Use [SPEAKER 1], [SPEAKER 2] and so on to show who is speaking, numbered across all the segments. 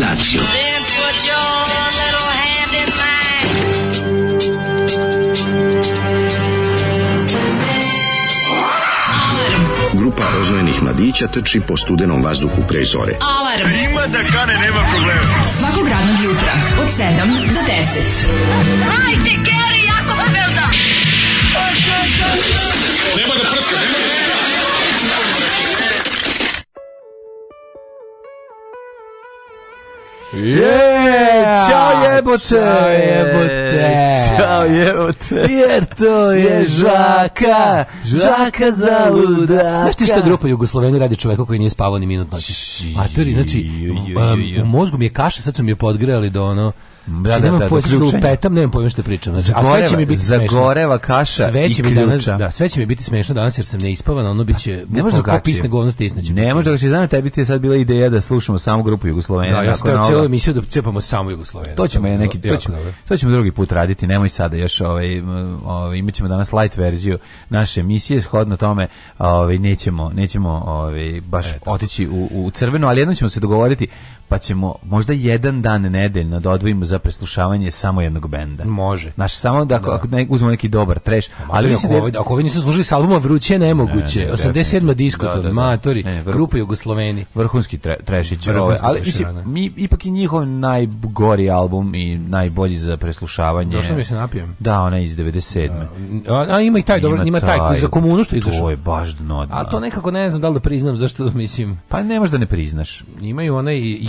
[SPEAKER 1] Lazio. Grupa rozvojenih mladića trči po studenom vazduhu pre zore. Alarm! ima da kane, nema problema. Svakog radnog jutra, od 7 do 10. Hajde, Keri, jako velda! Nema da prska, nema da prska!
[SPEAKER 2] Je, čao jebote.
[SPEAKER 3] Ćao
[SPEAKER 2] jebote. Ćao
[SPEAKER 3] jebote.
[SPEAKER 2] Jer to je žaka, žaka za ludaka.
[SPEAKER 3] Znaš ti
[SPEAKER 2] što
[SPEAKER 3] grupa Jugosloveni radi čoveka koji nije spavao ni minut noći? Znači, matori, znači, um, u mozgu mi je kaša, sad su mi je podgrali do ono, da, znači, da, da, da,
[SPEAKER 2] petam, što zagoreva, a sve će mi biti zagoreva kaša sve će
[SPEAKER 3] mi danas, da, sve će mi biti smešno danas jer sam neispavan, ono biće... Pa,
[SPEAKER 2] ne može da pisne govno stisneće. Ne može da će znam, tebi ti je sad bila ideja da slušamo samo grupu Jugoslovena.
[SPEAKER 3] Da, ja sam cijelu emisiju da cepamo samo Jugoslovena.
[SPEAKER 2] To ćemo,
[SPEAKER 3] je
[SPEAKER 2] neki, to ćemo, to ćemo drugi put raditi, nemoj sada još, ovaj, ovaj, imat ćemo danas light verziju naše emisije, shodno tome ovaj, nećemo, nećemo ovaj, baš otići u, u crveno, ali jednom ćemo se dogovoriti pa ćemo možda jedan dan nedeljno da odvojimo za preslušavanje samo jednog benda.
[SPEAKER 3] Može. Znaš,
[SPEAKER 2] samo
[SPEAKER 3] da ako, da.
[SPEAKER 2] uzmemo neki dobar treš ali ako, da,
[SPEAKER 3] ako ovi nisu služili s albuma Vruće, nemoguće. Ne, ne, 87. diskot od grupa Jugosloveni.
[SPEAKER 2] Vrhunski tre,
[SPEAKER 3] trešić.
[SPEAKER 2] ali, mislim, mi, ipak i njihov najgori album i najbolji za preslušavanje. Došlo mi se
[SPEAKER 3] napijem.
[SPEAKER 2] Da,
[SPEAKER 3] ona
[SPEAKER 2] iz 97.
[SPEAKER 3] A, a ima i taj, dobro, ima taj, koji za komunu što izašao. To je baš dno. A to nekako ne znam da li da priznam, zašto mislim.
[SPEAKER 2] Pa ne možeš ne priznaš.
[SPEAKER 3] Imaju
[SPEAKER 2] onaj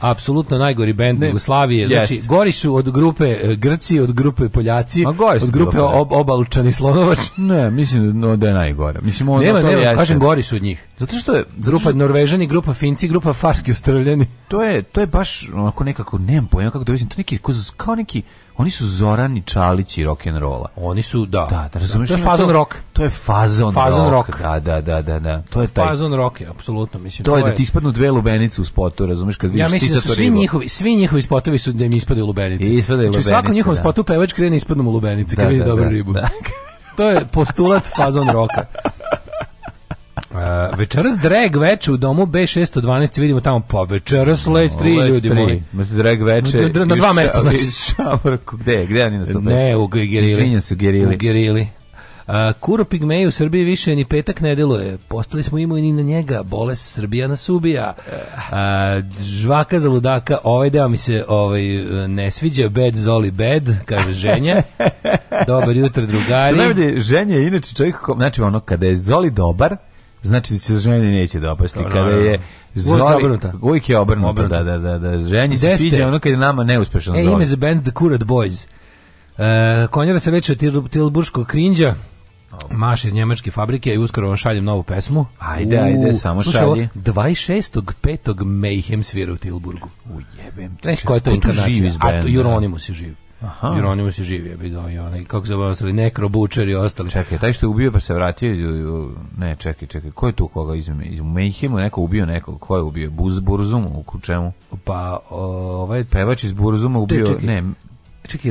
[SPEAKER 3] apsolutno najgori bend jugoslaviji Znači, gori su od grupe e, Grci, od grupe Poljaci, od grupe ob Obalčani Slonovač.
[SPEAKER 2] Ne, mislim no, da je najgore. Mislim, ono
[SPEAKER 3] kažem, gori su od njih.
[SPEAKER 2] Zato što je... grupa
[SPEAKER 3] Norvežani, grupa Finci, grupa Farski Australjani.
[SPEAKER 2] To je, to je baš onako nekako, nemam pojma kako da to je neki, kao neki oni su Zoran i Čalić i rock and rolla.
[SPEAKER 3] Oni su da. Da, da razumeš. Da, to je fazon to, rock.
[SPEAKER 2] To je fazon, fazon rock. Da, da, da, da, To je
[SPEAKER 3] taj fazon rock, je, apsolutno mislim.
[SPEAKER 2] To, to je, da ti ispadnu
[SPEAKER 3] dve
[SPEAKER 2] lubenice u spotu, razumeš kad
[SPEAKER 3] vidiš Ja
[SPEAKER 2] mislim da su svi
[SPEAKER 3] njihovi, svi njihovi spotovi su da im ispadaju lubenice. Ispadaju znači, lubenice. Znači, svakom njihovom spotu pevač krene ispadnu lubenice kad vidi dobru ribu. to je postulat fazon roka. Uh, večeras drag veče u domu B612 vidimo tamo po pa večeras let 3 ljudi moji.
[SPEAKER 2] Mislim drag veče
[SPEAKER 3] na, dva
[SPEAKER 2] mesta znači.
[SPEAKER 3] je gde?
[SPEAKER 2] Gde
[SPEAKER 3] oni nastupaju? Ne, u Gerili. Izvinjam se
[SPEAKER 2] Gerili.
[SPEAKER 3] U Gerili. Uh, Kuro Pigmeju u Srbiji više ni petak ne deluje. Postali smo imuni na njega. Bolest Srbija nas ubija. Uh, žvaka za ludaka. Ovaj deo mi se ovaj, ne sviđa. Bad Zoli bad, kaže ženja. Dobar jutro, drugari. Što vidi,
[SPEAKER 2] ženja je inače čovjek, znači ono, kada je Zoli dobar, znači da se ženi neće dopasti. Kada je Zoli, uvijek je obrnuto, obrnuto. da, da, da, ženi se sviđa ono kad je nama neuspešan e, Zoli. ime za band
[SPEAKER 3] The
[SPEAKER 2] Curate
[SPEAKER 3] Boys. E, konjera se reče od Tilburškog krinđa, Maš iz njemačke fabrike i uskoro vam šaljem novu pesmu.
[SPEAKER 2] Ajde, u, ajde, samo šalje. 26. 26.5.
[SPEAKER 3] Mayhem svira u Tilburgu. Ujebem. znam koja je to pa inkarnacija? Živi je živ. Aha. jer oni se živio bi do
[SPEAKER 2] i onaj
[SPEAKER 3] kako se ostali nekrobučer i ostali.
[SPEAKER 2] Čekaj, taj što
[SPEAKER 3] je
[SPEAKER 2] ubio pa se vratio iz ne, čekaj, čekaj, ko je tu koga iz iz Mejhimu neko ubio nekog, ko je ubio Buz Burzum u čemu?
[SPEAKER 3] Pa ovaj pevač iz Burzuma
[SPEAKER 2] ubio, ne, Čekaj,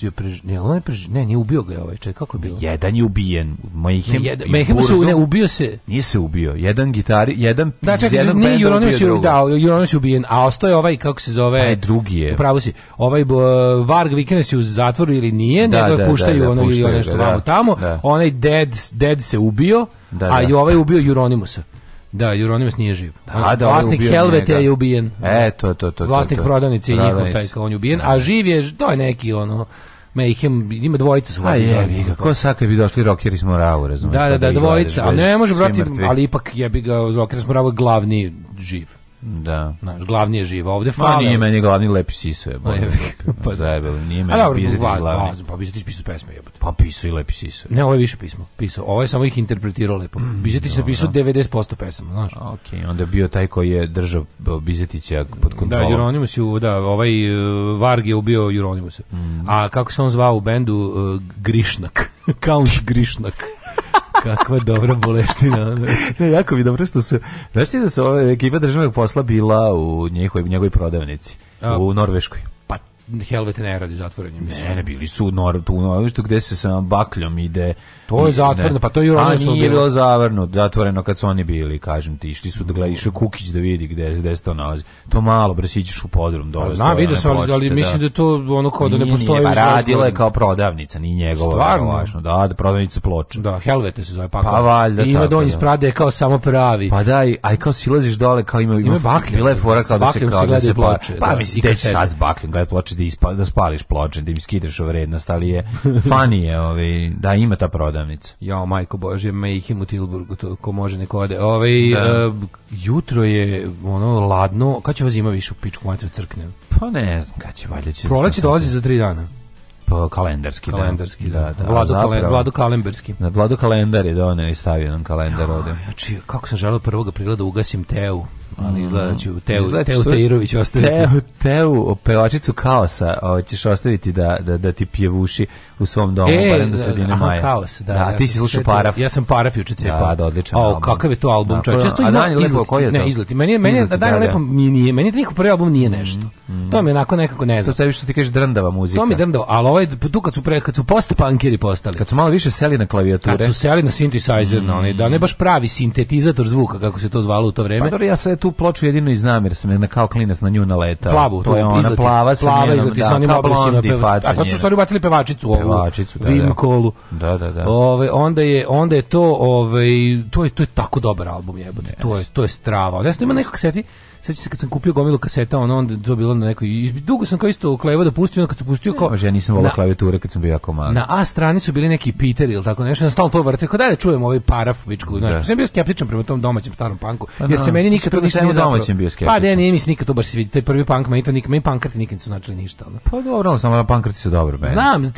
[SPEAKER 3] je prež... Ne, on je prež... ne, nije ubio ga je ovaj, čekaj, kako
[SPEAKER 2] je
[SPEAKER 3] bilo?
[SPEAKER 2] Jedan je ubijen, Mayhem, ne, jedan, Mayhem
[SPEAKER 3] se, ne, ubio se. Nije se
[SPEAKER 2] ubio, jedan gitari, jedan...
[SPEAKER 3] Da,
[SPEAKER 2] čekaj, jedan nije Juronius
[SPEAKER 3] je,
[SPEAKER 2] da,
[SPEAKER 3] Juronius je ubijen, a ostao je ovaj, kako se zove... Taj
[SPEAKER 2] pa drugi je. Upravo
[SPEAKER 3] si, ovaj uh, Varg Vikene je u zatvoru ili nije, da, nego da, puštaju ono puštaju, ili ono nešto vamo tamo, onaj dead, dead se ubio, a i ovaj ubio Juronimusa. Da, Juronimus nije živ. Da, da, Vlasnik Helvete je ubijen.
[SPEAKER 2] E, to, to, to.
[SPEAKER 3] Vlasnik prodanice prodavnice i njihov taj kao on je ubijen, a živ je, to je neki ono, Mayhem, ima dvojica su. A je, ga,
[SPEAKER 2] ko sad kad bi došli Rockeri smo Moravu, razumiješ?
[SPEAKER 3] Da, da, pa da, dvojica, a ne može, brati, ali ipak bi ga, Rockeri smo glavni živ. Da. Naš, glavni je živ, ovde. Ma nije
[SPEAKER 2] meni glavni lepi sve, pa,
[SPEAKER 3] pa zajebeli, nije meni pisati glavni. Pa Bizetić pisao
[SPEAKER 2] pesme jebote. Pa pisao i lepi sve.
[SPEAKER 3] Ne, ovo je više pismo.
[SPEAKER 2] Pisao.
[SPEAKER 3] Ovo je samo ih interpretirao lepo. Mm, se pisao 90% pesama, znaš.
[SPEAKER 2] Okej, onda je bio taj koji je držao Bizetića pod kontrolom.
[SPEAKER 3] Da,
[SPEAKER 2] Juronimus je,
[SPEAKER 3] da, ovaj e, Varg je ubio Juronimusa. Mm. A kako se on zvao u bendu? E, Grišnak. Count Grišnak. Kakva dobra boleština. Ono. ne, jako mi
[SPEAKER 2] dobro što se... Znaš ti da se ova ekipa državnog posla bila u njihovoj, njegovoj prodavnici u Norveškoj?
[SPEAKER 3] Helvet ne
[SPEAKER 2] radi zatvoreni.
[SPEAKER 3] Ne, ne,
[SPEAKER 2] bili su u nor, tu nor, tu gde se sa bakljom ide. To
[SPEAKER 3] je
[SPEAKER 2] zatvoreno, ne.
[SPEAKER 3] pa to je ono su nije bilo zavrno,
[SPEAKER 2] zatvoreno kad su oni bili, kažem ti, išli su da gleda, išli Kukić da vidi gde, gde se to nalazi. To malo, bre, si u podrum. Dole, pa,
[SPEAKER 3] znam,
[SPEAKER 2] vidio
[SPEAKER 3] sam,
[SPEAKER 2] ali, ali
[SPEAKER 3] da...
[SPEAKER 2] mislim
[SPEAKER 3] da je to ono kao da ne postoji. Nije, pa
[SPEAKER 2] radila je kao prodavnica, nije njegova. Stvarno? Važno, da, da, prodavnica ploča.
[SPEAKER 3] Da,
[SPEAKER 2] Helvete
[SPEAKER 3] se zove pa, Pa valjda. I ima donji sprade kao samo pravi.
[SPEAKER 2] Pa da,
[SPEAKER 3] aj
[SPEAKER 2] kao silaziš dole, kao ima, ima, ima baklja. Bila je fora kao da se, kao da se plače. Pa, pa mislim, gde sad s bakljom, gledaj ploče, da, ispa, da spališ ploče, da im skidaš u vrednost, ali je fani je, ovaj, da ima ta prodavnica. Ja,
[SPEAKER 3] majko Bože, me ih ima u Tilburgu, to, ko može neko ode. Ovaj, eh, jutro je ono ladno, kad će vas ima više u pičku matru crkne?
[SPEAKER 2] Pa ne znam, kad će valjda će... Proleće dolazi za tri dana pa,
[SPEAKER 3] kalendarski. Kalendarski, da. da, da. Vlado, zapravo, Vlado kalendarski.
[SPEAKER 2] Vlado Kalendar je donio i stavio nam kalendar ja, ovde. Ja,
[SPEAKER 3] kako sam
[SPEAKER 2] želeo
[SPEAKER 3] prvoga da ugasim teu ali mhm. izgleda ću Teu, Teu što... Teirović
[SPEAKER 2] ostaviti. Teu, Teu, pevačicu kaosa hoćeš ćeš ostaviti da, da, da ti pjevuši u svom domu, e, barem do sredine
[SPEAKER 3] aha, maja.
[SPEAKER 2] kaos,
[SPEAKER 3] da.
[SPEAKER 2] da
[SPEAKER 3] ja
[SPEAKER 2] ti
[SPEAKER 3] si slušao Paraf. Ja sam
[SPEAKER 2] Paraf
[SPEAKER 3] juče cepao. Da, da, odličan o, kakav je to album, da, čovječ. Često ima izlet, koji je to? ne, izleti. Meni, meni, izleti, dan da, lepo, mi nije, meni njihov prvi album nije mhm, nešto. Mm, to mi je onako nekako ne znam. To tebi što ti kažeš drndava muzika. To mi drndava, ali ovaj, tu kad su, pre, kad su post-punkiri postali.
[SPEAKER 2] Kad su malo više seli na klavijature.
[SPEAKER 3] Kad su seli na synthesizer, mm. na oni da ne mhm. baš pravi sintetizator zvuka, kako se to zvalo u to vreme. Pa dobro,
[SPEAKER 2] ja se tu tu ploču jedino iz namjer sam na kao klinac na nju naletao.
[SPEAKER 3] Plavu,
[SPEAKER 2] to je
[SPEAKER 3] ona plava sa plava njenom, da, sa onim obrisima A kad su stvari ubacili pevačicu ovu. Pevačicu, da, da. Kolu. Da, da, da. Ove, onda je onda je to, ovaj to je to je tako dobar album jebote. To je to je strava. Ja sam ima nekog seti Sveći se kad sam kupio gomilu kaseta, ono onda to bilo na nekoj dugo sam kao isto klevo da pustio, onda kad sam pustio kao ja
[SPEAKER 2] nisam
[SPEAKER 3] volio
[SPEAKER 2] klavijature kad sam bio jako mali. Na
[SPEAKER 3] A strani su bili neki Peter ili tako nešto, stalno to vrte. Kao da čujem ovaj parafovičku, znaš. Sam bio skeptičan prema tom domaćem starom panku. Pa jer se meni nikad to nisam domaćem bio pa, skeptičan. Pa ne, nije nikad to baš vidi. Taj prvi pank, meni to nikad, meni punkarti nikad nisu značili ništa. Ono.
[SPEAKER 2] Pa dobro,
[SPEAKER 3] ono,
[SPEAKER 2] samo pankrti su dobro,
[SPEAKER 3] Znam,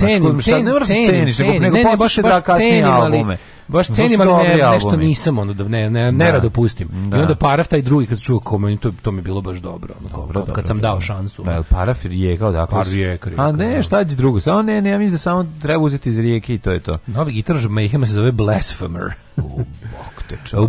[SPEAKER 2] baš cenim,
[SPEAKER 3] ali
[SPEAKER 2] ne,
[SPEAKER 3] nešto nisam ono da ne ne, ne rado pustim. Da. I onda Paraf taj drugi kad čuo meni, to to mi je bilo baš dobro, ono, dobro, dobro, kad sam dao šansu. Da, ono.
[SPEAKER 2] pa Paraf je
[SPEAKER 3] kao da
[SPEAKER 2] A ne, ono. šta će drugo? Samo ne, ne, ja mislim da samo treba uzeti iz rijeke i to je to. Novi gitar Mayhem
[SPEAKER 3] se zove Blasphemer. U, u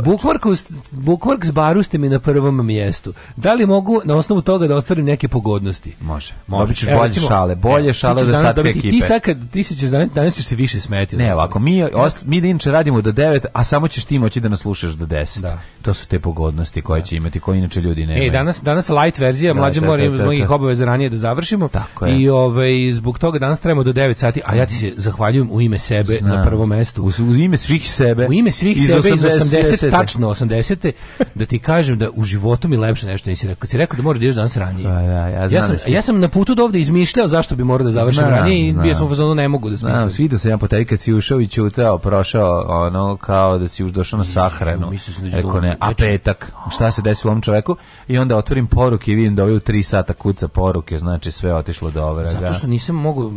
[SPEAKER 3] Bookworks s ste mi na prvom mjestu. Da li mogu na osnovu toga da ostvarim neke pogodnosti?
[SPEAKER 2] Može. Može.
[SPEAKER 3] Ćeš
[SPEAKER 2] bolje šale, bolje šale za ostatke ekipe. Ti sad kad
[SPEAKER 3] ti se
[SPEAKER 2] ćeš
[SPEAKER 3] danas, ćeš se više smeti.
[SPEAKER 2] Ne,
[SPEAKER 3] ovako, mi,
[SPEAKER 2] mi da radimo do 9, a samo ćeš ti moći da nas slušaš do 10. Da. To su te pogodnosti koje će imati, koje inače ljudi nemaju.
[SPEAKER 3] E, danas, danas light verzija, da, mlađe moramo iz mojih obaveza ranije da završimo. Tako je. I ovaj, zbog toga danas trajamo do 9 sati, a ja ti se zahvaljujem u ime sebe Znam. na prvom mestu. U,
[SPEAKER 2] u, ime
[SPEAKER 3] svih
[SPEAKER 2] sebe.
[SPEAKER 3] U ime
[SPEAKER 2] svih iz
[SPEAKER 3] sebe 80, iz 80, tačno 80. da ti kažem da u životu mi lepše nešto nisi rekao. Kad si rekao da možeš da ideš danas ranije. Da, ja, ja, ja, sam, ja sam na putu do ovde izmišljao zašto bi morao da završim ranije i bio sam u fazonu ne mogu da smislim. Svi da
[SPEAKER 2] sam ja
[SPEAKER 3] po tebi kad
[SPEAKER 2] si ušao i čutao, prošao ono kao da si už došao na sahranu. Rekao ne, a petak, šta se desilo ovom čoveku? I onda otvorim poruke i vidim da ovaj u tri sata kuca poruke, znači sve otišlo do
[SPEAKER 3] Zato što nisam mogu,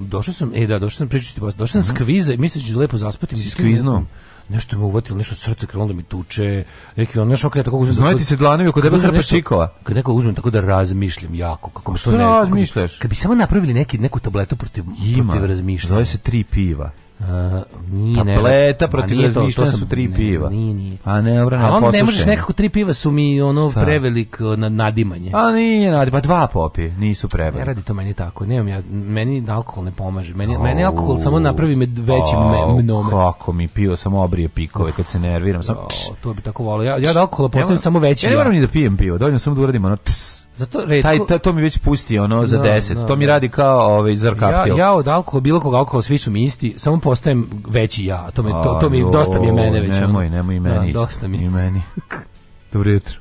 [SPEAKER 3] došao sam, e da, došao sam pričati, došao sam mm -hmm. skviza i da lepo zaspati. Si skviznuo? nešto me uvatilo, nešto srce krenulo da mi tuče, neki on nešto kada tako uzmem... Znaju ti se
[SPEAKER 2] dlanovi
[SPEAKER 3] kod tebe
[SPEAKER 2] trpa čikova.
[SPEAKER 3] Kad neko uzmem tako da razmišljam jako, kako me ne...
[SPEAKER 2] razmišljaš? Kad
[SPEAKER 3] bi samo napravili neki, neku tabletu protiv, protiv razmišljanja.
[SPEAKER 2] Zove se tri piva. Uh, nije Tableta protiv razmišljanja su tri piva. Nije, nije. A
[SPEAKER 3] ne, A on ne možeš nekako tri piva su mi ono preveliko prevelik na, nadimanje. A nije nadimanje,
[SPEAKER 2] pa dva popi, nisu prevelik. Ne
[SPEAKER 3] radi to meni tako, nemam ja, meni alkohol ne pomaže. Meni, meni alkohol samo napravi me većim oh, mnom. Kako mi pio, samo
[SPEAKER 2] jurije pikove kad se nerviram. Sam,
[SPEAKER 3] to bi tako volio. Ja, ja da alkohola postavim samo veći.
[SPEAKER 2] Ja
[SPEAKER 3] ne moram
[SPEAKER 2] ni da pijem pivo, dovoljno samo da uradim ono tss. Zato redko... taj, taj, to mi već pusti ono za 10. No, to mi radi kao ovaj zarkaptil.
[SPEAKER 3] Ja, ja od alkohola bilo kog alkohola svi su mi isti, samo postajem veći ja. To mi to, to mi dosta mi je mene već.
[SPEAKER 2] Nemoj, ono. nemoj i
[SPEAKER 3] meni.
[SPEAKER 2] Da, dosta mi. I meni. Dobro jutro.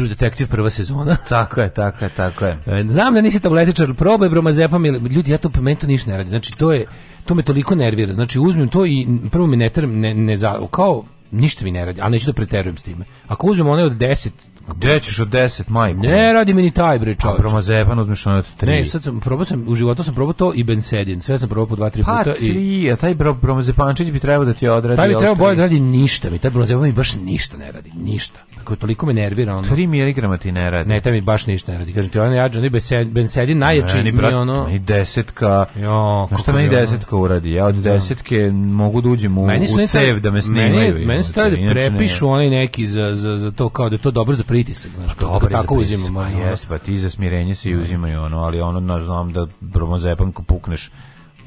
[SPEAKER 3] True Detective prva sezona.
[SPEAKER 2] Tako je, tako je, tako je.
[SPEAKER 3] E, znam da
[SPEAKER 2] nisi
[SPEAKER 3] tabletičar, probaj bromazepam, ljudi, ja to meni ništa ne radi. Znači, to je, to me toliko nervira. Znači, uzmem to i prvo mi ne, ne, ne, kao, ništa mi ne radi, ali neću da preterujem s time. Ako uzmem one od 10 Gde ćeš od 10
[SPEAKER 2] maj?
[SPEAKER 3] Ne radi mi ni
[SPEAKER 2] taj bre čovjek.
[SPEAKER 3] A proma zeban pa uzmeš ono od 3. Ne, sad sam probao sam u životu sam probao to i bensedin. Sve sam probao po 2 3 pa puta
[SPEAKER 2] pa,
[SPEAKER 3] tri, a
[SPEAKER 2] taj bro proma zepančić bi trebao da ti odradi. Taj bi trebao
[SPEAKER 3] bolje da radi ništa, mi taj proma mi baš ništa ne radi, ništa. Kako toliko me nervira ono. 3 mg ti
[SPEAKER 2] ne radi.
[SPEAKER 3] Ne, taj mi baš ništa ne radi. Kažem ti onaj jađan i bensedin najjači ne, ni mi ono.
[SPEAKER 2] I
[SPEAKER 3] 10 ka.
[SPEAKER 2] Jo, no, šta meni 10 ono- ka uradi? Ja od 10 ke mogu da uđem u, u cev da me snimaju. Meni,
[SPEAKER 3] meni stavljaju prepišu onaj neki za, za, za to kao da je to dobro za pritisak, znaš, pa kako tako uzimamo. Pa, ono.
[SPEAKER 2] pa ti za smirenje se uzimaju ono, ali ono, no, znam da bromozepam ko pukneš,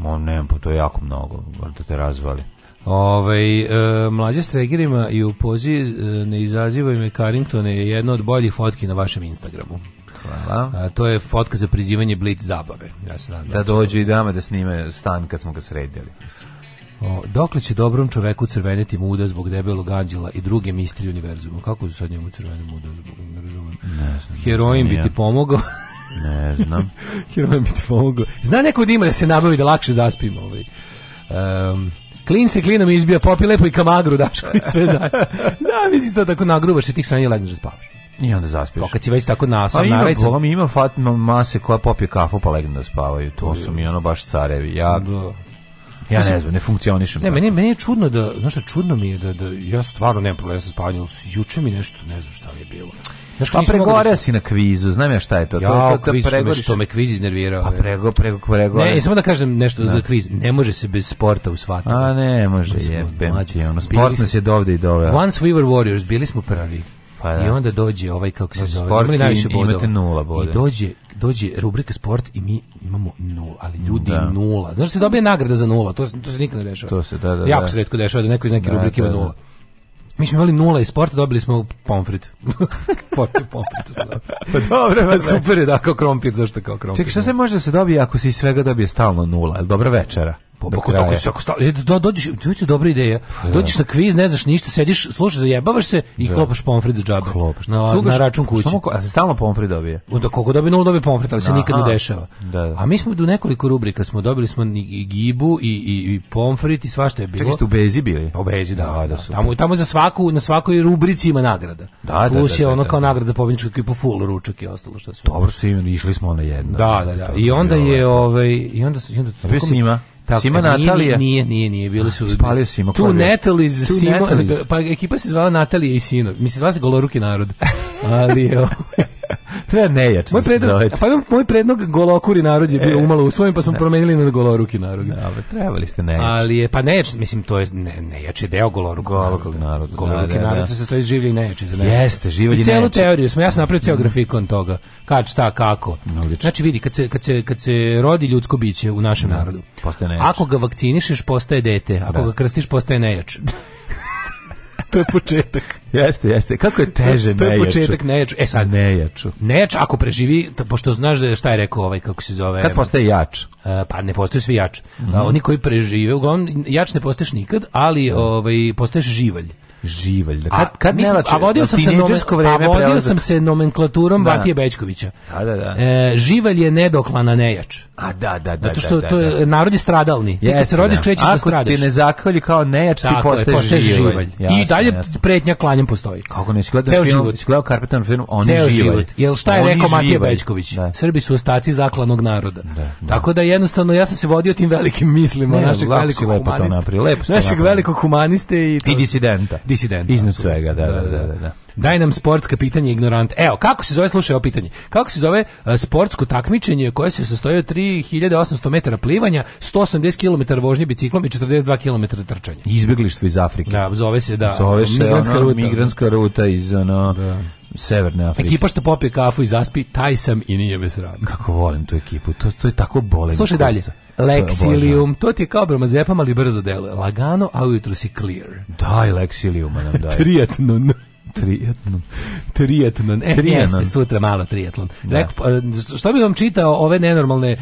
[SPEAKER 2] on nemam, pa to je jako mnogo, da te razvali.
[SPEAKER 3] Ove, ovaj, e, mlađe stregerima i u pozi e, ne izazivaj me Carrington je jedna od boljih fotki na vašem Instagramu. Hvala. A, to je fotka za prizivanje Blitz zabave. Ja se nadam
[SPEAKER 2] da, da dođu i dame da snime stan kad smo ga sredili
[SPEAKER 3] dokle će dobrom čoveku crveniti muda zbog debelog anđela i druge mistrije univerzuma? Kako se sad njemu crveni muda zbog univerzuma Ne
[SPEAKER 2] znam,
[SPEAKER 3] Heroin
[SPEAKER 2] bi ti pomogao. ne znam. Heroin bi ti pomogao.
[SPEAKER 3] Zna neko od ima da se nabavi da lakše zaspimo. Ovaj. Um, Klin se klinom izbija, popi lepo i kamagru daš koji sve zajedno. Zamisli to tako nagruvaš i tih sranja legneš da spavaš.
[SPEAKER 2] I onda zaspiš. Pa kad si već tako pa na
[SPEAKER 3] sam ima, ima mase koja popije kafu pa legne da spavaju. To su mi ono baš carevi. Ja, da
[SPEAKER 2] ja ne znam, ne funkcionišem. Ne,
[SPEAKER 3] meni, meni je čudno da, znaš čudno mi je da, da ja stvarno nemam problema sa spavanjem, juče mi nešto, ne znam šta mi je bilo. Znaš,
[SPEAKER 2] pa
[SPEAKER 3] pregoreo
[SPEAKER 2] si na kvizu, znam ja šta je to. Ja, to, to, to kviz,
[SPEAKER 3] me, što me kviz iznervirao. A pa
[SPEAKER 2] prego, prego, prego. Ne,
[SPEAKER 3] samo da kažem nešto da. za kviz. Ne može se bez sporta usvatiti. A
[SPEAKER 2] ne, može, jebem je Ono, sport nas je dovde i ovdje.
[SPEAKER 3] Once we were warriors, bili smo prvi. Pa, da. I onda dođe ovaj, kako se znači, zove, Imate nula bode. I dođe
[SPEAKER 2] dođe
[SPEAKER 3] rubrika sport i mi imamo nula, ali ljudi da. nula. Znaš se dobije nagrada za nula, to, to se nikad ne dešava. To se, da, da, jako se redko dešava da neko iz neke rubrike ima nula. Mi smo imali nula i sporta, dobili smo pomfrit.
[SPEAKER 2] pomfrit. pa dobro, pa super je da kao krompir, zašto kao krompir. Čekaj, šta se može da se dobije ako si iz svega dobije stalno nula? Dobra večera. Ako
[SPEAKER 3] tako se ako do, dođeš, to je dobra ideja. Pa dođeš na kviz, ne znaš ništa, sediš, slušaš, zajebavaš se i klopaš pomfrit za džabe. Klopaš. Na, na račun kući Samo, a se
[SPEAKER 2] stalno pomfrit dobije. Onda koliko dobije nulo,
[SPEAKER 3] dobije pomfrit, ali se nikad ne dešava. A mi smo do nekoliko rubrika smo dobili smo i gibu i i, i pomfrit i svašta je bilo. Čekaj, ste u
[SPEAKER 2] Bezi bili? Pa u Bezi,
[SPEAKER 3] da. da, da tamo, tamo za svaku, na svakoj rubrici ima nagrada. Da, Plus je ono kao nagrada za pobjedničku ekipu full ručak i ostalo što se
[SPEAKER 2] Dobro što išli smo
[SPEAKER 3] na
[SPEAKER 2] jedno. Da, da,
[SPEAKER 3] da. I onda je ovaj i onda i onda
[SPEAKER 2] tako, Sima Natalija?
[SPEAKER 3] Nije, nije,
[SPEAKER 2] nije,
[SPEAKER 3] bili su... Ispalio Sima.
[SPEAKER 2] Tu
[SPEAKER 3] Nataliz,
[SPEAKER 2] Sima, pa
[SPEAKER 3] ekipa se
[SPEAKER 2] zvala Natalija
[SPEAKER 3] i Sino. Mislim, zvala se Goloruki narod. Ali, ovaj- Treba
[SPEAKER 2] nejačno pa moj predlog, se Pa moj
[SPEAKER 3] prednog golokuri narod je bio e, umalo svojim pa smo promijenili promenili na goloruki narod. Dobro,
[SPEAKER 2] trebali ste nejač. Ali je,
[SPEAKER 3] pa
[SPEAKER 2] nejač,
[SPEAKER 3] mislim, to je
[SPEAKER 2] ne,
[SPEAKER 3] nejač je deo goloruki Golokog narod. Goloruki narod se sastoji iz življi i nejači. Za
[SPEAKER 2] Jeste, življe i
[SPEAKER 3] Celu teoriju
[SPEAKER 2] smo,
[SPEAKER 3] ja sam napravio
[SPEAKER 2] ceo
[SPEAKER 3] mm. grafikon toga. Kad, šta, kako. Znači vidi, kad se, kad, se, kad se rodi ljudsko biće u našem narodu, postaje Ako ga vakcinišeš, postaje dete. Ako ga krstiš, postaje nejač.
[SPEAKER 2] to je početak. Jeste, jeste. Kako je teže to, to je početak nejaču.
[SPEAKER 3] E sad, nejaču. Nejač ako preživi, pošto znaš šta je rekao ovaj, kako se zove...
[SPEAKER 2] Kad
[SPEAKER 3] postaje
[SPEAKER 2] jač?
[SPEAKER 3] E, pa ne postaju svi jač. Mhm. Oni koji prežive, uglavnom, jač ne postaješ nikad, ali ovaj, postaješ živalj
[SPEAKER 2] živalj. Da kad kad a vodio
[SPEAKER 3] sam se vreme, a pa vodio sam se nomenklaturom da. Vatije Bećkovića. Da, da, da. E, živalj je nedoklana nejač. A
[SPEAKER 2] da, da, da. Zato
[SPEAKER 3] što
[SPEAKER 2] da, da, to
[SPEAKER 3] je
[SPEAKER 2] narod je
[SPEAKER 3] stradalni. Ti se rodiš krećeš
[SPEAKER 2] da stradaš. Ako ti ne zakolji kao nejač, ti postaješ živalj. I
[SPEAKER 3] dalje pretnja klanjem postoji.
[SPEAKER 2] Kako ne
[SPEAKER 3] izgleda
[SPEAKER 2] gledao
[SPEAKER 3] film,
[SPEAKER 2] život. gledao Carpenter film, on je živalj. Jel šta
[SPEAKER 3] je rekao Matija Bećković? Srbi su ostaci zaklanog naroda. Tako da jednostavno ja sam se vodio tim velikim mislima našeg
[SPEAKER 2] velikog humaniste. Našeg velikog
[SPEAKER 3] humaniste
[SPEAKER 2] i disidenta
[SPEAKER 3] disident.
[SPEAKER 2] Iznad svega, da, da, da. da.
[SPEAKER 3] Daj nam sportska pitanja ignorant. Evo, kako se zove, slušaj ovo pitanje, kako se zove e, sportsko takmičenje koje se sastoji od 3800 metara plivanja, 180 km vožnje biciklom i 42 km trčanja? Izbjeglištvo
[SPEAKER 2] iz Afrike. Da,
[SPEAKER 3] zove se,
[SPEAKER 2] da.
[SPEAKER 3] Zove se
[SPEAKER 2] ono, ruta. migranska ruta iz, ono, Severne Afrike.
[SPEAKER 3] Ekipa što
[SPEAKER 2] popije
[SPEAKER 3] kafu i zaspi, taj sam i nije me sram.
[SPEAKER 2] Kako volim tu ekipu, to, to je tako bolesno.
[SPEAKER 3] Slušaj dalje, Lexilium, to ti je kao bromazepam, ali brzo deluje. Lagano, a ujutro si clear.
[SPEAKER 2] Daj Lexilium, nam daj. no
[SPEAKER 3] Triatlon. Triatlon. E, triatlon. Jeste, sutra malo trijetlon. Rek, pa, što bi vam čitao ove nenormalne,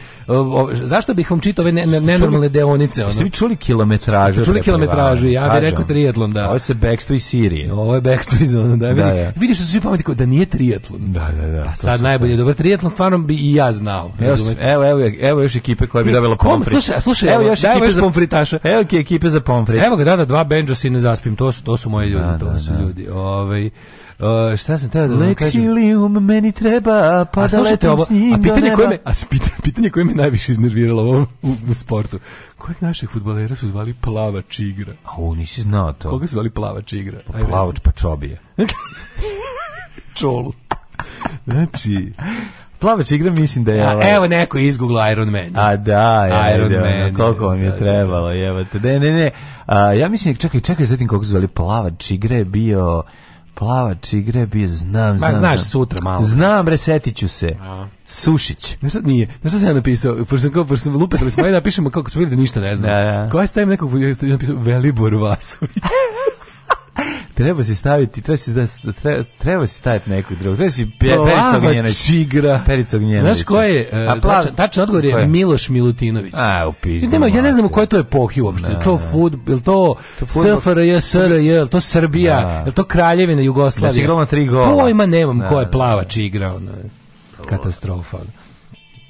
[SPEAKER 3] zašto bih vam čitao ove ne, nenormalne čuli, deonice? Ono? Ste vi čuli
[SPEAKER 2] kilometražu? Ste čuli kilometražu,
[SPEAKER 3] ja bih rekao trijetlon, da. Ovo
[SPEAKER 2] se
[SPEAKER 3] Backstreet iz
[SPEAKER 2] Sirije. Ovo je Backstreet iz da. vidi, da. Vidiš
[SPEAKER 3] da su svi pametni da nije trijetlon. Da, da, da. A sad najbolje, Dobro trijetlon stvarno bi i ja znao.
[SPEAKER 2] Evo, evo, evo, evo još ekipe koja bi dobila pomfrit. Slušaj, slušaj,
[SPEAKER 3] evo, još ekipe za pomfritaša. Evo ekipe za
[SPEAKER 2] pomfrit. Evo ga, da, da, dva si ne zaspim, to su, to su moji ljudi, to su ljudi. Ove, ovaj, ovaj uh, šta sam
[SPEAKER 3] te da
[SPEAKER 2] vam kažem?
[SPEAKER 3] meni treba, pa da letim s njim a pitanje
[SPEAKER 2] koje me, a pitanje, pitanje koje me najviše iznerviralo u, u sportu. Kojeg naših fudbalera su zvali plavač igra? A oni
[SPEAKER 3] nisi znao to.
[SPEAKER 2] Koga
[SPEAKER 3] su
[SPEAKER 2] zvali
[SPEAKER 3] plavač igra? Pa, plavač pa
[SPEAKER 2] čobije.
[SPEAKER 3] Čolu.
[SPEAKER 2] Znači, Plavač igra mislim da je... Ovaj-
[SPEAKER 3] evo neko izgugla Iron Man. A
[SPEAKER 2] da,
[SPEAKER 3] ja, Iron Man.
[SPEAKER 2] Ono, koliko vam je da, trebalo, jevate. Ne, ne, ne. A, ja mislim, čekaj, čekaj, zatim koliko su zvali Plavač Je bio... Plava čigra bi, znam, znam. Ma
[SPEAKER 3] znaš, sutra malo.
[SPEAKER 2] Znam,
[SPEAKER 3] resetiću
[SPEAKER 2] se. A. Sušić. Znaš šta nije?
[SPEAKER 3] Znaš šta sam ja napisao? Pošto sam, kao, pošto sam lupetali smo, ajde napišemo kako se vidjeli da ništa ne znam. Da, da. Koja stavim nekog, ja napisao Velibor Vasović.
[SPEAKER 2] Treba se staviti, treba se da treba, se staviti nekog drugog. Treba se pe, Perica Gnjenović. Čigra. Perica Gnjenović.
[SPEAKER 3] Znaš ko je? E, tačan, odgovor je, Miloš Milutinović. A, u Nema, ja ne znam u kojoj to epohi uopšte. Da, to fud, je to, to SFRJ, SRJ, to Srbija, da. to Kraljevina Jugoslavije. Da si igrao na tri gola. Pojma nemam da, ko je plavač igrao. No. Katastrofa.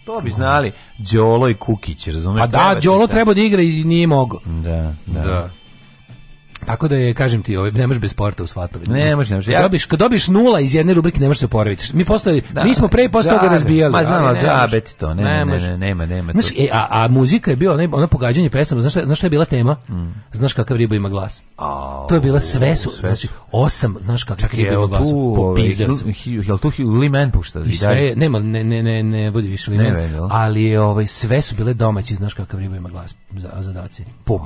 [SPEAKER 2] To bi znali Đolo i Kukić, razumeš? A pa
[SPEAKER 3] da,
[SPEAKER 2] Đolo
[SPEAKER 3] treba da igra i nije mogao. Da, da. da. Tako da je, kažem ti, ovaj, ne možeš bez sporta u svatovi. Ne znači, možeš, ne možeš. Kad, nula iz jedne rubrike, ne možeš se oporaviti. Mi, postoji, da, mi smo pre i posle razbijali.
[SPEAKER 2] Ma znam, ali to, ne, ne, ne, nema, nema.
[SPEAKER 3] Znaš, e, a, muzika je bila
[SPEAKER 2] ono,
[SPEAKER 3] ono pogađanje pesama, znaš, znaš šta je bila tema? Mm. Znaš kakav riba ima glas? to je bila sve su, sve znači, osam, znaš kakav Čak, riba ima glas? tu ovaj,
[SPEAKER 2] Li pušta? I
[SPEAKER 3] nema, ne, ne, ne, ne, vodi više limen Ali ovaj, sve su bile domaći, znaš kakav riba ima glas, zadaci. po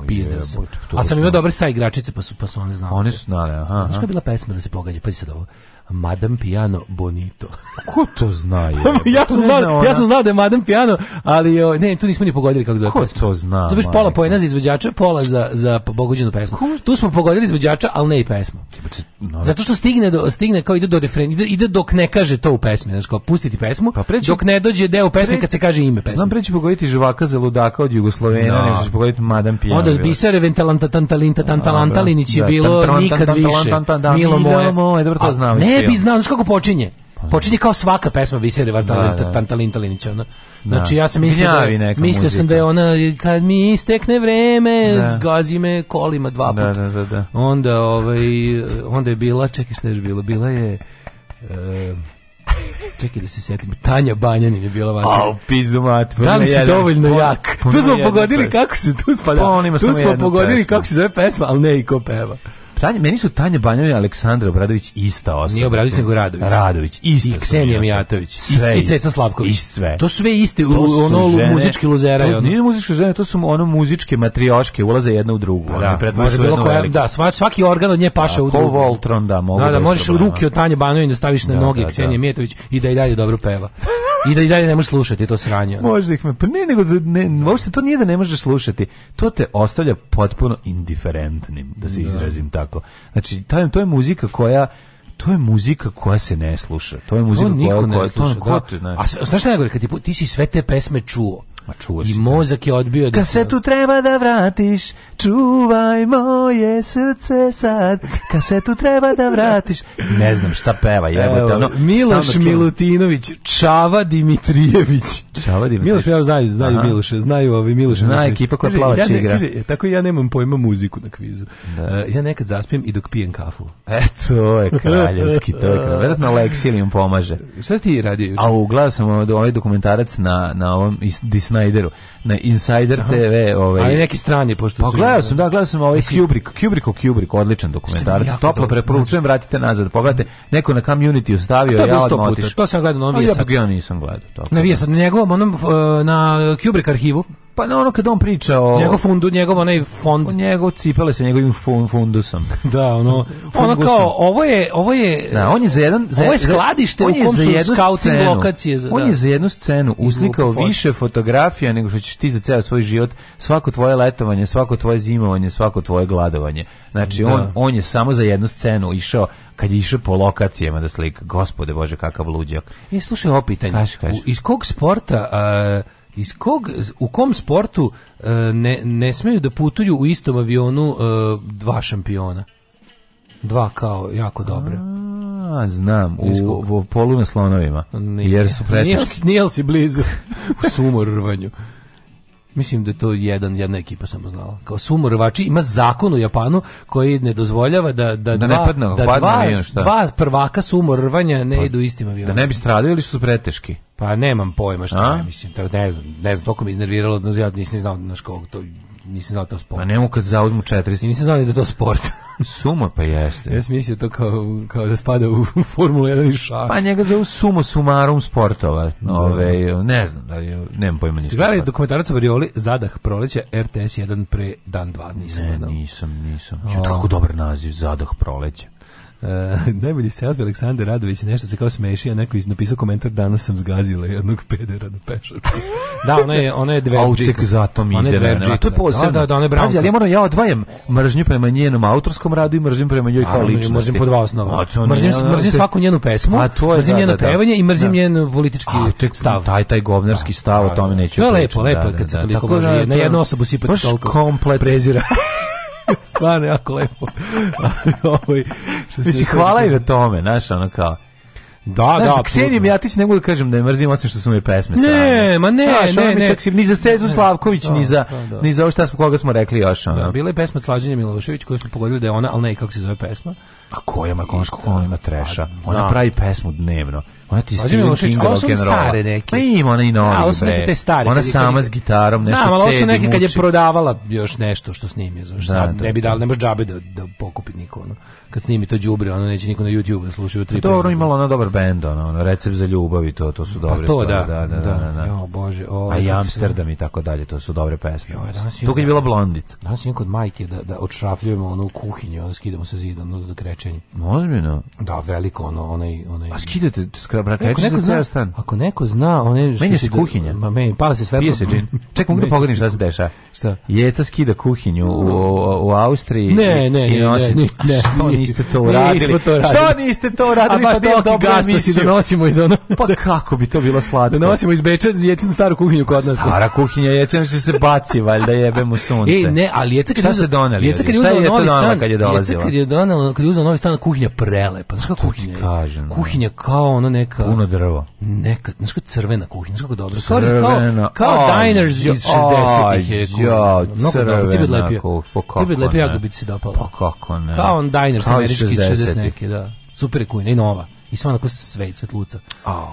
[SPEAKER 3] sam. A sam imao dobar sa igračica pa su pa su one znale. One su znale, aha. aha. Znaš je bila pesma da se pogađa, pazi sad ovo. Madame Piano Bonito.
[SPEAKER 2] Ko to zna je?
[SPEAKER 3] ja,
[SPEAKER 2] sam
[SPEAKER 3] znao, ja sam znao da je Madame Piano, ali o, ne, tu nismo ni pogodili kako zove Ko pesma. to zna? biš pola pojena za izvođača, pola za, za pogođenu pesmu. Tu smo pogodili izvođača, ali ne i pesmu. Zato što stigne, do, stigne kao ide do refren, ide, ide dok ne kaže to u pesmi, znači kao pustiti pesmu, pa preći, dok ne dođe deo pesme preći, kad se kaže ime pesme. Znam preći
[SPEAKER 2] pogoditi živaka za ludaka od Jugoslovena, no. pogoditi Madame Piano.
[SPEAKER 3] Onda
[SPEAKER 2] bisere
[SPEAKER 3] je bilo nikad više. Milo moje. Dobro,
[SPEAKER 2] to
[SPEAKER 3] znam. Ne,
[SPEAKER 2] ne bi znao, znaš kako
[SPEAKER 3] počinje? Pa počinje kao svaka pesma Visereva Tantalin Talinića. Ono. Znači ja sam mislio da, mislio sam da je ona kad mi istekne vreme da. zgazi me kolima dva puta. Da, da, da, Onda, ovaj, onda je bila, čekaj što je bilo, bila je... Um, Čekaj da se sjetim, Tanja Banjanin je bila vana. Au, pizdu mat. Pa da li si dovoljno jak? Tu smo pogodili kako se tu pa spada. Tu smo pogodili pesma. kako se zove pesma, ali ne i ko peva. Tanja,
[SPEAKER 2] meni su Tanja Banjović i Aleksandra Obradović ista osoba. Nije Obradović,
[SPEAKER 3] nego Radović. Radović, ista. I Ksenija Mijatović. Sve I Ceca Slavković. sve. To sve iste, to ono muzički luzera. To, ono. Nije
[SPEAKER 2] muzičke žene, to su ono muzičke matrioške, ulaze jedna u drugu. Da, može bilo koja, da,
[SPEAKER 3] svaki organ od nje paše da, u drugu. Ko Voltron, da, mogu. Da, da, možeš u ruke od Tanje Banjović da staviš na da, noge da, Mijatović i da i dalje dobro peva. I da i dalje ne možeš slušati to sranje. Ono. Može ih
[SPEAKER 2] pa ne, nego ne, uopšte to nije da ne možeš slušati. To te ostavlja potpuno indiferentnim, da se izrazim tako tako. Znači, to je, to je muzika koja to je muzika koja se ne sluša. To je muzika koja, niko
[SPEAKER 3] koja sluša. a znaš šta najgore, kad ti, ti si sve te pesme čuo, Ma čuo I mozak je odbio da
[SPEAKER 2] tu treba da vratiš Čuvaj moje srce sad tu treba da vratiš Ne znam šta peva jebote, ono,
[SPEAKER 3] Miloš Milutinović Čava Dimitrijević Čavadi.
[SPEAKER 2] Miloš ja znaju, znaju Miloše, znaju ovi Miloše. Zna
[SPEAKER 3] ekipa koja
[SPEAKER 2] plava ja
[SPEAKER 3] igra. Kaže, tako ja nemam pojma muziku na kvizu. Da. Uh, ja nekad zaspijem i dok pijem kafu.
[SPEAKER 2] Eto, to
[SPEAKER 3] je
[SPEAKER 2] kraljevski, to je kraljevski. Verovatno pomaže.
[SPEAKER 3] Šta
[SPEAKER 2] ti
[SPEAKER 3] radi radio?
[SPEAKER 2] A
[SPEAKER 3] uglavnom
[SPEAKER 2] sam ovaj dokumentarac na, na ovom Disneyderu, na Insider Aha. TV. Ovaj...
[SPEAKER 3] Ali neki strani, pošto pa, su... gledao
[SPEAKER 2] sam, da,
[SPEAKER 3] gledao
[SPEAKER 2] sam ovaj Kubrick, Kubrick o Kubrick, odličan dokumentarac. Toplo preporučujem, znači. vratite nazad, pogledajte. Neko na community ostavio,
[SPEAKER 3] ja odmah otišao. To sam gledao na pa ovom ja nisam gledao. Na njegovom onom, eh, na Kubrick arhivu,
[SPEAKER 2] pa
[SPEAKER 3] ne
[SPEAKER 2] ono kad on priča o... Njegov fundu, njegov
[SPEAKER 3] onaj fond... njegov cipele sa njegovim
[SPEAKER 2] fundusom.
[SPEAKER 3] da, ono...
[SPEAKER 2] ono
[SPEAKER 3] kao, ovo je... Ovo je, da,
[SPEAKER 2] on je za
[SPEAKER 3] jedan... Za, ovo je skladište on u kom su
[SPEAKER 2] scouting lokacije. Za, on je za jednu scenu uzlikao više fotografija nego što ćeš ti za ceo svoj život. Svako tvoje letovanje, svako tvoje zimovanje, svako tvoje gladovanje. Znači, on, on je samo za jednu scenu išao kad je išao po lokacijama da slika. Gospode Bože, kakav luđak.
[SPEAKER 3] I e, slušaj, opitanje Kaži, iz kog sporta... Iz kog, u kom sportu e, ne, ne smeju da putuju u istom avionu e, dva šampiona? Dva kao jako dobre.
[SPEAKER 2] A, znam, u, u slonovima. Nije. Jer su Nijel, si
[SPEAKER 3] blizu u sumorvanju? Mislim da je to jedan, jedna ekipa samo znala. Kao rvači. ima zakon u Japanu koji ne dozvoljava da, da, da dva, da dva, dva prvaka sumorvanja ne pa, idu istim avionom.
[SPEAKER 2] Da ne bi
[SPEAKER 3] stradali ili
[SPEAKER 2] su preteški?
[SPEAKER 3] Pa nemam pojma šta je, mislim. ne znam, ne znam, toliko mi iznerviralo, ja nisam znao na školu, to nisam znao to sport.
[SPEAKER 2] Pa nemu kad zauzmu četiri.
[SPEAKER 3] Nisam
[SPEAKER 2] znao ni
[SPEAKER 3] da to sport. Sumo
[SPEAKER 2] pa
[SPEAKER 3] jeste. Ja sam mislio to kao,
[SPEAKER 2] kao
[SPEAKER 3] da spada u
[SPEAKER 2] Formulu
[SPEAKER 3] 1 i šah.
[SPEAKER 2] Pa
[SPEAKER 3] njega zovu sumo
[SPEAKER 2] sumarum sportova. Ove, ne znam, da je, nemam pojma ništa. Ste gledali dokumentarac
[SPEAKER 3] Varioli Zadah proleća RTS 1 pre dan 2? Nisam
[SPEAKER 2] ne, nisam, nisam. Oh. Tako dobar naziv, Zadah proleća.
[SPEAKER 3] Uh, najbolji selfie Aleksandar Radović nešto se kao smešio, neko je napisao komentar danas sam zgazila jednog pedera na pešaču. da, ona je ona je dverđik.
[SPEAKER 2] za zato mi ide. Ona to je posebno. Da, da, ona je branka. Pazi, ali ja moram
[SPEAKER 3] ja odvajam mržnju prema njenom autorskom radu i mržim prema njoj kao ličnosti. Mrzim po dva osnova. Mrzim, ono- mrzim svaku njenu pesmu, a to je, mrzim da, njeno da, da, i mrzim njen politički tek, stav. Taj
[SPEAKER 2] taj govnarski stav, o tome neću. To je lepo, lepo
[SPEAKER 3] kad se toliko može na jednu osobu sipati toliko prezira.
[SPEAKER 2] Stvarno
[SPEAKER 3] jako lepo. ovaj,
[SPEAKER 2] Mislim, hvala i na tome, znaš, ono kao,
[SPEAKER 3] da, znaš, da. ja ti
[SPEAKER 2] si ne mogu da kažem da je mrzim osim što su mi pesme
[SPEAKER 3] Ne, ma ne, Znaš,
[SPEAKER 2] ono ne, ne. Čak si, ni
[SPEAKER 3] za Stezu Slavković, ni za, da, da.
[SPEAKER 2] ni za ovo šta smo, koga smo rekli još. Ono. Da,
[SPEAKER 3] bila je pesma
[SPEAKER 2] Slađenja
[SPEAKER 3] Milošević koju smo pogodili da je ona, ali ne, kako se zove pesma. Pa koja
[SPEAKER 2] ima konško, ona ima treša. Pa, ona pravi pesmu dnevno. Ona ti Stephen King rock and roll. stare neke. Pa ima ona i
[SPEAKER 3] nove. A, ovo te stare. Ona sama s gitarom nešto cedi. Znam, ali su neke kad je prodavala još nešto što snimi. Znaš, da, sad ne bi dal, ne može džabe da, da pokupi niko. Ono. Kad snimi to džubre, ono neće niko na YouTube da slušaju. Tri pa
[SPEAKER 2] dobro, imalo ona dobar bend, ono, ono, recept za ljubav i
[SPEAKER 3] to, to
[SPEAKER 2] su pa dobre pa to,
[SPEAKER 3] stvari. Da, da, da. da, da. Jo, bože. O, A i Amsterdam
[SPEAKER 2] i tako dalje, to su dobre pesme. Jo, danas tu kad je bila blondica.
[SPEAKER 3] Danas je kod majke da, da odšrafljujemo onu kuhinju, onda skidamo sa zidom, onda pečenje.
[SPEAKER 2] Ozbiljno?
[SPEAKER 3] Da, veliko ono, onaj...
[SPEAKER 2] onaj... A skidate
[SPEAKER 3] brakeće za stan? Ako neko zna, one...
[SPEAKER 2] meni se kuhinja. Ma, meni, pala se
[SPEAKER 3] svetlo. Pije se
[SPEAKER 2] da
[SPEAKER 3] pogledim
[SPEAKER 2] šta se deša. Šta? Jeca skida kuhinju u, u, Austriji. Ne, ne, ne, ne, ne, ne.
[SPEAKER 3] ne,
[SPEAKER 2] niste to uradili? to uradili. Što niste to uradili? A baš ne, pa gasto
[SPEAKER 3] si donosimo iz ono... Pa kako bi to bilo slatko?
[SPEAKER 2] Donosimo iz Beča jecinu staru kuhinju kod nas. Stara kuhinja ne, što se baci, valjda jebemo e, sunce. ne, ali jeca kad je ne, ne, ne kad je dolazila? novi
[SPEAKER 3] stan, kuhinja prelepa. Znaš kako kuhinja? je? Kažem,
[SPEAKER 2] kuhinja kao
[SPEAKER 3] ono
[SPEAKER 2] neka... Puno drva. Neka, znaš kako crvena kuhinja, znaš
[SPEAKER 3] kako
[SPEAKER 2] dobro.
[SPEAKER 3] Crvena. Kao, kao diners iz 60-ih je
[SPEAKER 2] kuhinja. Mnogo crvena
[SPEAKER 3] Ti bi lepio. Pa ti bi lepio, jako bi ti si dopala. Pa
[SPEAKER 2] kako ne? Kao on diners američki iz 60 ih
[SPEAKER 3] da.
[SPEAKER 2] Super
[SPEAKER 3] je
[SPEAKER 2] kuhinja i nova. I sve onako sve, svetluca. Au,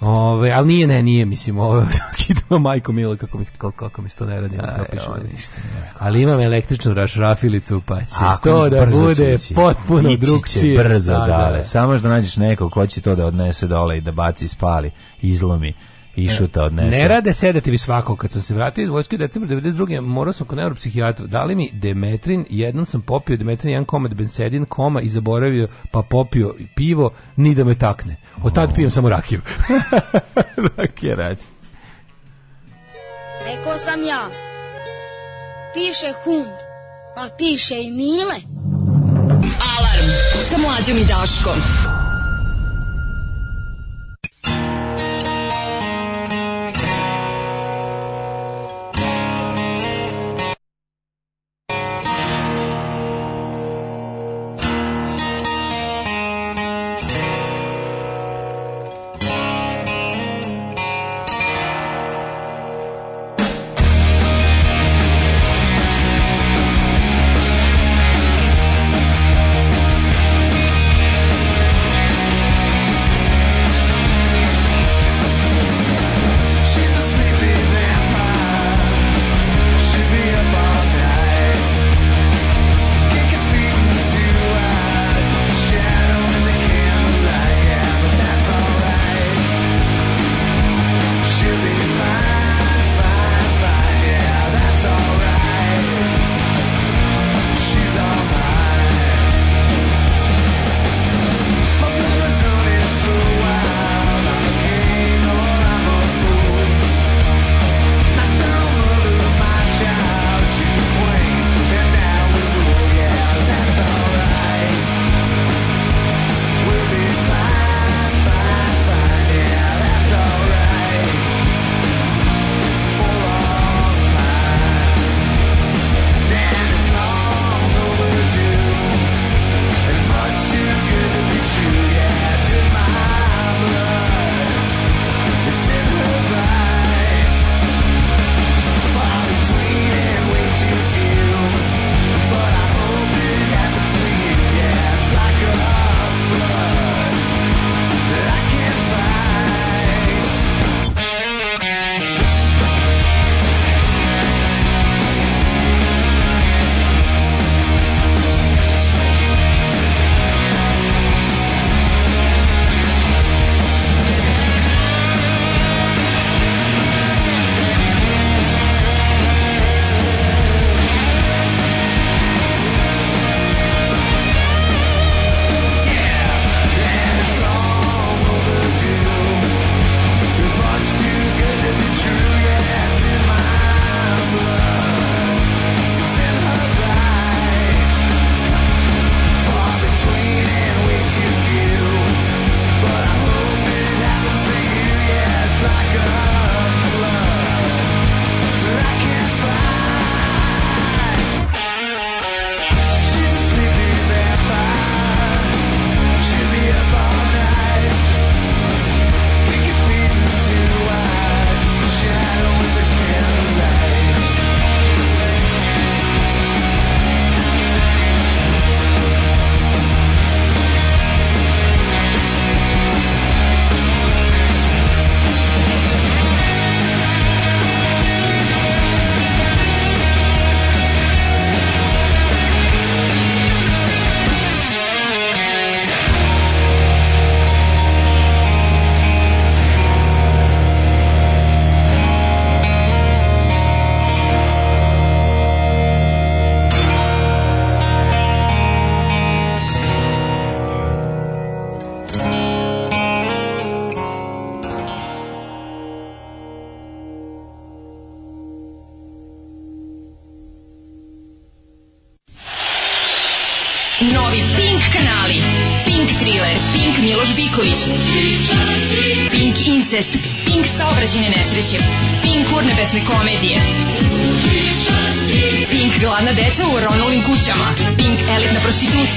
[SPEAKER 2] Ove,
[SPEAKER 3] ali nije, ne, nije, mislim, ovo skidamo majko milo kako mi, kako, kako mi se to ne radi. ali imam električnu rašrafilicu, pa će to da bude će. potpuno drugčije.
[SPEAKER 2] brzo
[SPEAKER 3] dale,
[SPEAKER 2] samo da nađeš nekog ko će to da odnese dole i da baci, spali, izlomi išuta
[SPEAKER 3] odnese. Ne rade
[SPEAKER 2] sedativi
[SPEAKER 3] svako. Kad sam se vratio iz vojske u decembru 92. morao sam kod neuropsihijatra. Dali mi Demetrin, jednom sam popio Demetrin, jedan komad Bensedin, koma i zaboravio, pa popio pivo, ni da me takne. Od tad pijem samo rakiju.
[SPEAKER 2] rakija radi. eko
[SPEAKER 3] sam
[SPEAKER 2] ja, piše hum, pa piše i mile. Alarm sa mlađom i Daškom.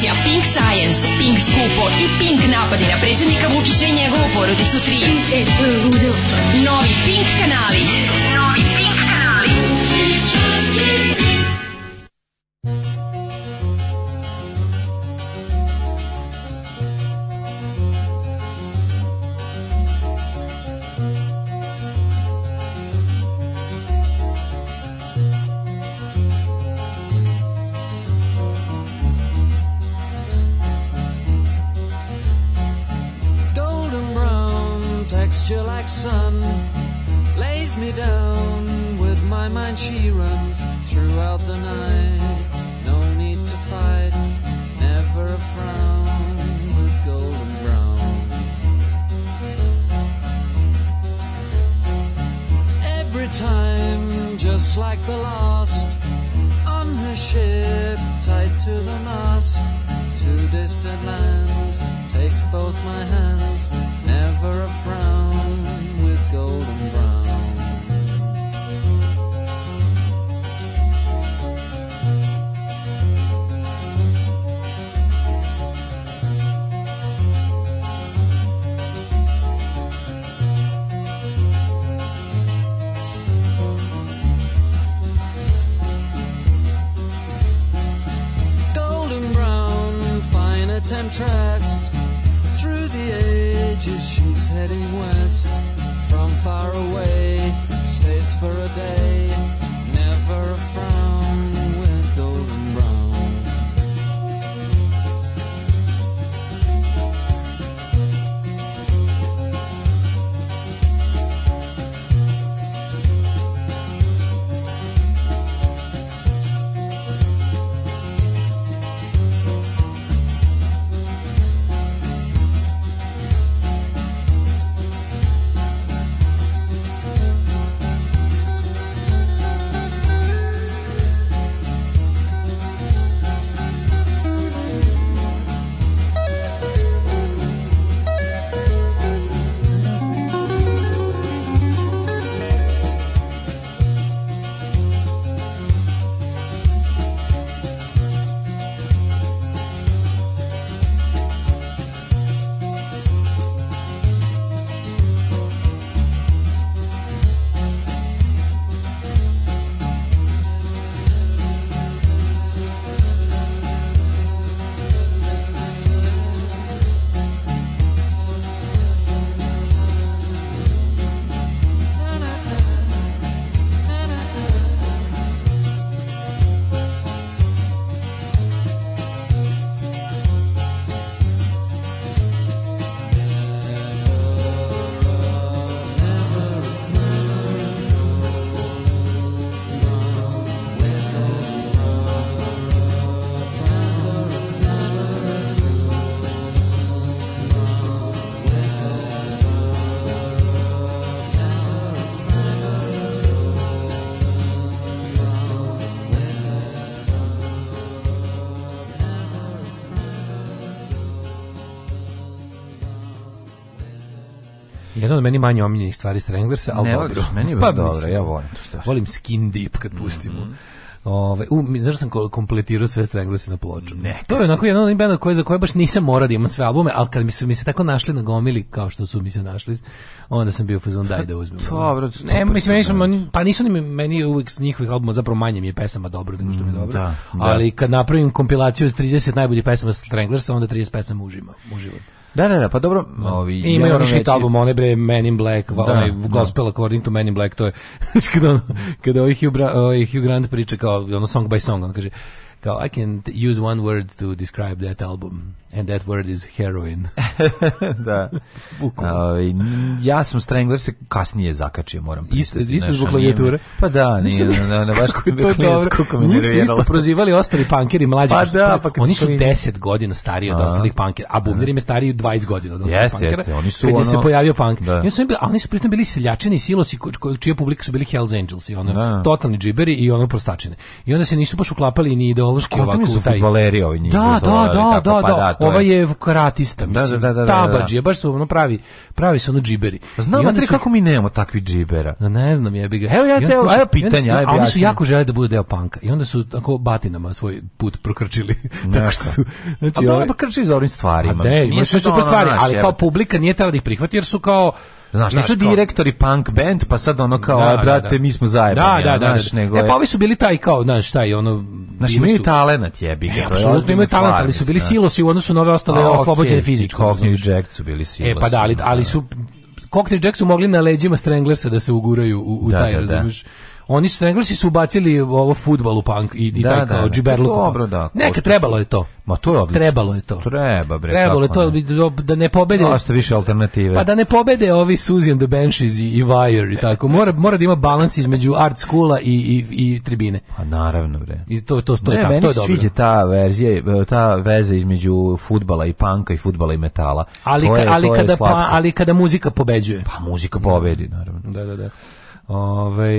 [SPEAKER 4] emisija Pink Science, Pink Skupo i Pink napadi na predsjednika Vučića i njegovu porodicu 3. tri Novi Pink kanali. Novi Pink kanali.
[SPEAKER 3] Jedan od meni manje omiljenih stvari Stranglersa, ali ne, dobro.
[SPEAKER 2] Meni je pa, dobro, ja volim to
[SPEAKER 3] što. Volim Skin Deep kad pustimo. Mm -hmm. Ove, u, znaš sam kompletirao sve Stranglers na ploču. Ne, to je onako jedan od koje, za koje baš nisam morao da imam sve albume, ali kad mi se, mi se tako našli na gomili kao što su mi se našli, onda sam bio fazon daj da uzmem.
[SPEAKER 2] Dobro,
[SPEAKER 3] ne, mislim, pa nisu ni meni uvijek s njihovih albuma, zapravo manje mi je pesama dobro nego što mi je mm, dobro, da, ali da. kad napravim kompilaciju od 30 najboljih pesama Stranglersa, onda 30 pesama užima, uživam.
[SPEAKER 2] Da, da, da, pa dobro.
[SPEAKER 3] Ovi, I imaju oni album, one bre Men in Black, da, onaj gospel da. according to Men in Black, to je kada, ono, kada ovaj Hugh, Bra, ovaj Hugh Grant priča kao ono song by song, on kaže kao I can use one word to describe that album and that word is heroin.
[SPEAKER 2] da. Uh, ja sam Strangler se kasnije zakačio, moram
[SPEAKER 3] pristati. Isto, zbog klavijature?
[SPEAKER 2] Pa da, nije,
[SPEAKER 3] na, na, baš kad sam bio
[SPEAKER 2] kako
[SPEAKER 3] mi Njih su isto prozivali ostali pankeri mlađi.
[SPEAKER 2] Pa da, pa pa
[SPEAKER 3] oni su 10 godina stariji od ostalih pankera, a im
[SPEAKER 2] je
[SPEAKER 3] stariji 20 godina od ostalih jeste,
[SPEAKER 2] pankera. Jeste, oni
[SPEAKER 3] su kad ono... se pojavio punk. Da. Oni su, bili, oni su pritom bili seljačeni i silosi, čija publika su bili Hells Angels i ono, da. totalni džiberi i ono prostačine. I onda se nisu baš uklapali ni ideologi psihološki ovako su
[SPEAKER 2] taj futbaleri ovi
[SPEAKER 3] njih da, da, pa da, da, ovaj da, ova je karatista mislim da, da, da, tabađe baš su ono pravi pravi su ono džiberi
[SPEAKER 2] pa Znamo
[SPEAKER 3] da
[SPEAKER 2] kako mi nemamo takvi džibera
[SPEAKER 3] ne znam jebi ga evo ja te evo pitanje ajde, oni su jako želeli da bude deo panka i onda su tako batinama svoj put prokrčili tako su
[SPEAKER 2] znači a da ovaj- pa krči za ovim stvarima
[SPEAKER 3] ne, su po stvari ali kao publika nije treba da ih prihvati jer su kao
[SPEAKER 2] Znaš, nisu direktori kao... punk band, pa sad ono kao, da, brate, da, da. mi smo zajedni. Da,
[SPEAKER 3] da, da. Znaš, da, Nego E, pa ovi su bili taj kao, znaš, taj ono...
[SPEAKER 2] Znaš, imaju su... talenat jebi ga. E, apsolutno imaju talent ali
[SPEAKER 3] su bili silosi u odnosu na ove ostale A, oslobođene okay, fizičko.
[SPEAKER 2] Cockney Jack su bili silosi.
[SPEAKER 3] E, pa da, ali, ali su... Cockney Jack su mogli na leđima Stranglersa da se uguraju u, u taj, razumiješ? Oni su Englesi su ubacili ovo fudbal u punk i, i da, taj
[SPEAKER 2] kao
[SPEAKER 3] da, Dobro,
[SPEAKER 2] da.
[SPEAKER 3] Neka trebalo je to. Ma to je odlično. Trebalo je to.
[SPEAKER 2] Treba bre.
[SPEAKER 3] Trebalo je to ne. da ne pobede.
[SPEAKER 2] no, više alternative.
[SPEAKER 3] Pa da ne pobede ovi Suzy the Banshees i, i Wire i tako. Mora mora da ima balans između art skula i, i, i tribine. Pa
[SPEAKER 2] naravno bre.
[SPEAKER 3] I to to to je tako, to
[SPEAKER 2] je dobro. Sviđa ta verzija, ta veza između fudbala i panka i fudbala i metala. Ali ali
[SPEAKER 3] kada
[SPEAKER 2] pa-
[SPEAKER 3] ali kada muzika pobeđuje.
[SPEAKER 2] Pa muzika pobedi naravno.
[SPEAKER 3] Da, da, da. Ovaj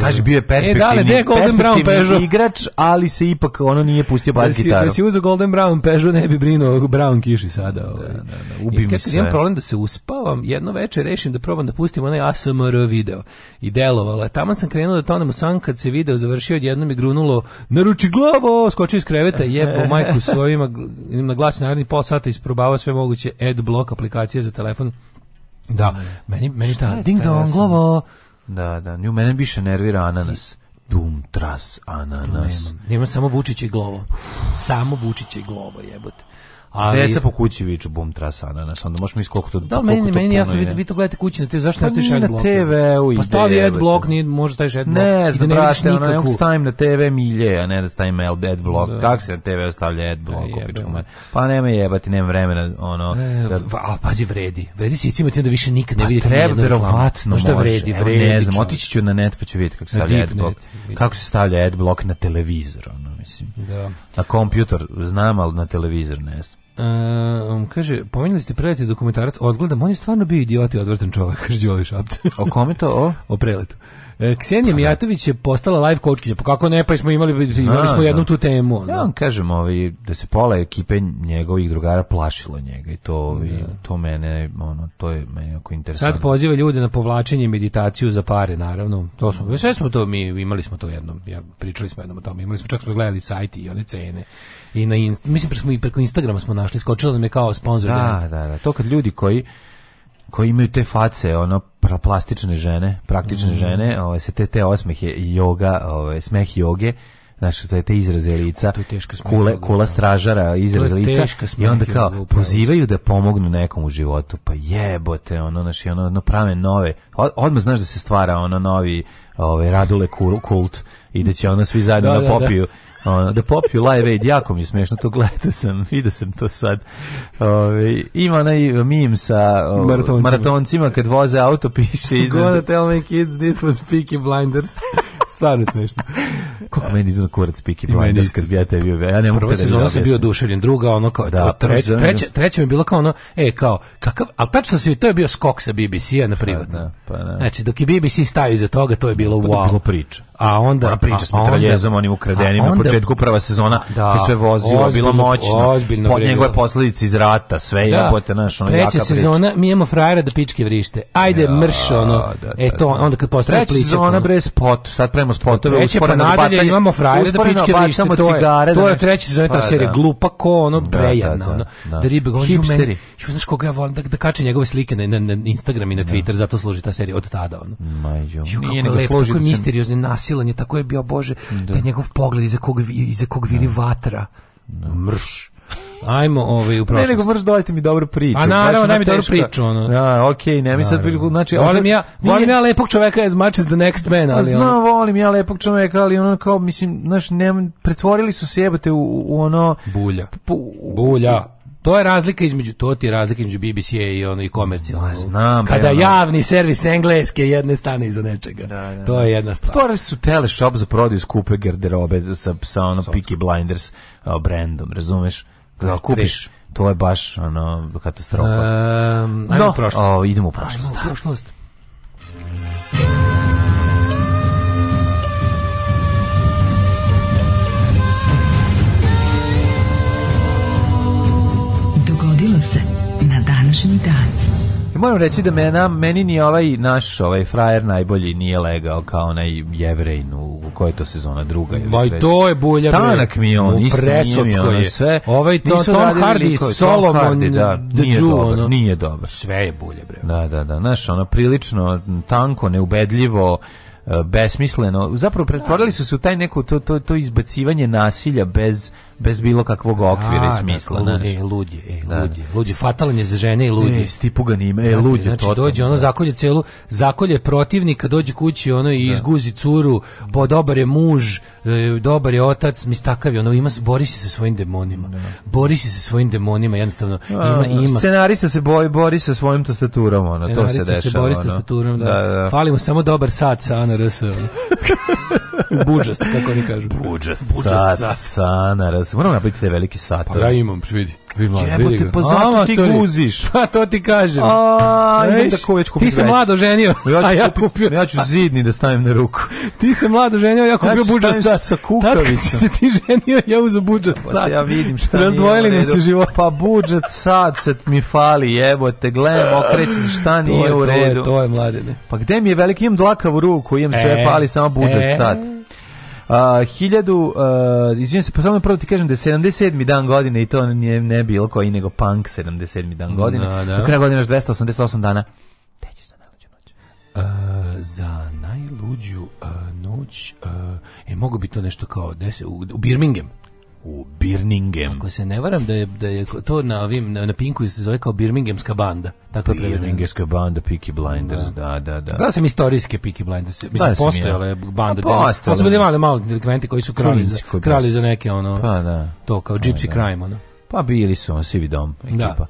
[SPEAKER 3] kaže
[SPEAKER 2] bio je e,
[SPEAKER 3] perspektivni,
[SPEAKER 2] e, igrač, ali se ipak ono nije pustio bas
[SPEAKER 3] gitaru. Da si, si uzeo Golden Brown Peugeot ne bi brinuo Brown kiši sada.
[SPEAKER 2] Ovaj. Da, da, da,
[SPEAKER 3] Imam problem da se uspavam, jedno veče rešim da probam da pustim onaj ASMR video i delovalo je. Taman sam krenuo da tonem u san kad se video završio, odjednom mi grunulo naruči glavo, Skoči iz kreveta, jebo majku svojima, na glas naredni pol sata isprobavao sve moguće ad block aplikacije za telefon. Da, meni, meni ta ding dong glavo,
[SPEAKER 2] da, da, nju mene više nervira ananas. Dum, tras, ananas. Nemam.
[SPEAKER 3] nemam samo Vučića i glovo. Samo Vučića i glovo, jebote.
[SPEAKER 2] Ali deca po kući viču bum trasa ananas, onda možemo iskoliko to.
[SPEAKER 3] Da, koliko meni to meni jasno vi, vi to gledate kući na TV, zašto pa ne staviš Na
[SPEAKER 2] TV-u i. Pa
[SPEAKER 3] stavi adblock, ni može taj adblock. Ne, znam,
[SPEAKER 2] da ne ono, stavim na TV milje, a ne da stavim adblock. blok Kako se na TV stavlja adblock? Da, pa, pa nema jebati, nema vremena, ono.
[SPEAKER 3] E, pazi vredi. Vredi se cimo ti onda više nikad ne pa vidiš.
[SPEAKER 2] treba verovatno. Šta vredi, vredi. Ne znam, otići ću na net pa ću vidjeti kako se stavlja adblock. Kako se stavlja adblock na televizor, ono mislim. Da. Na kompjuter znam, al na televizor ne znam.
[SPEAKER 3] Ehm, um, kaže, pomenuli ste preleti dokumentarac odgledam, on je stvarno bio idiot i odvrtan čovjek, kaže Đoli Šapt. o kome
[SPEAKER 2] to? O,
[SPEAKER 3] o preletu. E, Ksenija pa Mijatović je postala live coachkinja, pa kako ne, pa smo imali, imali smo jednu tu temu.
[SPEAKER 2] Ono. Ja vam kažem, ovi, ovaj, da se pola ekipe njegovih drugara plašilo njega i to, i to mene, ono, to je meni jako interesantno.
[SPEAKER 3] Sad poziva ljude na povlačenje i meditaciju za pare, naravno. To smo, sve smo to, mi imali smo to jednom, ja, pričali smo jednom o tome, imali smo, čak smo gledali sajti i one cene. I na, mislim, smo i preko Instagrama smo našli došli, skočilo kao sponzor.
[SPEAKER 2] Da, da, da. To kad ljudi koji koji imaju te face, ono plastične žene, praktične mhm. žene, ovaj se te te osmehe joga, ove ovaj, smeh joge, znaš, to je te izraze lica, kula stražara, izraze lica, i onda kao pozivaju da pomognu nekom u životu, pa jebote, ono, znaš, ono, ono prave nove, odmah znaš da se stvara ono novi ove ovaj, radule kult i da će ono svi zajedno da, popiju da ono, popiju Live Aid, jako mi je smiješno, to gledao sam, vidio sam to sad. Ove, ima onaj mim sa o,
[SPEAKER 3] maratoncima.
[SPEAKER 2] maratoncima kad voze auto, piše
[SPEAKER 3] iznad. Gonna tell my kids this was Peaky Blinders. Stvarno smešno.
[SPEAKER 2] Kako meni izvan kurac Piki
[SPEAKER 3] Blinders kad
[SPEAKER 2] bi ja te bio, ja ne mogu
[SPEAKER 3] Prva sezona sam bio oduševljen, druga ono kao, da, treća, treća, treća mi je bilo kao ono, e kao, kakav, ali tačno se, to je bio skok sa BBC-a na privatno. Pa, da, pa, da. Znači, dok je BBC stavio iza toga, to je bilo pa, wow.
[SPEAKER 2] bilo priča.
[SPEAKER 3] A onda...
[SPEAKER 2] Ona priča s mitraljezom, onim ukradenim, na početku prva sezona, da, sve vozio, bilo moćno, pod njegove posledice iz rata, sve da. jebote, naš, ono, Treća sezona, mi imamo frajera
[SPEAKER 3] da pičke vrište. Ajde, mrš, ono,
[SPEAKER 2] e to,
[SPEAKER 3] onda kad postaje priča. Treća sezona, ono.
[SPEAKER 2] bre, spot, sad prema bacamo spotove, u
[SPEAKER 3] na na bacanje, imamo frajere da pičke lište,
[SPEAKER 2] to je, cigare, to je znači. treći sezon ta trasere, pa glupa ko ono prejedna da,
[SPEAKER 3] da, da, ono, da ribe znaš koga ja volim, da, da kače njegove slike na, na, na Instagram i na Twitter, zato služi ta serija od tada, ono.
[SPEAKER 2] Majo.
[SPEAKER 3] nije nego služi misteriozni nasilan tako je bio, Bože, da, njegov pogled iza kog, iza kog vidi vatra, mrš,
[SPEAKER 2] Ajmo ovaj
[SPEAKER 3] u prošlost. Ne, nego moraš dodati mi dobru priču.
[SPEAKER 2] A naravno, daj mi dobru priču. Ono.
[SPEAKER 3] Ja, okej, ne mi sad priču,
[SPEAKER 2] znači... Volim ja, volim ja lepog čoveka as much as the next man, ali...
[SPEAKER 3] Znam, ono... volim ja lepog čoveka, ali ono kao, mislim, znaš, ne, pretvorili su se jebate u, u ono...
[SPEAKER 2] Bulja. Bulja. To je razlika između to ti je razlika između BBC-a i ono i komercijalno.
[SPEAKER 3] znam.
[SPEAKER 2] Kada ono- javni servis engleske jedne stane iza nečega. Da, da. To je jedna
[SPEAKER 3] stvar. Stvore su teleshop za prodaju skupe garderobe sa sa ono Peaky Blinders uh, brendom, razumeš? da kupiš, to je baš ono,
[SPEAKER 2] katastrofa. Um, no, O,
[SPEAKER 3] idemo u prošlost. Ajmo u
[SPEAKER 2] prošlost.
[SPEAKER 5] Dogodilo se na dan.
[SPEAKER 2] Moram reći da mena, meni ni ovaj naš ovaj frajer najbolji nije legao kao onaj jevrejn u koja je to sezona druga ili Ma i to je
[SPEAKER 3] bulja.
[SPEAKER 2] Tanak mi je on, isto nije ono sve.
[SPEAKER 3] Ovaj to Tom Hardy, Solomon,
[SPEAKER 2] Hardy, da, nije, Jew, dobro, nije ono. dobro.
[SPEAKER 3] Sve je bulje, bre.
[SPEAKER 2] Da, da, da, znaš, ono, prilično tanko, neubedljivo, e, besmisleno. Zapravo pretvorili su se u taj neko to, to, to izbacivanje nasilja bez bez bilo kakvog okvira i smisla. Dakle,
[SPEAKER 3] e, e, da, ludje, ludje, fatalan je za žene i ludi Ne,
[SPEAKER 2] stipu ga e, dakle,
[SPEAKER 3] Znači, dođe ono, zakolje celu, zakolje protivnika, dođe kući ono i izguzi curu, bo dobar je muž, dobar je otac, takav je, ono, ima, bori se sa svojim demonima. Da. Bori se sa svojim demonima, jednostavno. ima, ima.
[SPEAKER 2] Scenarista se bori bori sa svojim tastaturom, ono, to se dešava. Scenarista se bori
[SPEAKER 3] sa
[SPEAKER 2] ono.
[SPEAKER 3] tastaturom, da. Falimo samo dobar sat sa ANRS. Ono. Budžast, kako oni kažu.
[SPEAKER 2] Budžast, Budžast sat, sat. sanara. Moramo napraviti te veliki sat.
[SPEAKER 3] Pa ja imam, vidi.
[SPEAKER 2] Jebote, pa zato ti guziš.
[SPEAKER 3] Pa to ti kažem. A,
[SPEAKER 2] idem da već
[SPEAKER 3] Ti se mlado ženio, a ja kupio...
[SPEAKER 2] Ja ću zidni da stavim na ruku.
[SPEAKER 3] Ti se mlado ženio, ja kupio ja buđa sa
[SPEAKER 2] kukavicom. se ti ženio, ja uzem buđa pa sad.
[SPEAKER 3] Ja vidim šta
[SPEAKER 2] nije. Razdvojili nam se život.
[SPEAKER 3] Pa buđa sad se mi fali, jebote, gledam, okreći se šta nije u redu.
[SPEAKER 2] To je, to
[SPEAKER 3] je, mladine. Pa gde mi je veliki, imam dlakavu ruku, imam sve, e, fali samo buđa e. sad. 1000 uh, izvinim se, pa samo prvo ti kažem da je 77. dan godine i to nije, ne bilo koji, nego punk 77. dan godine. Da, da. U kraju godine još 288 dana. Teče za najluđu noć? Uh, za najluđu uh, noć, uh, e, mogu bi to nešto kao, desi, u, u Birmingham
[SPEAKER 2] u
[SPEAKER 3] Birmingham. Ako se ne varam da je, da je to na ovim na, Pinku se zove kao Birminghamska banda. Tako je Birminghamska
[SPEAKER 2] banda Peaky Blinders, da, da, da. Da
[SPEAKER 3] sam istorijske Peaky Blinders. Mislim da, postojala je banda. Pa su bili mali delikventi koji su krali za, krali za neke ono. Pa da. To kao pa Gypsy Crime ono.
[SPEAKER 2] Pa bili su on Sivi dom ekipa. Da.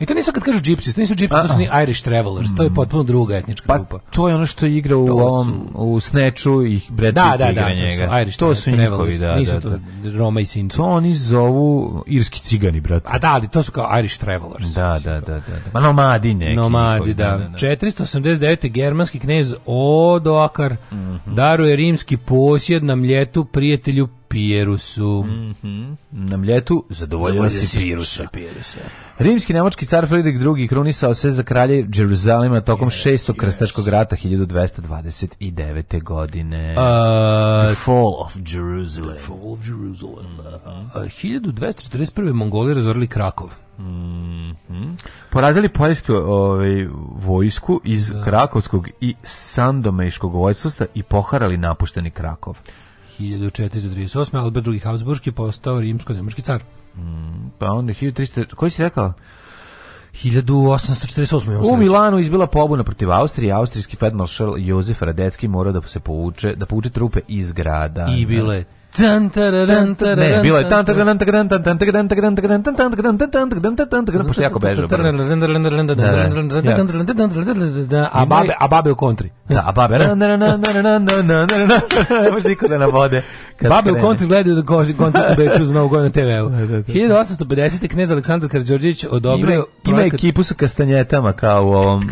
[SPEAKER 3] I to nisu kad kažu gypsies, to nisu gypsies, to su ni Irish travelers, to je mm. potpuno druga etnička pa grupa. pa,
[SPEAKER 2] to je ono što igra u, ovom, u Snatchu i
[SPEAKER 3] Brad da, Pitt da, igra da, njega. To su, Irish
[SPEAKER 2] to
[SPEAKER 3] su njihovi, da, nisu to Roma i
[SPEAKER 2] Sinti. To oni zovu irski cigani, brate.
[SPEAKER 3] A da, ali to su kao Irish travelers.
[SPEAKER 2] Da, da, da. da, Ma
[SPEAKER 3] nomadi neki.
[SPEAKER 2] Nomadi, da.
[SPEAKER 3] 489. germanski knez Odoakar mhm. daruje rimski posjed na mljetu prijatelju pijerusu. Mm -hmm.
[SPEAKER 2] Na mljetu
[SPEAKER 3] zadovoljila se
[SPEAKER 2] pirusa.
[SPEAKER 3] pirusa. Rimski nemočki car Friedrich II. krunisao se za kralje Jeruzalima tokom yes, šestog yes. rata 1229. godine.
[SPEAKER 2] Uh, The fall of Jerusalem.
[SPEAKER 3] The fall of Jerusalem. Uh, 1241. Mongoli razvorili Krakov. Mm -hmm.
[SPEAKER 2] Porazili poljsku ovaj, vojsku iz da. Krakovskog i Sandomejškog vojstvosta i poharali napušteni Krakov.
[SPEAKER 3] 1438. Albert II. Habsburški postao rimsko nemoški car.
[SPEAKER 2] Mm, pa onda 1300... Koji si rekao?
[SPEAKER 3] 1848.
[SPEAKER 2] U Milanu izbila pobuna protiv Austrije, austrijski Fedmaršal Jozef Radecki morao da se povuče, da pouče trupe iz grada.
[SPEAKER 3] I bile
[SPEAKER 2] ne, bilo je tan tan tan tan tan tan tan tan tan A babe, u kontri. a babe. Babe u kontri gledaju da za TV-u. 1850. knez Aleksandar Karđorđević Ima ekipu sa kastanjetama kao u ovom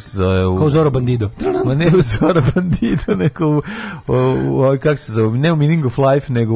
[SPEAKER 2] se zove? Kao Zoro Bandido. u Zoro Bandido, neko Ne Meaning of Life nego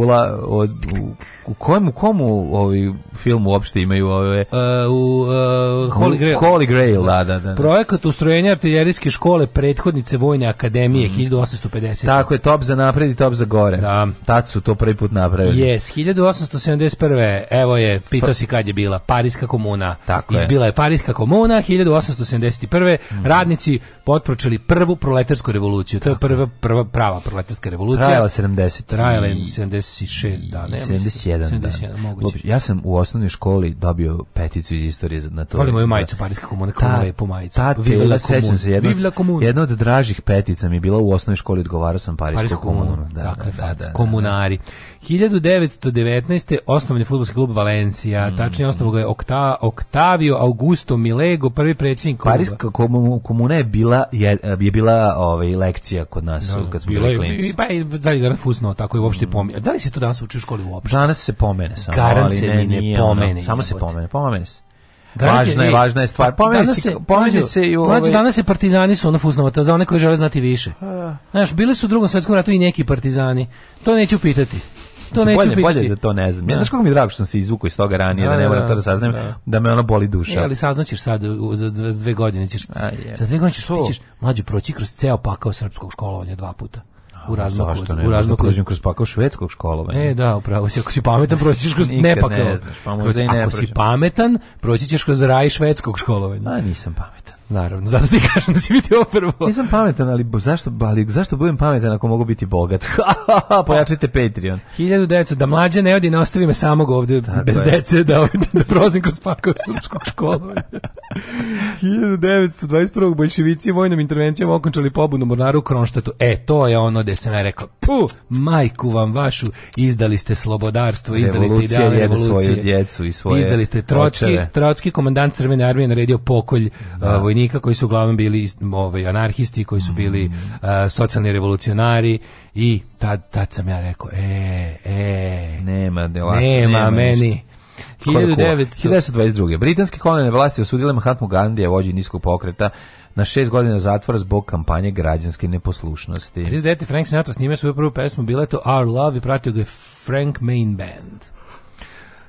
[SPEAKER 2] u, komu ovi film uopšte imaju ove
[SPEAKER 3] e, u uh,
[SPEAKER 2] Holy Grail.
[SPEAKER 3] Holy
[SPEAKER 2] da, da, da.
[SPEAKER 3] Projekat ustrojenja artiljerijske škole prethodnice vojne akademije mm. 1850.
[SPEAKER 2] Tako je top za napred i top za gore. Da. Tad su to prvi put napravili.
[SPEAKER 3] Yes, 1871. Evo je, pitao si kad je bila Parijska komuna. Tako Izbila je. je Parijska komuna 1871. Mm. Radnici potpročili prvu proletarsku revoluciju. To je prva prva prava proletarska revolucija. Trajala 70 trajala je 76 dana.
[SPEAKER 2] 71, 71 dan. moguće. Ja sam u osnovnoj školi dobio peticu iz istorije na
[SPEAKER 3] to. Volim moju majicu Parijska komuna, kako je po majicu. Ta tela,
[SPEAKER 2] sećam se, jedna, jedna od dražih petica mi bila u osnovnoj školi, odgovarao sam Parijsku komunu. Da, Kakve
[SPEAKER 3] da, da, da, komunari. 1919. osnovni futbolski klub Valencija, mm. tačnije osnovu ga je Okta, Octavio Augusto Milego, prvi predsjednik
[SPEAKER 2] kluba. Parijska komuna je bila, je, je bila ovaj, lekcija kod nas, da, kad smo
[SPEAKER 3] bili klinci. Pa je, da je tako i uopšte pomene. Da li se to danas uči u školi
[SPEAKER 2] uopšte? Danas se pomene samo,
[SPEAKER 3] Garant se ali ne, ne
[SPEAKER 2] pomene. Ono, samo se pomene, pomene se. Važna je, važna je e, stvar. Pa pomeni se, pomeni
[SPEAKER 3] se i ovaj... danas se partizani su ono fuznovata, za one koji žele znati više. Znaš, bili su u drugom svetskom ratu i neki partizani. To neću pitati.
[SPEAKER 2] To neću bolje, pitati. Bolje da to ne znam. Ja, znaš kako mi je drago što sam se izvukao iz toga ranije, da, da ne moram to da saznam, da. da me ono boli duša.
[SPEAKER 3] E, ali saznaćeš sad, za dve godine ćeš, za dve godine ćeš, ti ćeš mlađu proći kroz ceo pakao srpskog školovanja dva puta u razmaku. Što ne,
[SPEAKER 2] u razmaku. kroz pakao švedskog školovanja.
[SPEAKER 3] E, da, upravo si. Ako si pametan, proći ćeš kroz nepakao. Ne znaš, pa možda i ne Ako si pametan, proći ćeš kroz raj švedskog školovanja. A,
[SPEAKER 2] nisam pametan.
[SPEAKER 3] Naravno, zato ti kažem da će biti ovo prvo.
[SPEAKER 2] Nisam pametan, ali zašto, ali zašto budem pametan ako mogu biti bogat? Pojačite Patreon.
[SPEAKER 3] 1900, da mlađe ne odi, ne ostavi me samog ovdje bez je. dece, da, ovdje, da prozim kroz pakao srpskog školu. 1921. bolševici vojnom intervencijom okončali pobunu Mornaru u Kronštatu. E, to je ono gde sam ja rekao, pu, majku vam vašu, izdali ste slobodarstvo, izdali ste idealne revolucije. svoju djecu i
[SPEAKER 2] svoje
[SPEAKER 3] Izdali ste Trotski, Trotski komandant Crvene armije naredio pokolj da vojnika koji su uglavnom bili ovaj, anarhisti, koji su bili mm. eh, socijalni revolucionari i tad, tad sam ja rekao, e, e,
[SPEAKER 2] nema, delaš,
[SPEAKER 3] nema, nema meni. Ništa.
[SPEAKER 2] 1922.
[SPEAKER 3] Britanske kolonijalne vlasti osudile Mahatma Gandija, vođi niskog pokreta, na šest godina zatvora zbog kampanje građanske neposlušnosti. 39. Frank Sinatra snime svoju prvu pesmu, bila to Our Love i pratio ga Frank Main Band.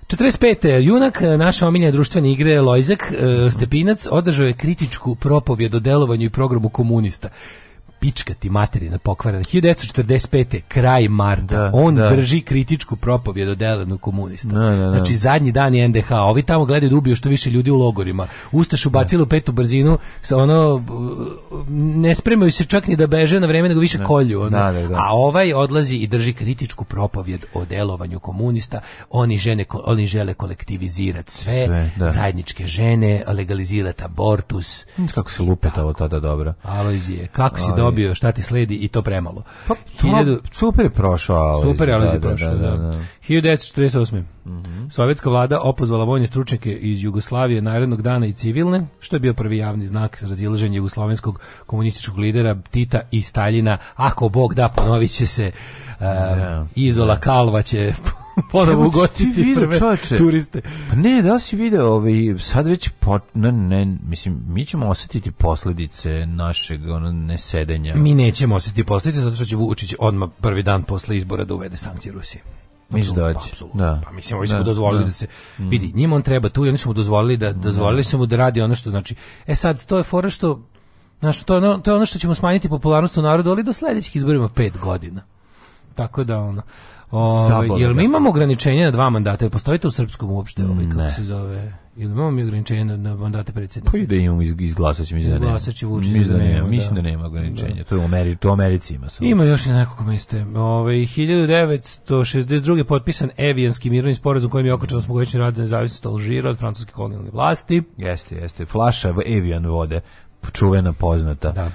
[SPEAKER 3] 45. Junak e, naša omiljena društvene igre Lojzak e, Stepinac održao je kritičku propovjed o delovanju i programu komunista pička ti na pokvarana. 1945. kraj marta. on drži kritičku o delenu komunista. Da, Znači, zadnji dan je NDH. Ovi tamo gledaju da ubiju što više ljudi u logorima. Ustaš ubacili u petu brzinu, sa ono, ne spremaju se čak ni da beže na vreme, nego više kolju. Ono. A ovaj odlazi i drži kritičku propovjed o delovanju komunista. Oni, žene, oni žele kolektivizirati sve, zajedničke žene, legalizirati abortus.
[SPEAKER 2] Kako
[SPEAKER 3] se
[SPEAKER 2] lupetalo tada dobro.
[SPEAKER 3] Alojzije, kako si dobro dobio šta ti sledi i to premalo. Pa,
[SPEAKER 2] super je prošao Ali
[SPEAKER 3] Super
[SPEAKER 2] je prošao, da. da, da, da.
[SPEAKER 3] 1948. Mm -hmm. Sovjetska vlada opozvala vojne stručnjake iz Jugoslavije narednog dana i civilne, što je bio prvi javni znak za razilaženje jugoslovenskog komunističkog lidera Tita i Staljina. Ako Bog da, ponovit će se. Izola Kalva će ponovo ugostiti prve turiste.
[SPEAKER 2] Pa ne, da si video, ovaj, sad već, ne, ne, mislim, mi ćemo osjetiti posljedice našeg ono, nesedenja.
[SPEAKER 3] Mi nećemo osjetiti posljedice, zato što će Vučić odmah prvi dan posle izbora da uvede sankcije Rusije.
[SPEAKER 2] Mislim
[SPEAKER 3] da pa, Pa mislim, ovi smo da, dozvolili da, se mm. vidi, njima on treba tu i oni su mu dozvolili da dozvolili su mu da radi ono što znači. E sad to je fora što to je ono, to ono što ćemo smanjiti popularnost u narodu, ali do sljedećih izborima pet godina. Tako da ono. O, ovaj, jel mi imamo ograničenje na dva mandata? Jel postojite u srpskom uopšte? Ovaj, kako ne. se zove? Jel imamo mi ograničenje na, na mandate predsjednika? Pa
[SPEAKER 2] i
[SPEAKER 3] da imamo
[SPEAKER 2] iz, izglasat mislim da nema.
[SPEAKER 3] Mislim
[SPEAKER 2] da nema, mislim da nema ograničenja. To, je u Americi, to u Americi ima
[SPEAKER 3] samo. Ima još i nekoliko mesta. Ove, 1962. je potpisan Evijanski mirovni sporazum kojim je okočeno smogovični rad za nezavisnost Alžira od francuske kolonijalne vlasti.
[SPEAKER 2] Jeste, jeste. Flaša Evijan vode, čuvena poznata. Da.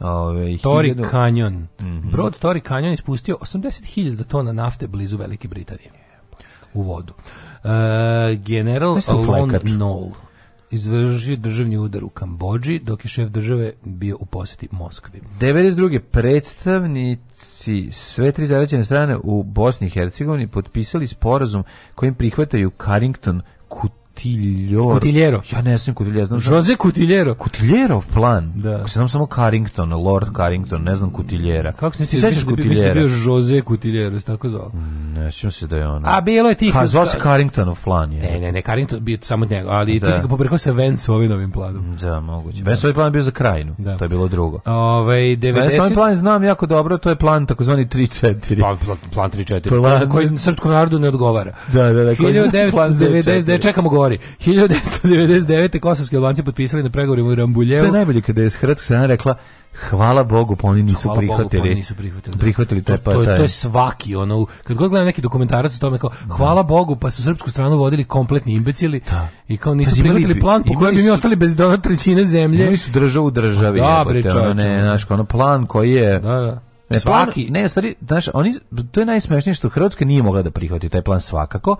[SPEAKER 3] Ove, Tori hiljadu... Canyon. Mm -hmm. Brod Tori Canyon ispustio 80.000 tona nafte blizu Velike Britanije. U vodu. Uh, general Alon Knoll izvršio državni udar u Kambođi, dok je šef države bio u posjeti Moskvi.
[SPEAKER 2] 92. predstavnici sve tri zavećene strane u Bosni i Hercegovini potpisali sporazum kojim prihvataju Carrington, Kut Kutiljor. Kutiljero. Ja ne znam Kutiljero. Znam Jose Kutiljero. Kutiljerov plan. Da. Znam samo Carrington, Lord Carrington, ne znam Kutiljera. Kako se misliš, sećaš Kutiljera? Mislim bio Jose Kutiljero, tako zvao. Ne, sećam se da je on. A bilo je tih. Ka, zvao se Carringtonov plan je. Ne, ne, ne, Carrington bio samo njega, ali da. ti si ga poprekao sa Vensovinovim planom. Da, moguće. Vensovin plan je bio za krajinu. Da. To je bilo drugo. Ovaj 90. Vensovin plan znam jako dobro, to je plan takozvani 3-4. Plan, plan, plan 3-4. Plan... Koji srpskom narodu ne odgovara. Da, da, da. 1990, čekamo gori. 1999. kosovski albanci potpisali na pregovorima u Rambuljevu. To je najbolje kada je Hrvatska strana rekla hvala Bogu, pa oni nisu hvala prihvatili. Bogu, pa nisu prihvatili. prihvatili taj, to, to, pa to, je svaki, ono, kad god gledam neki dokumentarac o tome kao, hvala Bogu, pa su srpsku stranu vodili kompletni imbecili da. i kao nisu pa prihvatili plan po kojem bi mi ostali bez dona trećine zemlje. Oni su državu državi. Pa da, bre, ono, ne, ono. znaš, ono plan koji je... Da, da. Ne, svaki. Plan, ne, stvari, znaš, oni, to je najsmešnije što Hrvatska nije mogla da prihvati taj plan svakako,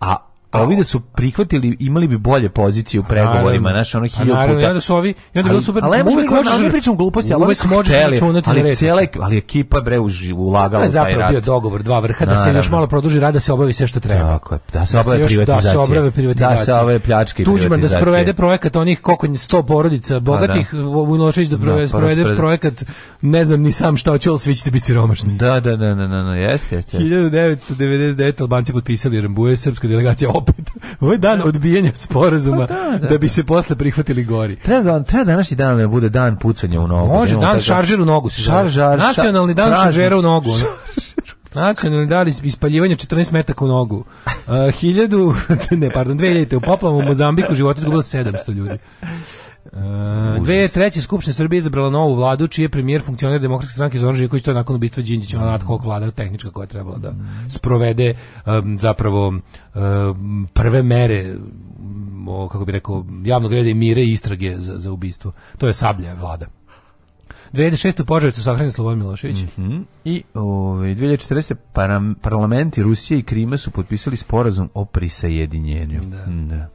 [SPEAKER 2] a a ovi da su prihvatili imali bi bolje pozicije u pregovorima naš ono hilju puta naravno, onda su ovi ja onda bilo super ali uvek možeš pričam gluposti ali uvijek možeš računati ali cijela ali ekipa bre ulagala to je zapravo bio dogovor dva vrha da se još malo produži da se obavi sve što treba tako je da se obave privatizacije da se obave privatizacije da se obave pljačke Tuđman da sprovede projekat onih koliko 100 porodica pa bogatih Vujnović da pa sprovede projekat ne znam ni sam šta hoće svi ćete biti siromašni da da da da da jeste jeste 1999 Albanci potpisali Rambuje srpska delegacija opet, ovo je dan odbijanja sporazuma da, pa da, da. da, bi se posle prihvatili gori. Treba, da, treba današnji dan da bude dan pucanja u nogu. Može, dan šaržer u nogu se šar, Nacionalni dan šaržera ono. u nogu. Nacionalni dan ispaljivanja 14 metaka u nogu. Uh, 1000, ne, pardon, 2000 u poplavu u Mozambiku život izgubilo 700 ljudi. Uh, dve treće Skupštine Srbije izabrala novu vladu, čiji je premijer funkcioner demokratske stranke Zoran Živković, to je nakon ubistva Đinđića, ona ad hoc vlada tehnička koja je trebala da sprovede zapravo prve mere um, kako bi rekao, javnog reda i mire i istrage za, za ubistvo. To je sablja vlada. 2006. u Sahrani Slobodan Milošević. Mm -hmm. I ove, ovaj, 2014. parlamenti Rusije i Krime su potpisali sporazum o prisajedinjenju. Da. Mm, da.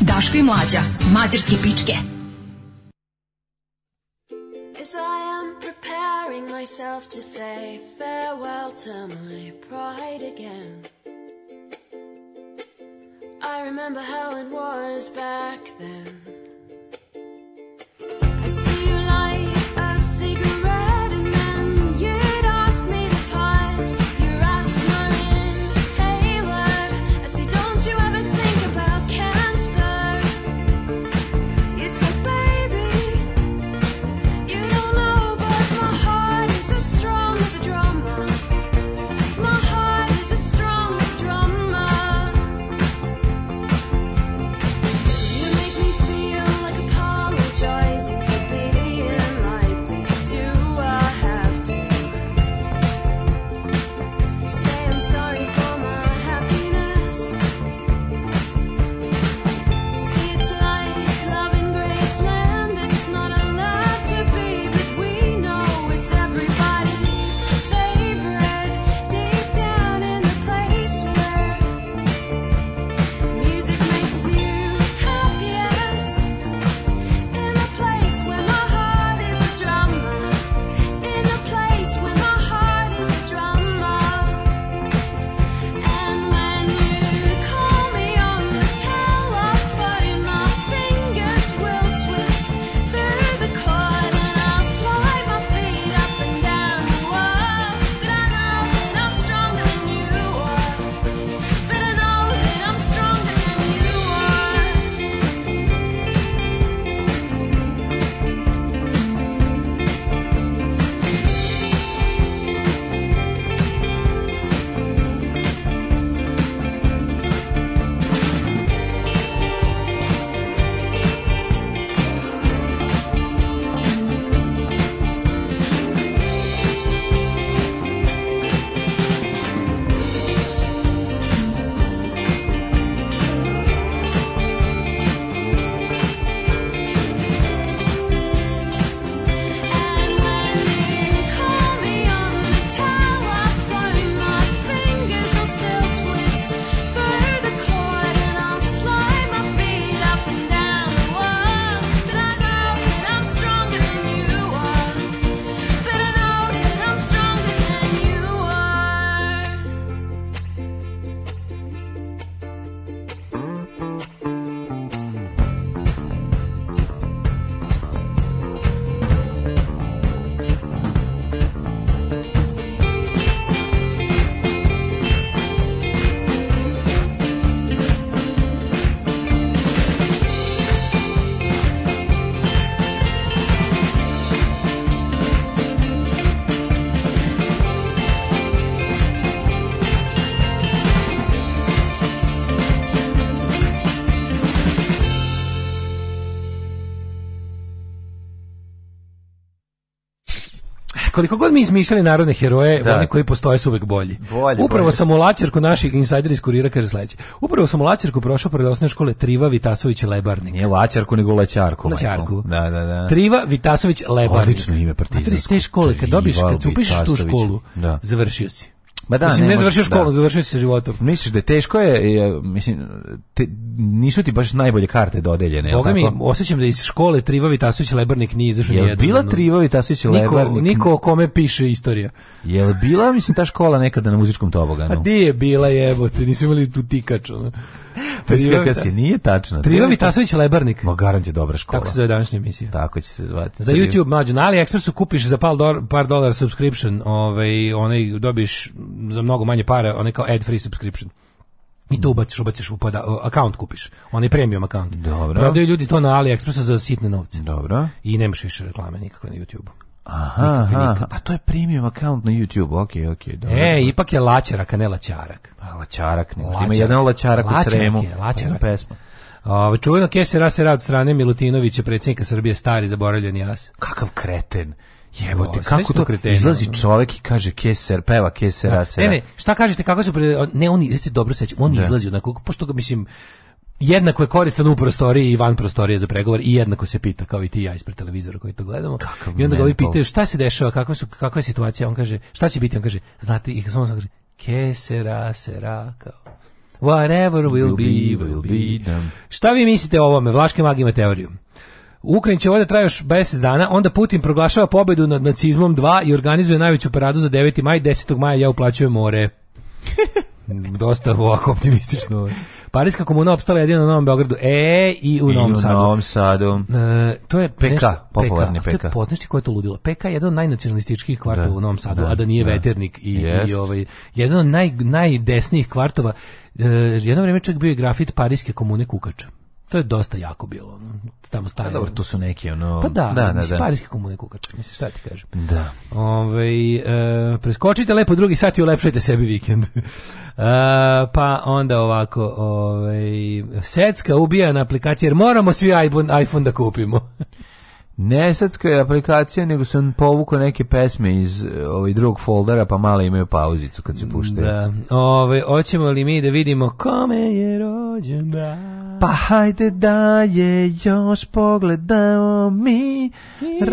[SPEAKER 2] Daško i mlađa, mađarske pičke. As I am preparing myself to say farewell to my pride again. I remember how it was back then.
[SPEAKER 6] koliko god mi izmišljali narodne heroje, da. oni koji postoje su uvek bolji. Upravo sam u Lačerku, naših insajder iz kurira kaže sledeće. Upravo sam u Lačerku prošao pred osnovne škole Triva Vitasović Lebarnik. Nije Lačerku, nego Lačarku. Da, da, da. Triva Vitasović Lebarnik. Odlično ime partizansko. škole, kad dobiš, kad upišeš tu školu, završio si ma da, mislim, ne, ne završio školu, da. završio si životom. Misliš da je teško je, mislim, te, nisu ti baš najbolje karte dodeljene, Boga mi, osjećam da iz škole Trivovi Tasović Lebarnik nije izašao nijedan. Je bila ono. Trivovi Tasović Lebarnik? Niko o kome piše istorija. Je li bila, mislim, ta škola nekada na muzičkom toboganu? A di je bila jebote, nisu imali tu tikač, ono. Prskaka nije tačno. Triva Tasović Lebarnik. Ma garant je dobra škola. Tako se zove današnja Tako će se zvati. Za YouTube mlađu. Na AliExpressu kupiš za par, dolar, par dolara subscription, ovaj, onaj dobiš za mnogo manje para, onaj kao ad-free subscription. I to ubaciš, ubaciš u poda, account kupiš. Onaj premium account. Dobro. Prodaju ljudi to na AliExpressu za sitne novce. Dobro. I nemaš više reklame nikakve na YouTubeu. Aha, aha, a to je premium account na YouTube, ok, ok. Dobro. E, ipak je lačarak, a ne lačarak. Pa lačarak, ne. Znači lačarak. Ima jedan lačarak, u Sremu. Je, lačarak je, pesma. Uh, čuveno Kesera se rad strane Milutinovića, predsjednika Srbije, stari zaboravljeni jas. Kakav kreten. Jebote, kako to kreteno. izlazi ono. čovjek i kaže keser, peva Keser se. Ne, ne, šta kažete kako se, ne oni jeste dobro seći, on da. izlazi onako pošto ga mislim jednako je koristan u prostoriji i van prostorije za pregovor i jednako se pita kao i ti ja ispred televizora koji to gledamo. I onda ga ovi pitaju šta se dešava, kakva, su, kakva je situacija, on kaže šta će biti, on kaže znate i samo sam kaže ke sera sera kao Whatever will, be, will be. Šta vi mislite o ovome? Vlaške magije teoriju. Ukrajin će ovdje traje još mjesec dana, onda Putin proglašava pobedu nad nacizmom 2 i organizuje najveću paradu za 9. maj, 10. maja ja uplaćujem more. Dosta ovako optimistično. Parijska komuna opstala jedino u Novom Beogradu. E, i u Novom Sadu. Novom Sadu. E, to je PK, nešto, popularni PK. koje je to ludilo. PK je jedan od najnacionalističkih kvartova u Novom Sadu, a da nije veternik i, i ovaj, jedan od naj, najdesnijih kvartova. E, jedno vrijeme čak bio je grafit Parijske komune Kukača. To je dosta jako bilo. Ono, tamo pa Dobro, tu su neki ono. Pa da, da, da, parijski Mislim šta ti kažem. Da. Ovaj e, preskočite lepo drugi sat i ulepšajte sebi vikend. E, pa onda ovako, ovaj secka ubija na aplikaciji jer moramo svi iPhone da kupimo. Ne sadska je aplikacija, nego sam povukao neke pesme iz e, ovaj drugog foldera, pa malo imaju pauzicu kad se pušte Da. Ove, hoćemo li mi da vidimo kome je rođen da? Pa hajde da je još pogledamo mi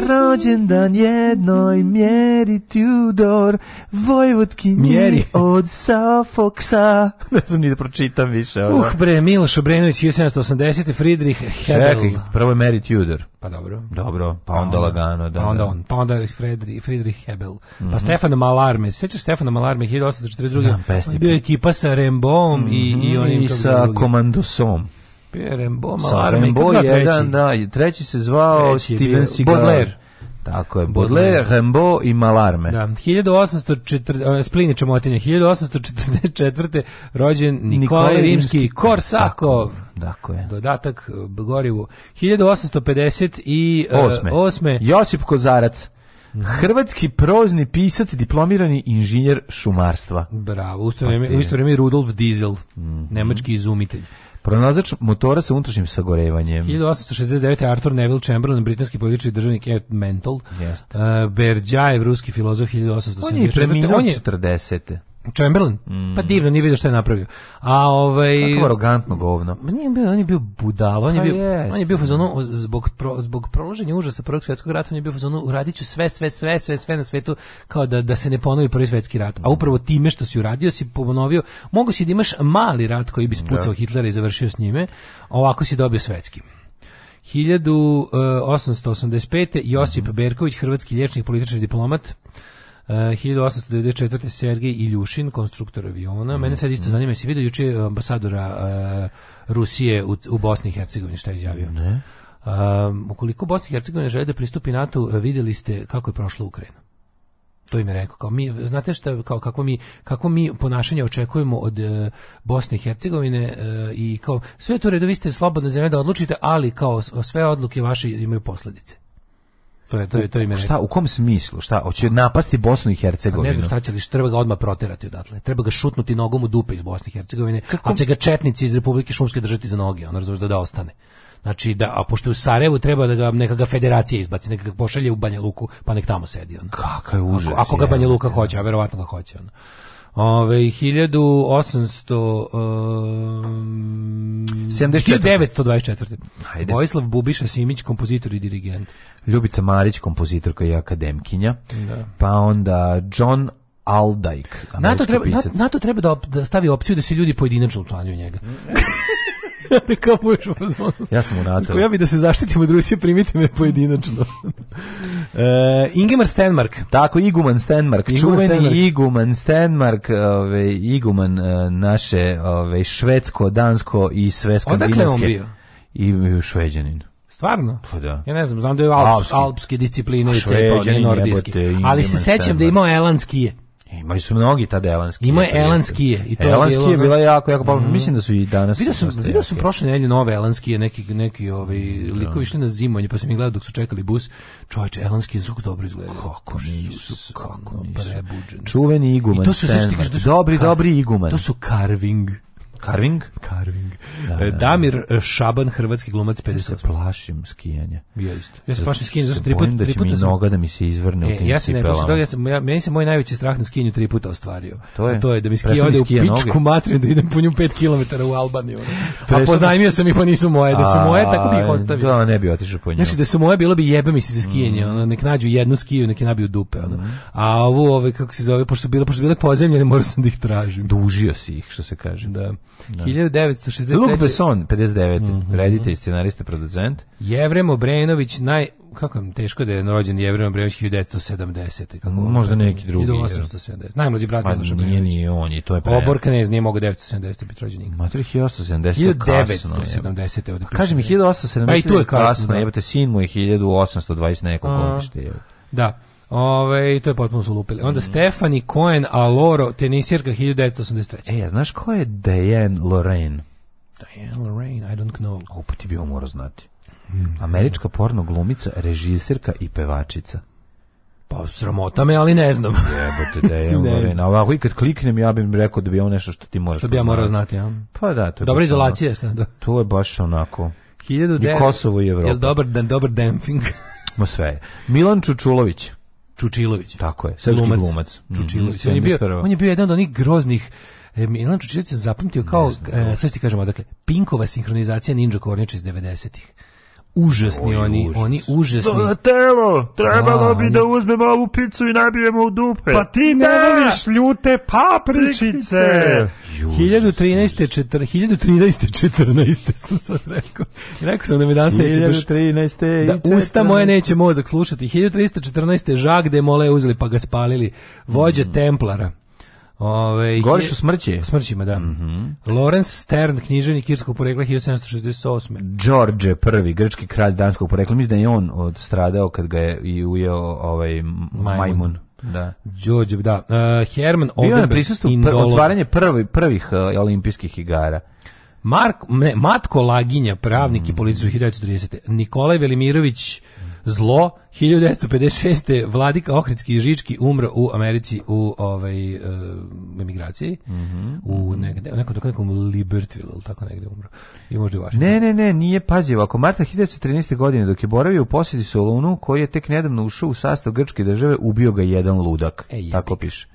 [SPEAKER 6] Rođendan jednoj mjeri Tudor Vojvodkinji mjeri. od safoksa Ne znam ni da pročitam više. Ovo. Uh bre, Miloš Obrenović 1780. Friedrich Hebel. Čekaj, prvo je Mary Tudor. Pa dobro. Dobro, pa, pa onda, onda lagano, da. Pa onda on, pa onda Friedrich, Friedrich Hebel. Pa mm -hmm. Stefano Malarme, sećaš Stefano Malarme 1842. Znam, pesnik. Bio ekipa sa Rembom mm -hmm. i, i mhm, onim... I sa Komandosom. Bio je Malarme. Sa Rembo jedan, da, treći se zvao treći Steven Seagal. Baudelaire. Tako je, Baudelaire, Rimbaud i Malarme. Da, 1804, Splin 1844. rođen Nikolaj Rimski Korsakov. Tako je. Dodatak e, Gorivu. 1850 i... E, osme. Josip Kozarac. Hrvatski prozni pisac, diplomirani inženjer šumarstva. Bravo, u isto pa vrijeme Rudolf Diesel, mm -hmm. nemački izumitelj. Pronalazač motora sa unutrašnjim sagorevanjem. 1869. Arthur Neville Chamberlain, britanski politički državnik Ed Mental. Yes. Uh, Berđajev, ruski filozof 1870. On je preminuo 40. Chamberlain? Mm. Pa divno, nije vidio što je napravio. A ovaj Kako arogantno govno. Nije bio, on je bio budalo. Pa on je bio, on je bio zbog zbog proloženja užasa prvog svjetskog rata, on je bio fazonu ću sve sve sve sve sve na svetu kao da da se ne ponovi prvi svjetski rat. A upravo time što si uradio si ponovio, mogu si da imaš mali rat koji bi spucao Hitlera i završio s njime, ovako si dobio svjetski 1885. E, Josip mhm. Berković, hrvatski liječnik, politički diplomat, 1894. Eh, Sergej Iljušin, konstruktor aviona. Mene sad isto mhm. zanima, si vidio juče ambasadora eh, Rusije u, Bosni i Hercegovini, šta je izjavio?
[SPEAKER 7] Ne.
[SPEAKER 6] ukoliko Bosna i Hercegovina žele da pristupi NATO, eh, vidjeli ste kako je prošla Ukrajina. To im je rekao. Kao mi, znate šta, kao kako mi, kako mi ponašanje očekujemo od e, Bosne i Hercegovine i kao sve to redovi ste slobodne zemlje da odlučite, ali kao sve odluke vaše imaju posljedice. To to Šta u
[SPEAKER 7] kom smislu? Šta hoće napasti Bosnu i Hercegovinu? A ne
[SPEAKER 6] znam
[SPEAKER 7] šta
[SPEAKER 6] će li treba ga odmah proterati odatle. Treba ga šutnuti nogom u dupe iz Bosne i Hercegovine, Kako? a će ga četnici iz Republike Šumske držati za noge, on razumije da da ostane. Znači da a pošto u Sarajevu treba da ga neka ga federacija izbaci, neka ga pošalje u Banja Luku, pa nek tamo sedi on.
[SPEAKER 7] Kakav užas.
[SPEAKER 6] Ako, ga Banja Luka hoće, a verovatno ga hoće on. Ove, 1800... Um, 1924. Vojislav Bubiša Simić, kompozitor i dirigent.
[SPEAKER 7] Ljubica Marić, kompozitorka i akademkinja.
[SPEAKER 6] Da.
[SPEAKER 7] Pa onda John Aldajk,
[SPEAKER 6] američki to treba, pisac. to treba da, stavi opciju da se ljudi pojedinačno učlanjuju njega
[SPEAKER 7] kao Ja sam u NATO. Ja
[SPEAKER 6] bih da se zaštitim od Rusije, primiti me pojedinačno. e, Ingemar Stenmark.
[SPEAKER 7] Tako, Iguman Stenmark. Iguman čuveni Iguman Stenmark, ove, Iguman e, naše ove, švedsko, dansko i sve skandinavske. Odakle on bio? I e, šveđanin.
[SPEAKER 6] Stvarno?
[SPEAKER 7] Pa da.
[SPEAKER 6] Ja ne znam, znam da je alps, alpske discipline i nordijski. Ali se sećam da je imao elanskije.
[SPEAKER 7] E, imali su mnogi tada elanski.
[SPEAKER 6] Ima elanskije
[SPEAKER 7] i to elanski je je bila jako jako mm. mislim da su i danas.
[SPEAKER 6] Vidio sam vidio sam prošle nedelje nove je neki neki ovaj likovi išli na zimovanje pa sam ih gledao dok su čekali bus. Čovječe, elanski zvuk dobro izgleda.
[SPEAKER 7] Kako nisu, kako nisu. Čuveni iguman. I to su dobri dobri iguman.
[SPEAKER 6] To su carving.
[SPEAKER 7] Carving?
[SPEAKER 6] Carving. E, da, Damir Šaban, hrvatski glumac 50. Ja se
[SPEAKER 7] plašim skijanja.
[SPEAKER 6] Ja isto. Ja se plašim skijanja, zašto tri puta da
[SPEAKER 7] će mi noga da mi
[SPEAKER 6] se
[SPEAKER 7] izvrne e, u tim ja se ne
[SPEAKER 6] ja sam, ja, meni se moj najveći strah na skijanju tri puta ostvario.
[SPEAKER 7] To je, A
[SPEAKER 6] to je da mi skija ode u pičku matri, da idem po nju 5 km u Albaniju. Ono. A pozajmio sam ih, pa nisu moje. Da su moje, tako bih ih e, ostavio. Da,
[SPEAKER 7] ne bi otišao po nju.
[SPEAKER 6] Znači, da su moje, bilo bi jebe mi se za skijanje. Mm. Ono, nek nađu jednu skiju, nek nabiju dupe. Ono. Mm. A ovo, ove, kako se zove, pošto bile, pošto bile pozemljene, morao sam da ih tražim.
[SPEAKER 7] Dužio si ih, što se kaže. Da.
[SPEAKER 6] 1963. Luke
[SPEAKER 7] Besson, 59. Mm -hmm. Reditelj, scenarista, producent.
[SPEAKER 6] Jevrem Obrenović, naj... Kako je teško da je rođen Jevrem Obrenović 1970. Kako
[SPEAKER 7] Možda neki drugi.
[SPEAKER 6] 1870. Najmlađi brat Miloš pa
[SPEAKER 7] Obrenović. Nije ni on, i to je pre...
[SPEAKER 6] Obor Knez nije mogo 1970. biti rođen nikad.
[SPEAKER 7] Matur 1870. 1970. Ovde kaže mi 1870. Pa i tu je kasno. kasno te, Jebate, sin mu je
[SPEAKER 6] 1820 nekog godište. Da. Ove, to je potpuno su lupili. Onda mm. Stefani Cohen Aloro, tenisirka 1983.
[SPEAKER 7] E, znaš ko je Diane Lorraine?
[SPEAKER 6] Diane Lorraine, I don't know.
[SPEAKER 7] O, pa ti bi ovo morao znati. Mm, Američka porno glumica, režisirka i pevačica.
[SPEAKER 6] Pa sramota me, ali ne znam.
[SPEAKER 7] Jebote, da Lorraine Lorena. Ovako, i kad kliknem, ja bih rekao da bi ovo nešto što ti moraš
[SPEAKER 6] Što bi ja morao znati, ja.
[SPEAKER 7] Pa da,
[SPEAKER 6] to je Dobra ono- izolacija, šta? Da.
[SPEAKER 7] To je baš onako... 19... I Kosovo i Evropa. Jel
[SPEAKER 6] dobar, dobar damping?
[SPEAKER 7] Mo sve je. Milan Čučulović.
[SPEAKER 6] Čučilović.
[SPEAKER 7] Tako je, srpski glumac. glumac.
[SPEAKER 6] Mm-hmm. Čučilović. Mm, on, je bio, on je bio jedan od onih groznih e, Milan Čučilić se zapamtio kao, sve što e, ti kažemo, dakle, Pinkova sinhronizacija Ninja Kornjača iz 90-ih užasni oni, oni užasni.
[SPEAKER 7] To, trebalo bi da uzmemo ovu picu i nabijemo u dupe.
[SPEAKER 6] Pa ti ne da! voliš ljute papričice. 1013. 1013. 14. sam sad rekao. Rekao sam da mi danas neće baš... Da, usta moje neće mozak slušati. 1314. Žak de Mole uzeli pa ga spalili. Vođe mm. Templara.
[SPEAKER 7] Ove, Goriš o smrći?
[SPEAKER 6] Smrćima, da.
[SPEAKER 7] Mm -hmm.
[SPEAKER 6] Lawrence Stern, književnik irskog porekla 1768.
[SPEAKER 7] george prvi, grčki kralj danskog porekla. Mislim da je on odstradao kad ga je i ujeo ovaj majmun. Da.
[SPEAKER 6] Đorđe, da. Uh, Herman Bio
[SPEAKER 7] je otvaranje prvi, prvih e, olimpijskih igara.
[SPEAKER 6] Mark, ne, Matko Laginja, pravnik mm -hmm. i političar 1930. Nikolaj Velimirović, zlo 1956. vladika Ohridski i Žički umro u Americi u ovaj eh, emigraciji. Mhm. U negde, u nekom, nekom Libertville, tako negde umro. I možda
[SPEAKER 7] Ne, ne, ne, nije pazi Ako Marta 1913. godine dok je boravio u posjedi Solunu, koji je tek nedavno ušao u sastav grčke države, ubio ga jedan ludak. E, tako piše.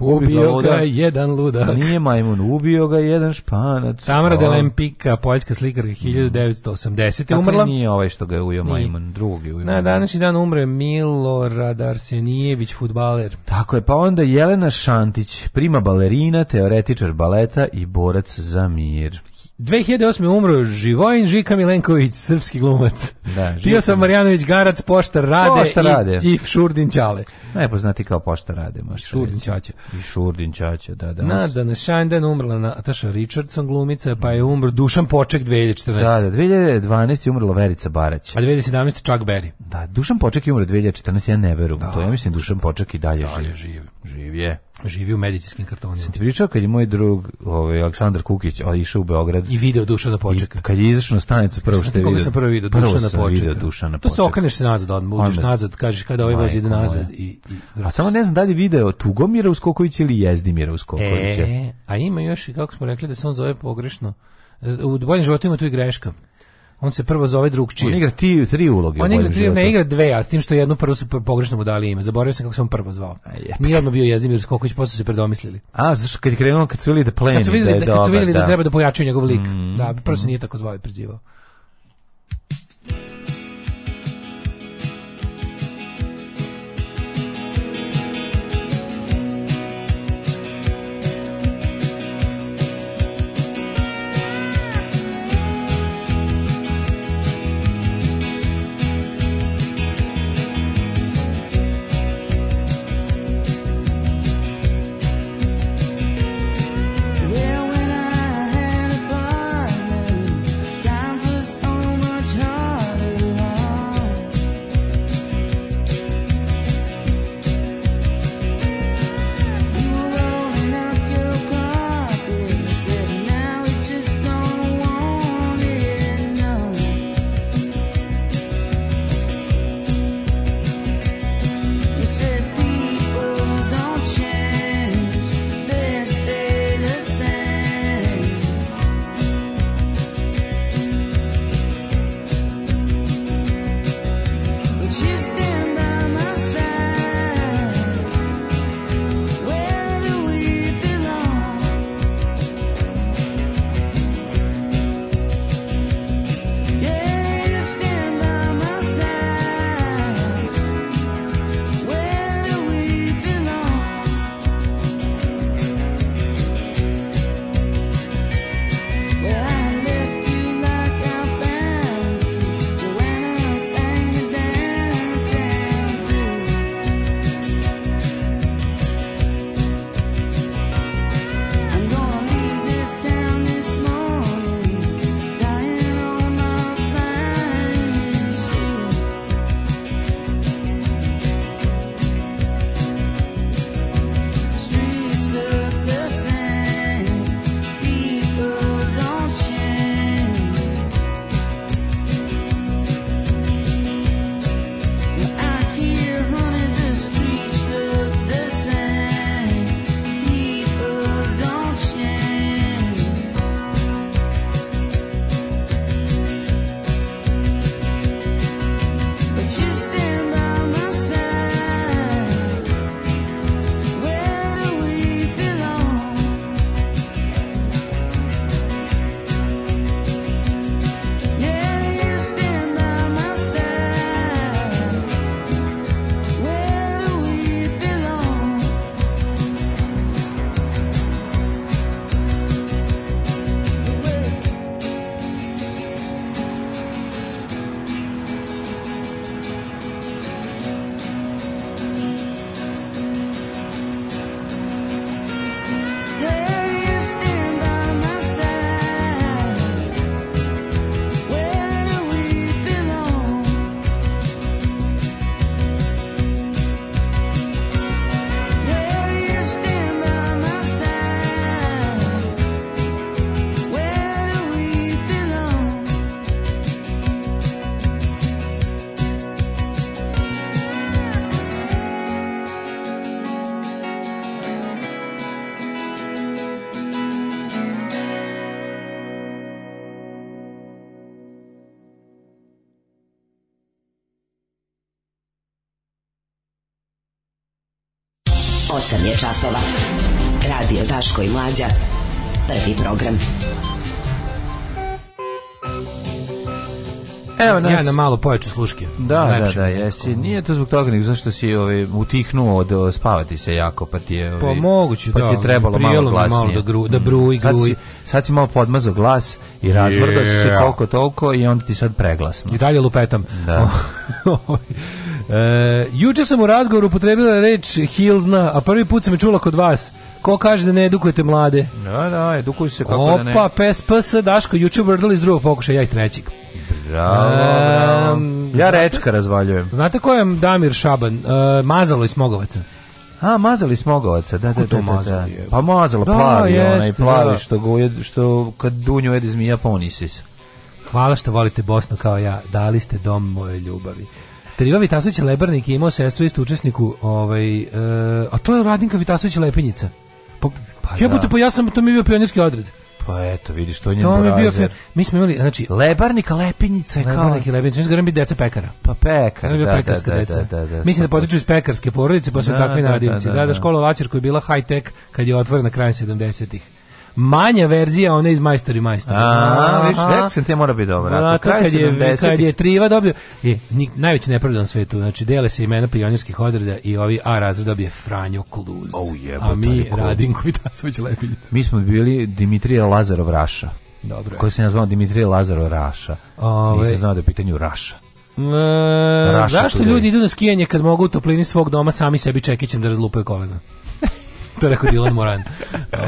[SPEAKER 6] Ubio ga jedan ludak.
[SPEAKER 7] Nije majmun, ubio ga jedan španac.
[SPEAKER 6] Tamara de Lempika, poljska slikarka 1980. je umrla.
[SPEAKER 7] nije ovaj što ga je ujo majmun, drugi
[SPEAKER 6] ujo. Na današnji dan umre Milorad Arsenijević, futbaler.
[SPEAKER 7] Tako je, pa onda Jelena Šantić, prima balerina, teoretičar baleta i borac za mir.
[SPEAKER 6] 2008. umro Živojin Žika Milenković, srpski glumac. Da, sam Marjanović Garac, Poštar Rade, rade. i, Šurdin Čale.
[SPEAKER 7] Najpoznati kao Poštar Rade,
[SPEAKER 6] možete Šurdin Čače.
[SPEAKER 7] I Šurdin Čače,
[SPEAKER 6] da,
[SPEAKER 7] da.
[SPEAKER 6] Na na Šajnden umrla Nataša Richardson glumica, pa je umro Dušan Poček 2014.
[SPEAKER 7] Da, da, 2012. je umrla Verica Barać.
[SPEAKER 6] A 2017. Chuck Berry.
[SPEAKER 7] Da, Dušan Poček je umro 2014, ja ne verujem. Da, to ja mislim Dušan Poček i dalje, dalje živ. Živ je
[SPEAKER 6] živi u medicinskim kartonima.
[SPEAKER 7] Sam ti pričao kad je moj drug ovaj, Aleksandar Kukić ali išao u Beograd.
[SPEAKER 6] I video
[SPEAKER 7] na
[SPEAKER 6] Počeka. I
[SPEAKER 7] kad je izašao na stanicu, prvo što je vidio.
[SPEAKER 6] sam prvo vidio? na
[SPEAKER 7] Počeka. To se
[SPEAKER 6] okreneš se nazad, on uđeš nazad, kažeš kada ovaj voz ide nazad. I, i
[SPEAKER 7] a samo ne znam da li je video Tugomira Uskokovića ili Jezdimira Uskokovića. E,
[SPEAKER 6] a ima još, kako smo rekli, da se on zove pogrešno. U boljem životu ima tu i greška on se prvo zove drugčije.
[SPEAKER 7] On igra ti, tri uloge. On igra tri,
[SPEAKER 6] ne igra dve, a s tim što jednu prvu su pogrešno mu dali ime. Zaboravio sam kako se on prvo zvao. Yep. Nije odmah bio Jezimir Skoković, posle se predomislili.
[SPEAKER 7] A, zašto kad je krenuo, kad
[SPEAKER 6] su vidjeli da
[SPEAKER 7] pleni,
[SPEAKER 6] da, je da, kad su vidjeli da, da, treba da pojačaju njegov lik. Mm, da, prvo se nije tako zvao i prizivao. 8 je časova. Radio Daško i Mlađa. Prvi program. Evo nas. Ja na malo pojaču sluške.
[SPEAKER 7] Da, da, da, jesi. Nije to zbog toga, nego zašto si ovaj, utihnuo od spavati se jako, pa ti je...
[SPEAKER 6] Pa ovaj, pa
[SPEAKER 7] moguće, pa da. Pa ti
[SPEAKER 6] je
[SPEAKER 7] trebalo malo glasnije. Malo
[SPEAKER 6] da, gru, da bruj, gruj. Sad si,
[SPEAKER 7] sad si malo podmazao glas i razvrgao yeah. si se koliko toliko i onda ti sad preglasno.
[SPEAKER 6] I dalje lupetam.
[SPEAKER 7] Da. Ovaj,
[SPEAKER 6] E, juče sam u razgovoru upotrebila reč hilzna, a prvi put sam je čula kod vas. Ko kaže da ne edukujete mlade?
[SPEAKER 7] Da, da, edukuju se kako
[SPEAKER 6] Opa, da
[SPEAKER 7] ne.
[SPEAKER 6] Opa, Daško, juče vrdali iz drugog pokušaja, ja iz trećeg.
[SPEAKER 7] ja rečka razvaljujem.
[SPEAKER 6] Znate ko je Damir Šaban? E, mazalo iz Smogovaca
[SPEAKER 7] A, mazali smogovaca, da, da, da, da, Pa mazalo, da, plavi, onaj plavi, što, go, što kad dunju jedi zmija ponisis.
[SPEAKER 6] Pa Hvala što volite Bosnu kao ja, dali ste dom moje ljubavi. Triva Vitasović Lebarnik je imao sestru isto učesniku, ovaj, eh, a to je Radinka Vitasović Lepinjica. Pa, pa ja sam, to mi je bio pionirski odred.
[SPEAKER 7] Pa eto, vidiš,
[SPEAKER 6] to je bio, mi smo imali, znači...
[SPEAKER 7] Lebarnik, Lepinjica je
[SPEAKER 6] kao... Lebarnik Lepinjica, mi smo pekara.
[SPEAKER 7] Pa pekara, da, da,
[SPEAKER 6] da, Mislim da potiču iz pekarske porodice, pa su da, takvi nadimci. Da, da, škola da, koja je bila high-tech kad je otvorena krajem 70-ih manja verzija one iz Majstor i Majstor.
[SPEAKER 7] A, viš, rekao te mora biti dobra. to kad, je, kad
[SPEAKER 6] Triva dobio, je, najveći nepravdan svetu, znači dele se imena pionirskih odreda i ovi A razred dobije Franjo Kluz.
[SPEAKER 7] Oh, jebo,
[SPEAKER 6] a mi Radinko Tasović
[SPEAKER 7] Mi smo bili Dimitrija Lazarov Raša.
[SPEAKER 6] Dobro.
[SPEAKER 7] Koji se nazvao Dimitrije Lazarov Raša. Ove. Nisam znao da je pitanju Raša. E,
[SPEAKER 6] zašto ljudi idu na skijanje kad mogu u toplini svog doma sami sebi čekićem da razlupaju kolena? to je rekao Dylan Moran.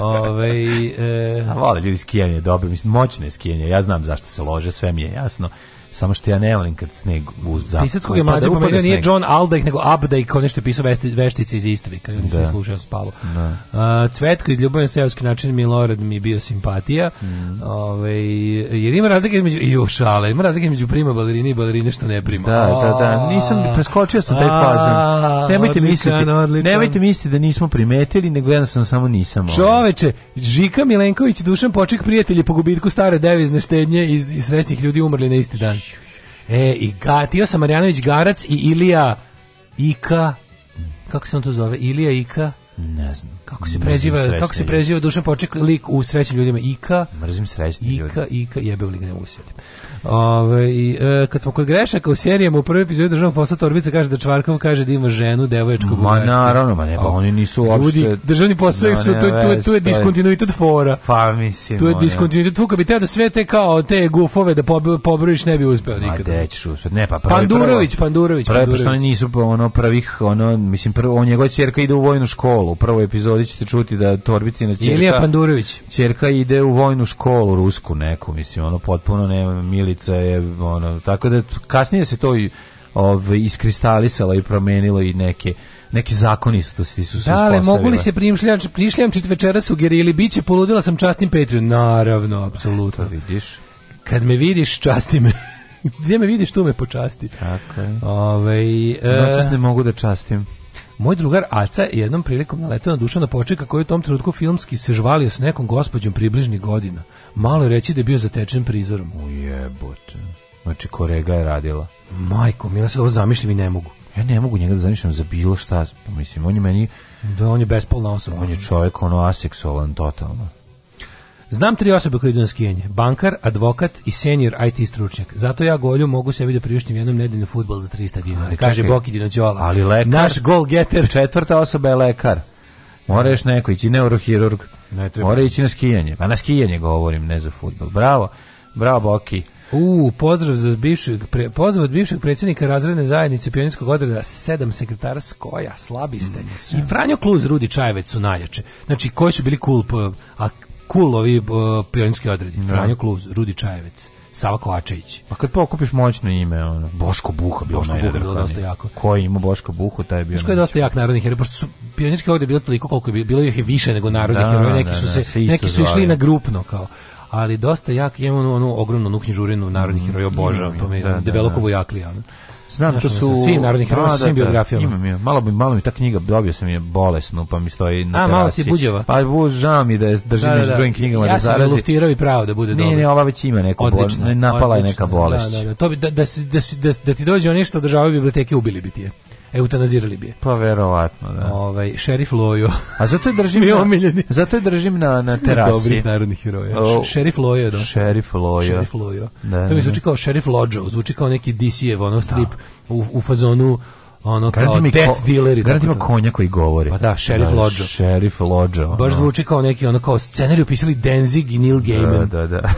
[SPEAKER 6] Ove, e,
[SPEAKER 7] A vole ljudi skijanje, dobro, mislim, moćno je skijanje, ja znam zašto se lože, sve mi je jasno samo što ja ne volim kad sneg uz zapad.
[SPEAKER 6] Pisac koji je mlađe pomenuo nije John Aldaj, nego Abdaj, kao nešto je pisao veštice iz Istri, kada
[SPEAKER 7] se da.
[SPEAKER 6] slušao spalo. Da. Uh, Cvetko iz Ljubavne seoski način Milorad mi je bio simpatija. Mm. Ove, ovaj, jer ima razlike među i šale ima razlike između prima balerini i balerine što ne prima.
[SPEAKER 7] Da, da, da,
[SPEAKER 6] nisam, preskočio sam taj fazan. Nemojte misliti, nemojte misliti da nismo primetili, nego jednostavno samo nisam. Ovaj. Čoveče, Žika Milenković Dušan Poček prijatelji po gubitku stare devizne štednje iz, iz srećnih ljudi umrli na isti dan. E, i ga, Tio Samarjanović Garac i Ilija Ika, kako se on to zove, Ilija Ika,
[SPEAKER 7] ne znam.
[SPEAKER 6] Kako se preziva, kako se preziva Dušan Poček lik u srećnim ljudima Ika?
[SPEAKER 7] Mrzim srećni Ika,
[SPEAKER 6] Ika, Ika, jebe ne mogu sjetiti. Ove, i, e, kad smo kod grešaka u serijama u prvoj epizodi državnog posla Torbica kaže da Čvarkov kaže da ima ženu, devojačku
[SPEAKER 7] Ma naravno, ma ne, pa oni nisu uopšte...
[SPEAKER 6] Ljudi, državni posao, no, su, tu, tu, tu je diskontinuitet fora.
[SPEAKER 7] Pa mislim.
[SPEAKER 6] Tu je diskontinuitet, tu kad bi teo da sve te kao te gufove da pobrojiš ne bi uspeo nikada. Ma ćeš uspeo,
[SPEAKER 7] ne pa
[SPEAKER 6] pravi,
[SPEAKER 7] Pandurović,
[SPEAKER 6] Pandurović,
[SPEAKER 7] pravi, Pandurović.
[SPEAKER 6] Pravi, nisu
[SPEAKER 7] ono pravih ono, mislim, prvo, on njegova čerka ide u vojnu školu, u prvoj epizodi ćete čuti da Torbicina čerka...
[SPEAKER 6] Ilija Pandurović.
[SPEAKER 7] Čerka ide u vojnu školu rusku neku, mislim, ono, potpuno ne, mili ulica je ono tako da kasnije se to i ovaj, iskristalisalo i promenilo i neke neki zakoni su to su
[SPEAKER 6] se
[SPEAKER 7] Da, ali
[SPEAKER 6] mogu li se prišljamčiti čit večeras u gerili biće poludila sam častim Petru, Naravno, apsolutno.
[SPEAKER 7] vidiš.
[SPEAKER 6] Kad me vidiš, časti me. Gdje me vidiš, tu me počasti.
[SPEAKER 7] Tako je.
[SPEAKER 6] Ove, ovaj, Noćas e,
[SPEAKER 7] ne mogu da častim.
[SPEAKER 6] Moj drugar Aca je jednom prilikom naletao na Dušana Počeka koji u tom trenutku filmski se žvalio s nekom gospođom približnih godina. Malo je reći da je bio zatečen prizorom.
[SPEAKER 7] Ujebote. Znači, korega je radila.
[SPEAKER 6] Majko, mi ja sad ovo zamišljam i ne mogu.
[SPEAKER 7] Ja ne mogu njega da zamišljam za bilo šta. Pa mislim, on je meni... Da,
[SPEAKER 6] on je bespolna osoba.
[SPEAKER 7] On je čovjek, ono, aseksualan totalno.
[SPEAKER 6] Znam tri osobe koje idu na skijanje. Bankar, advokat i senior IT stručnjak. Zato ja golju mogu sebi da priuštim jednom nedeljnu futbol za 300 dinara. Kaže Boki Dinoćola. Ali Naš gol getter.
[SPEAKER 7] Četvrta osoba je lekar. još neko ići neurohirurg. Ne Mora ići na skijanje. Pa na skijanje govorim, ne za futbol. Bravo. Bravo Boki.
[SPEAKER 6] U, pozdrav za bivšeg pre, pozdrav od bivšeg predsjednika razredne zajednice pionirskog odreda sedam sekretara Skoja, slabi ste. Mm, I Franjo Kluz, Rudi Čajevec su najjače. Znači, koji su bili cool, a cool ovi uh, pionirski odredi. Da. Franjo Kluz, Rudi Čajevec. Sava Kovačević. Pa
[SPEAKER 7] kad pokupiš moćno ime, ono. Boško Buha, bio Boško Buha
[SPEAKER 6] bilo dosta jako.
[SPEAKER 7] Ko je imao Boško Buhu, taj
[SPEAKER 6] je
[SPEAKER 7] bio.
[SPEAKER 6] Boško je dosta jak narodni heroj, pošto su pionirski odredi bilo toliko koliko je bilo, bilo ih je više nego narodnih heroja, neki su se, se neki su išli na grupno kao ali dosta jak, imam onu, onu ogromnu onu narodnih mm, heroja, obožavam, to mi je jakli da, da.
[SPEAKER 7] Znam
[SPEAKER 6] to su ono, svi narodni heroji da, svim biografijama.
[SPEAKER 7] Imam ja. Malo bi malo mi ta knjiga dobio sam je bolesno, pa mi stoji na A, terasi. malo ti buđava. Pa buža
[SPEAKER 6] mi
[SPEAKER 7] da je da da, da. knjigama ja da
[SPEAKER 6] zarazi. Ja sam luftirao i pravo da bude
[SPEAKER 7] dobro. Ne, ne, ova već ima neku bolest, napala je neka bolest. Da, da, da,
[SPEAKER 6] to bi da da da, da, da ti dođe nešto ono država biblioteke ubili bi ti je eutanazirali bi je.
[SPEAKER 7] Pa verovatno, da.
[SPEAKER 6] Ovaj šerif Lojo.
[SPEAKER 7] A zato je držim na, omiljeni. zato je držim na na terasi.
[SPEAKER 6] Dobri narodni heroja. Oh. Šerif Lojo, da.
[SPEAKER 7] Šerif
[SPEAKER 6] Lojo.
[SPEAKER 7] Šerif Lojo.
[SPEAKER 6] Da, to mi zvuči kao šerif Lojo, zvuči kao neki DC-ev ono strip da. u, u fazonu ono
[SPEAKER 7] kao
[SPEAKER 6] death ko, dealer i
[SPEAKER 7] tako. konja koji govori.
[SPEAKER 6] Pa da, Sheriff da, Lodžo.
[SPEAKER 7] Sheriff Lodge. Baš
[SPEAKER 6] ono. zvuči kao neki ono kao scenariju pisali Denzig i Neil Gaiman.
[SPEAKER 7] Da, da, da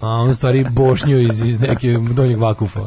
[SPEAKER 6] a on stvari Bošnju iz, iz neke donjeg vakufa.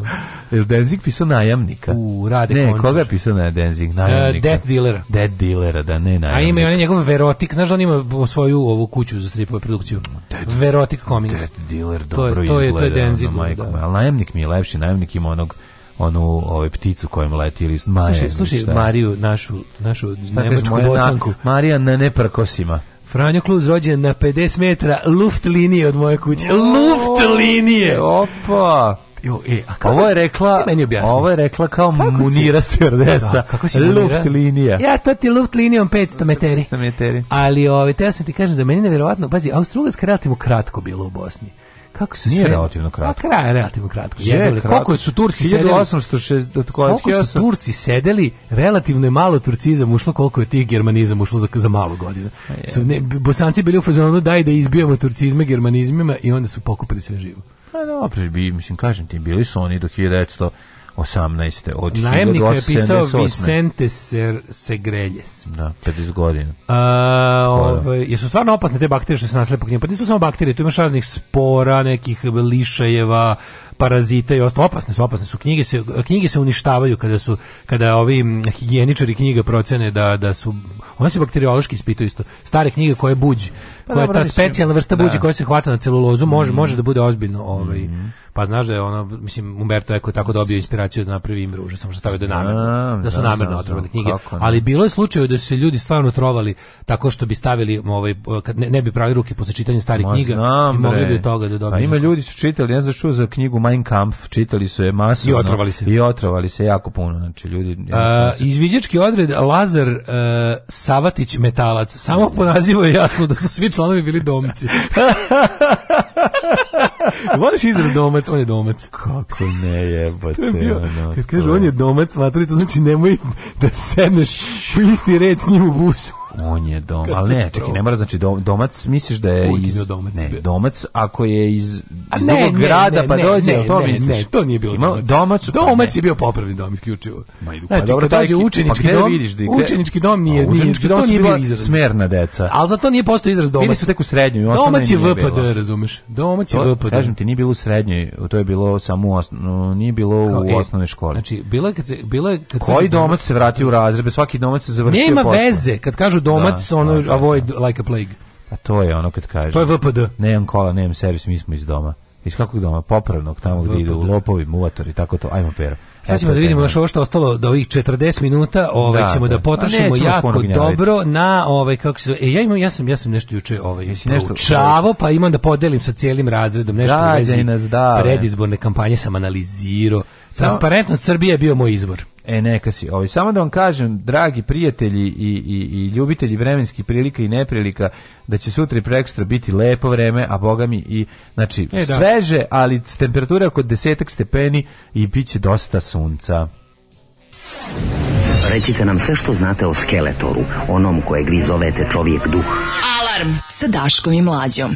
[SPEAKER 7] Jel Denzig pisao najamnika?
[SPEAKER 6] U,
[SPEAKER 7] Rade
[SPEAKER 6] Ne,
[SPEAKER 7] koga je pisao na Denzig? Najamnika. Uh,
[SPEAKER 6] death dealera.
[SPEAKER 7] Death dealera, da ne najamnika. A ima
[SPEAKER 6] i onaj njegov Verotik, znaš da on ima svoju ovu kuću za stripove produkciju?
[SPEAKER 7] Dead,
[SPEAKER 6] Verotik Comics. Death
[SPEAKER 7] dealer dobro to je, to je, To je Denzig. da. Ali najamnik mi je lepši, najamnik ima onog onu ovaj pticu kojom leti ili
[SPEAKER 6] Maja. Slušaj, slušaj Mariju našu našu nemačku bosanku.
[SPEAKER 7] Marija na neprkosima.
[SPEAKER 6] Franjo Kluz rođen na 50 metra, luft linije od moje kuće. luft linije!
[SPEAKER 7] Opa! Jo, e, a ovo je rekla, meni ovo je rekla kao Munira stjordesa. kako luft linija.
[SPEAKER 6] Ja, to ti luft linijom 500 meteri. 500 meteri. Ali, ovo, ovaj, te ja sam ti kažem da meni nevjerovatno, pazi, Austro-Ugarska relativno kratko bilo u Bosni
[SPEAKER 7] kako se Nije sve... relativno kratko.
[SPEAKER 6] Pa kraj je relativno kratko. Je,
[SPEAKER 7] kratko. Koliko
[SPEAKER 6] su Turci
[SPEAKER 7] 1806, sedeli?
[SPEAKER 6] 860, koliko su Turci sedeli, relativno je malo Turcizam ušlo, koliko je tih germanizam ušlo za, za malu godinu. Su, ne, bosanci bili u fazonu daj da izbijamo Turcizme germanizmima i onda su pokupili sve živo.
[SPEAKER 7] Pa dobro, bi, mislim, kažem ti, bili su oni do 1900 18.
[SPEAKER 6] od Najemnika 1878. je pisao Vicente Ser Segreljes.
[SPEAKER 7] Da, 50 godina. A,
[SPEAKER 6] ove, ovaj, jesu stvarno opasne te bakterije što se naslepo knjima? Pa nisu samo bakterije, tu imaš raznih spora, nekih lišajeva, parazita i ostalo. Opasne su, opasne su. Knjige se, knjige se uništavaju kada su kada ovi higijeničari knjiga procene da, da su... One se bakteriološki ispitaju isto. Stare knjige koje buđi pa koja je ta specijalna vrsta buđe koja se hvata na celulozu, može, mhm. može da bude ozbiljno. Ovaj, mhm. Pa znaš da je ono, mislim, Umberto Eko je tako dobio inspiraciju da napravi im ruže, samo što stavio da je namerno, da, su namerno otrovane knjige. Ali bilo je slučajeva da su se ljudi stvarno trovali tako što bi stavili, ovaj, kad ne, bi prali ruke posle čitanja starih Ma, knjiga znam, i mogli bi od toga da
[SPEAKER 7] pa dobiju. Ima ljudi su čitali, ne znaš čuo za knjigu Mein Kampf, čitali su je masno I
[SPEAKER 6] otrovali se.
[SPEAKER 7] I otrovali se jako puno, znači ljudi...
[SPEAKER 6] izviđački odred Lazar uh, Savatić Metalac, samo po nazivu je jasno da su svi bi bili domci. Voliš izraz domac, on je domac.
[SPEAKER 7] Kako ne
[SPEAKER 6] jebate Je bio, ono, kad kaže on je domac, smatrali to znači nemoj da sedneš u isti red s njim u busu.
[SPEAKER 7] On je dom, ali ne, čekaj, ne mora znači dom, domac, misliš da je iz domac, ne, domac ako je iz, iz ne, drugog ne, grada ne, pa dođe, ne, to misliš? Ne,
[SPEAKER 6] to nije bilo domac.
[SPEAKER 7] domac.
[SPEAKER 6] pa domac je bio popravni dom isključivo. Ma i znači, pa dobro, taj učenički pa dom, vidiš, da učenički dom nije, a, učenički nije, dom to nije bio izraz.
[SPEAKER 7] Smerna deca.
[SPEAKER 6] Al za to nije postao izraz domac. Bili su tek u srednjoj, u Domac je VPD, razumeš? Domac
[SPEAKER 7] je VPD. Kažem ti, nije bilo u srednjoj, to je bilo samo u nije bilo u e, osnovnoj školi. Znači, bilo je kad se bilo je Koji domac se vratio u razrebe, svaki domac se završio
[SPEAKER 6] Nema veze, kad kažu kažu domac, da, ono, da, avoid like a plague. A pa
[SPEAKER 7] to je ono kad kaže.
[SPEAKER 6] To je VPD.
[SPEAKER 7] imam kola, imam servis, mi smo iz doma. Iz kakvog doma? Popravnog, tamo gdje idu lopovi, muvatori, tako to. Ajmo pera.
[SPEAKER 6] Sad ćemo da vidimo još ovo što ostalo do ovih 40 minuta, ovaj da, ćemo da, da jako dobro na ovaj kako se e, ja imam ja sam ja sam nešto juče ovaj nešto čavo pa imam da podelim sa cijelim razredom nešto da, nas,
[SPEAKER 7] da,
[SPEAKER 6] predizborne kampanje sam analizirao. Transparentnost Srbije je bio moj izvor.
[SPEAKER 7] E, neka si. Ovaj, samo da vam kažem, dragi prijatelji i, i, i ljubitelji vremenskih prilika i neprilika, da će sutra i prekstra biti lepo vreme, a boga mi i, znači, e, da. sveže, ali temperatura oko desetak stepeni i bit će dosta sunca. Recite nam sve što znate o Skeletoru, onom kojeg vi zovete čovjek duh. Alarm sa Daškom i Mlađom.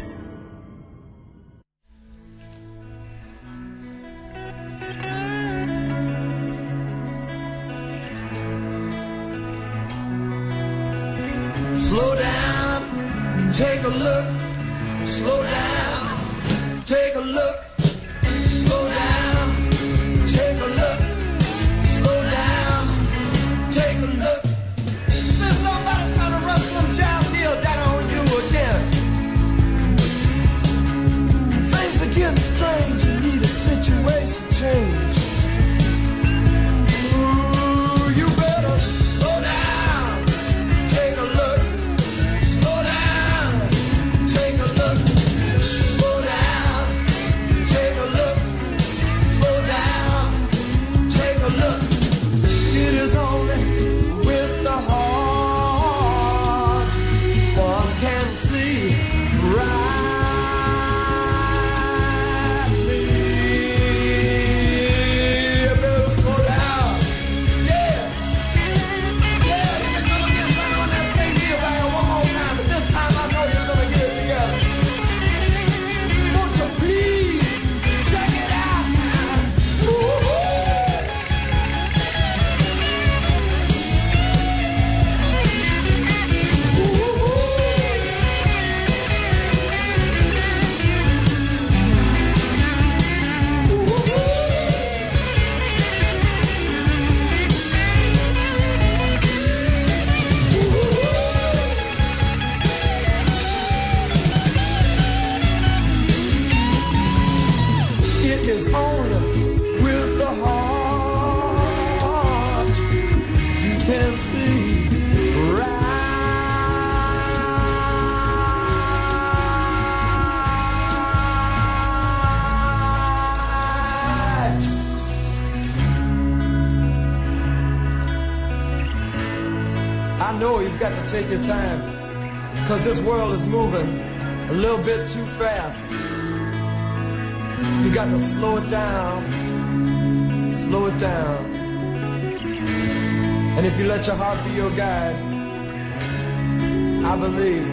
[SPEAKER 8] take your time. Because this world is moving a little bit too fast. You got to slow it down. Slow it down. And if you let your heart be your guide, I believe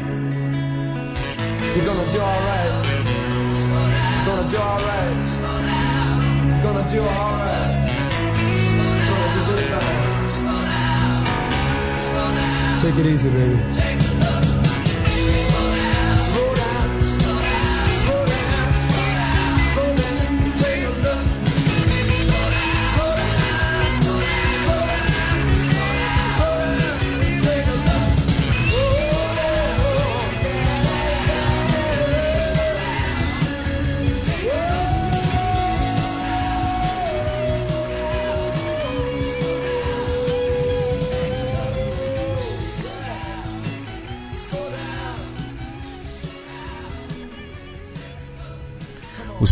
[SPEAKER 8] you're gonna do alright. Gonna do alright. Gonna do alright. Take it easy, baby.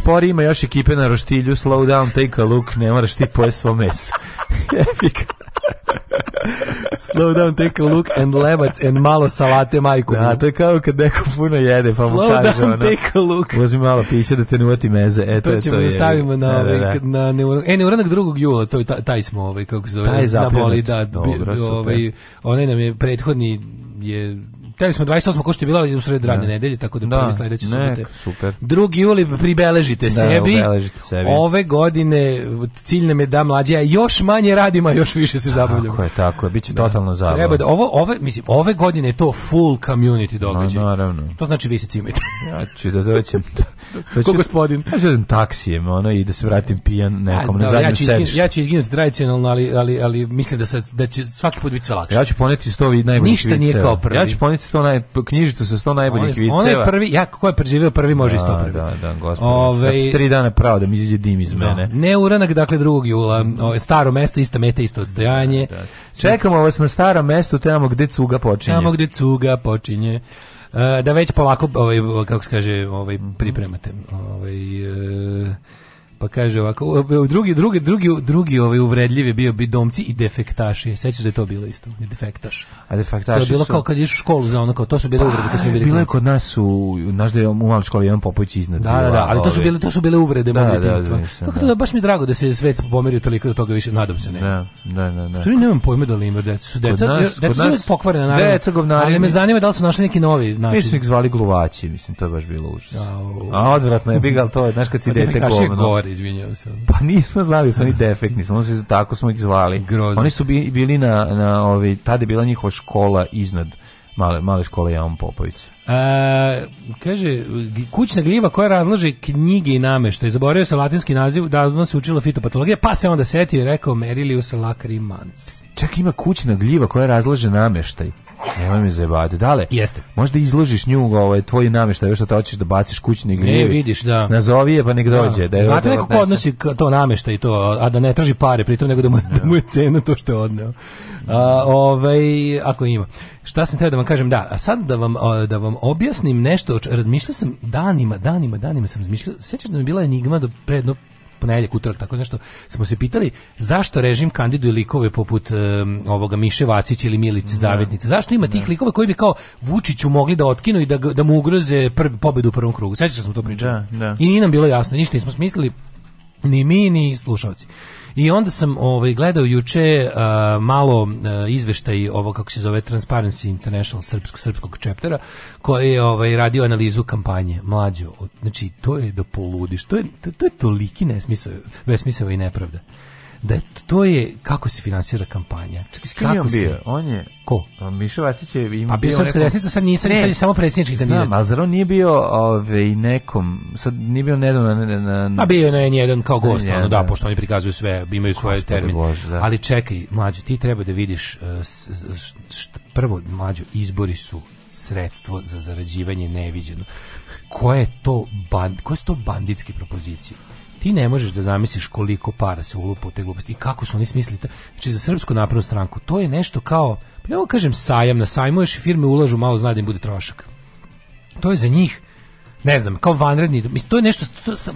[SPEAKER 9] spori, ima još ekipe na roštilju, slow down, take a look, ne moraš ti pojesti svo meso. Epika.
[SPEAKER 10] slow down, take a look and lebac and malo salate majku.
[SPEAKER 9] Da, to je kao kad neko puno jede
[SPEAKER 10] pa slow
[SPEAKER 9] mu kaže down, ono, Take a look. Uzmi malo piće da te nuvati meze.
[SPEAKER 10] E, to, to ćemo da stavimo na, da, ovaj, da, na neuranak. e, neuronak drugog jula, to, taj, taj smo, ovaj, kako se zove, taj
[SPEAKER 9] na boli,
[SPEAKER 10] da, Dobro, ovaj, onaj nam je prethodni je teli smo 28. ko što je bila u sred radne nedelje, tako da, da prvi sledeće subote.
[SPEAKER 9] super.
[SPEAKER 10] Drugi juli pribeležite
[SPEAKER 9] da,
[SPEAKER 10] sebi.
[SPEAKER 9] sebi.
[SPEAKER 10] Ove godine cilj nam je da mlađa još manje radimo, a još više se zabavljamo.
[SPEAKER 9] Tako je, tako je, biće da. totalno zabavljamo
[SPEAKER 10] Treba da ovo, ove, mislim, ove godine je to full community događaj.
[SPEAKER 9] No, naravno.
[SPEAKER 10] To znači vi se cimete.
[SPEAKER 9] ja ću da dođem. Da,
[SPEAKER 10] Ko gospodin?
[SPEAKER 9] Ja ću da taksijem, ono, i da se vratim pijan nekom na zadnju ja ću,
[SPEAKER 10] ja ću izginuti tradicionalno, ali, ali, ali mislim da, se, da će svaki put biti sve lakše.
[SPEAKER 9] Ja ću poneti sto najboljih Ništa nije kao prvi. Ja ću poneti
[SPEAKER 10] 100 naj
[SPEAKER 9] knjižicu sa 100 najboljih viceva. On
[SPEAKER 10] je prvi, ja ko je preživio prvi može i sto prvi.
[SPEAKER 9] Da, da, gospodin. Ove, ja tri dana pravo da mi izađe dim iz da. mene.
[SPEAKER 10] Ne uranak, dakle 2. jula, o, staro mesto, ista meta, isto odstojanje.
[SPEAKER 9] Da, da. Čekamo vas na starom mestu, tamo gde cuga počinje.
[SPEAKER 10] Tamo gde cuga počinje e, da već polako ovaj kako se kaže ovaj pripremate ovaj e, pa kaže ovako, drugi, drugi, drugi, drugi ovaj uvredljiv je bio bi domci i defektaši. Sećaš da je to bilo isto? Defektaš.
[SPEAKER 9] A defektaši To
[SPEAKER 10] je bilo
[SPEAKER 9] su...
[SPEAKER 10] kao kad ješ u školu za ono kao, to su bile pa, uvrede kad smo bili.
[SPEAKER 9] Bilo je kod nas u, naš da je u malo školi jedan popojić iznad.
[SPEAKER 10] Da, da, da, ali to su ovaj. bile, to su bile uvrede da, da, da, Kako to da, baš mi je drago da se svet pomerio toliko da toga više, nadam se ne.
[SPEAKER 9] Da, da, da.
[SPEAKER 10] da. Stvari nemam pojma da li ima deca. Su
[SPEAKER 9] deca, nas, deca
[SPEAKER 10] su uvijek pokvarena, naravno. Deca
[SPEAKER 9] govnari.
[SPEAKER 10] Ali me zanima da li su našli neki novi
[SPEAKER 9] način. Mi smo ih zvali gluvaći, mislim, to je baš bilo užas. A odvratno je, bigal to je, znaš kad si pa dete
[SPEAKER 10] govno izvinjavam ono.
[SPEAKER 9] Pa nismo znali, su oni defektni, smo se tako smo ih zvali. Oni su bili na, na ovi, tada je bila njihova škola iznad male, male škole Javom Popović. E,
[SPEAKER 10] kaže, kućna gljiva koja razlaže knjige i nameštaj. Zaboravio se latinski naziv, da se učilo fitopatologija, pa se onda setio i rekao Merilius lacrimans.
[SPEAKER 9] Čak ima kućna gljiva koja razlaže nameštaj mi zebati. Dale,
[SPEAKER 10] Jeste.
[SPEAKER 9] možda izložiš nju ovaj, tvoj namještaj, što te hoćeš da baciš kućni grijevi.
[SPEAKER 10] Ne, vidiš, da.
[SPEAKER 9] Nazovi je pa nek dođe.
[SPEAKER 10] Da. Da Znate neko ko odnosi to namještaj i to, a da ne traži pare pritom, nego da mu, da mu je cena to što je odneo. A, ovaj, ako ima. Šta sam teo da vam kažem, da, a sad da vam, da vam objasnim nešto, razmišljao sam danima, danima, danima sam razmišljao, sjećaš da mi je bila enigma do predno ponedjeljak, utorak, tako nešto, smo se pitali zašto režim kandiduje likove poput um, ovoga Miše Vacić ili Milice Zavetnice. Zašto ima tih likova koji bi kao Vučiću mogli da otkinu i da, da mu ugroze prvi pobedu u prvom krugu. sećate se smo to pričali. I nije nam bilo jasno, ništa nismo smislili ni mi ni slušalci. I onda sam ovaj gledao juče malo uh, izveštaj ovo kako se zove Transparency International srpsko srpskog chaptera koji je ovaj radio analizu kampanje Mlađe, Znači to je da poludiš. To je to, to je toliki nesmisao, besmisao i nepravda da to je kako se finansira kampanja.
[SPEAKER 9] s
[SPEAKER 10] kako je
[SPEAKER 9] bio? Se...
[SPEAKER 10] On je...
[SPEAKER 9] Ko? Pa Mišo Vacić je imao... pa
[SPEAKER 10] bio sam neko... desnica, sad nisam, samo predsjednički kandidat. Znam, ali zar on
[SPEAKER 9] nije bio ove, ovaj, nekom, sad nije bio nedavno
[SPEAKER 10] na...
[SPEAKER 9] na,
[SPEAKER 10] na... A pa bio je jedan kao gost, ono, da, pošto oni prikazuju sve, imaju svoje termine. Ali čekaj, mlađo, ti treba da vidiš, e, prvo, mlađo, izbori su sredstvo za zarađivanje neviđeno. Koje to band, koje su to banditske propozicije? ti ne možeš da zamisliš koliko para se ulupa u te gluposti i kako su oni smislili. Znači za srpsku napravnu stranku to je nešto kao, pa ne kažem sajam, na sajmu još firme ulažu malo zna da im bude trošak. To je za njih, ne znam, kao vanredni, to je nešto,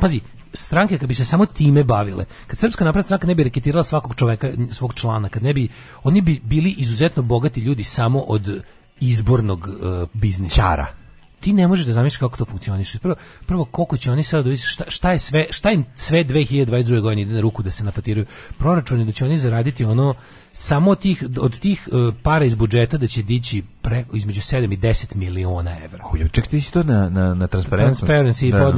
[SPEAKER 10] pazi, stranke kad bi se samo time bavile, kad Srpska napredna stranka ne bi reketirala svakog čovjeka svog člana, kad ne bi, oni bi bili izuzetno bogati ljudi samo od izbornog uh, biznisa ti ne možeš da zamisliš kako to funkcioniše. Prvo, prvo koliko će oni sad šta, šta je sve, šta im sve 2022 godine ide na ruku da se nafatiraju. Proračun da će oni zaraditi ono samo od tih, od tih e, para iz budžeta da će dići preko između 7 i 10 miliona evra.
[SPEAKER 9] ti si to na, na, na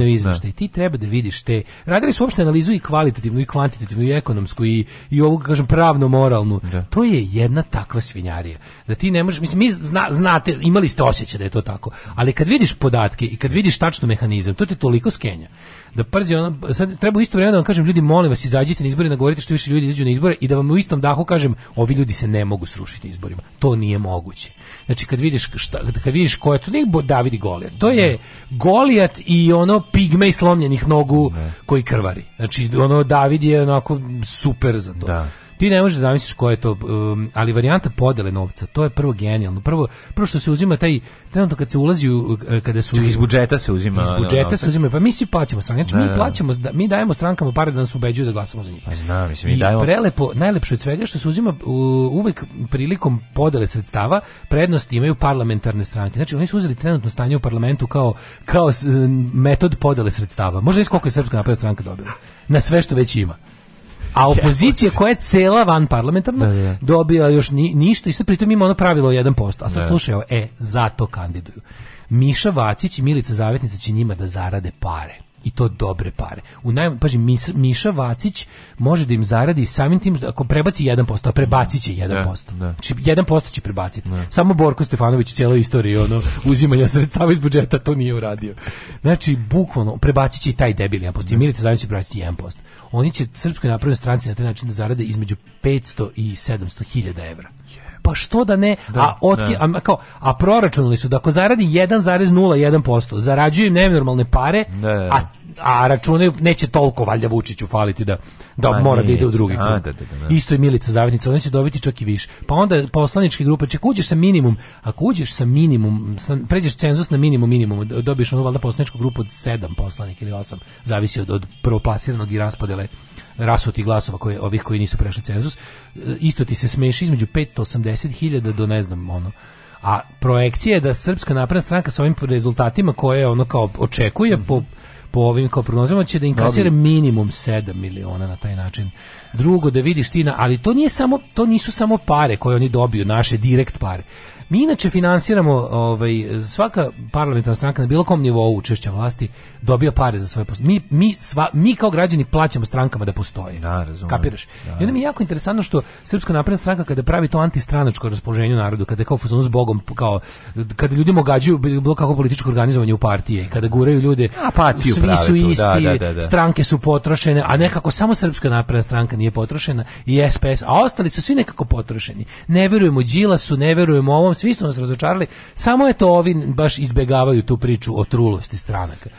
[SPEAKER 10] i izveštaj. Ti treba da vidiš te... Radili su uopšte analizu i kvalitativnu, i kvantitativnu, i ekonomsku, i, i ovu, kažem, pravno-moralnu. To je jedna takva svinjarija. Da ti ne možeš... Mislim, mi znate, imali ste osjećaj da je to tako. Ali kad vidiš podatke i kad vidiš tačno mehanizam, to te toliko skenja da przi ona sad treba u isto vrijeme da vam kažem ljudi molim vas izađite na izbore, govorite što više ljudi izađu na izbore i da vam u istom dahu kažem ovi ljudi se ne mogu srušiti izborima. To nije moguće. Znači kad vidiš šta kad vidiš ko je to nije David Golijat. To je Golijat i ono pigme i slomljenih nogu koji krvari. Znači ono David je onako super za to. Da. Ti ne možeš zamisliti koja je to, um, ali varijanta podele novca, to je prvo genijalno. Prvo, prvo što se uzima taj, trenutno kad se ulazi, u, uh, kada su...
[SPEAKER 9] iz budžeta se uzima.
[SPEAKER 10] Iz budžeta se uzima, pa mi svi plaćamo stranke. Znači, mi plaćamo, mi dajemo strankama pare da nas ubeđuju da glasamo za njih. Pa znam,
[SPEAKER 9] mislim,
[SPEAKER 10] I prelepo, najlepše od svega što se uzima uvijek uvek prilikom podele sredstava, prednost imaju parlamentarne stranke. Znači, oni su uzeli trenutno stanje u parlamentu kao, kao metod podele sredstava. Možda i koliko je Srpska napredna stranka dobila. Na sve što već ima. A opozicija koja je cela van parlamentarna dobila još ni, ništa i sve pritom ima ono pravilo 1%. A sad slušaj, e, zato kandiduju. Miša Vacić i Milica Zavetnica će njima da zarade pare i to dobre pare. U naj, paži, Miša Vacić može da im zaradi samim tim, ako prebaci 1%, a prebacit će 1%. Da, Znači, 1% će prebaciti. Da. Samo Borko Stefanović u cijeloj istoriji ono, uzimanja sredstava iz budžeta to nije uradio. Znači, bukvalno, prebacit će i taj debil 1%. Da. I Milica Zavić će prebaciti 1%. Oni će Srpskoj napravnoj stranci na taj način da zarade između 500 i 700 hiljada evra pa što da ne, a, otki, a, proračunali su da ako zaradi 1,01%, zarađuju im nenormalne pare, a a računaju neće toliko valjda Vučiću faliti da da mora da ide u drugi krug. Isto je Milica Zavetnica, ona će dobiti čak i više. Pa onda poslaničke grupe, će uđeš sa minimum, ako uđeš sa minimum, sa, pređeš cenzus na minimum minimum, dobiješ ono valjda poslaničku grupu od sedam poslanik ili osam zavisi od, od prvoplasiranog i raspodele rasuti glasova koje, ovih koji nisu prešli cenzus, e, isto ti se smeši između 580.000 do ne znam ono a projekcija je da Srpska napredna stranka sa ovim rezultatima koje ono kao očekuje po po ovim kao prognozama će da inkasira minimum 7 miliona na taj način. Drugo da vidiš ti na, ali to nije samo to nisu samo pare koje oni dobiju, naše direkt pare. Mi inače finansiramo ovaj, svaka parlamentarna stranka na bilo kom nivou učešća vlasti dobija pare za svoje postoje. Mi, mi, mi kao građani plaćamo strankama da postoje. Da, razumem. Kapiraš? I onda mi je jako interesantno što Srpska napredna stranka kada pravi to antistranačko raspoloženje narodu, kada je kao fuzon s Bogom, kao, kada ljudima gađaju bilo kako političko organizovanje u partije, kada guraju ljude,
[SPEAKER 9] Apatiju svi su
[SPEAKER 10] isti, stranke su potrošene, a nekako samo Srpska napredna stranka nije potrošena i SPS, a ostali su svi nekako potrošeni. Ne verujemo Đilasu, ne vjerujemo ovom, svi su nas razočarali, samo je to ovi baš izbegavaju tu priču o trulosti stranaka.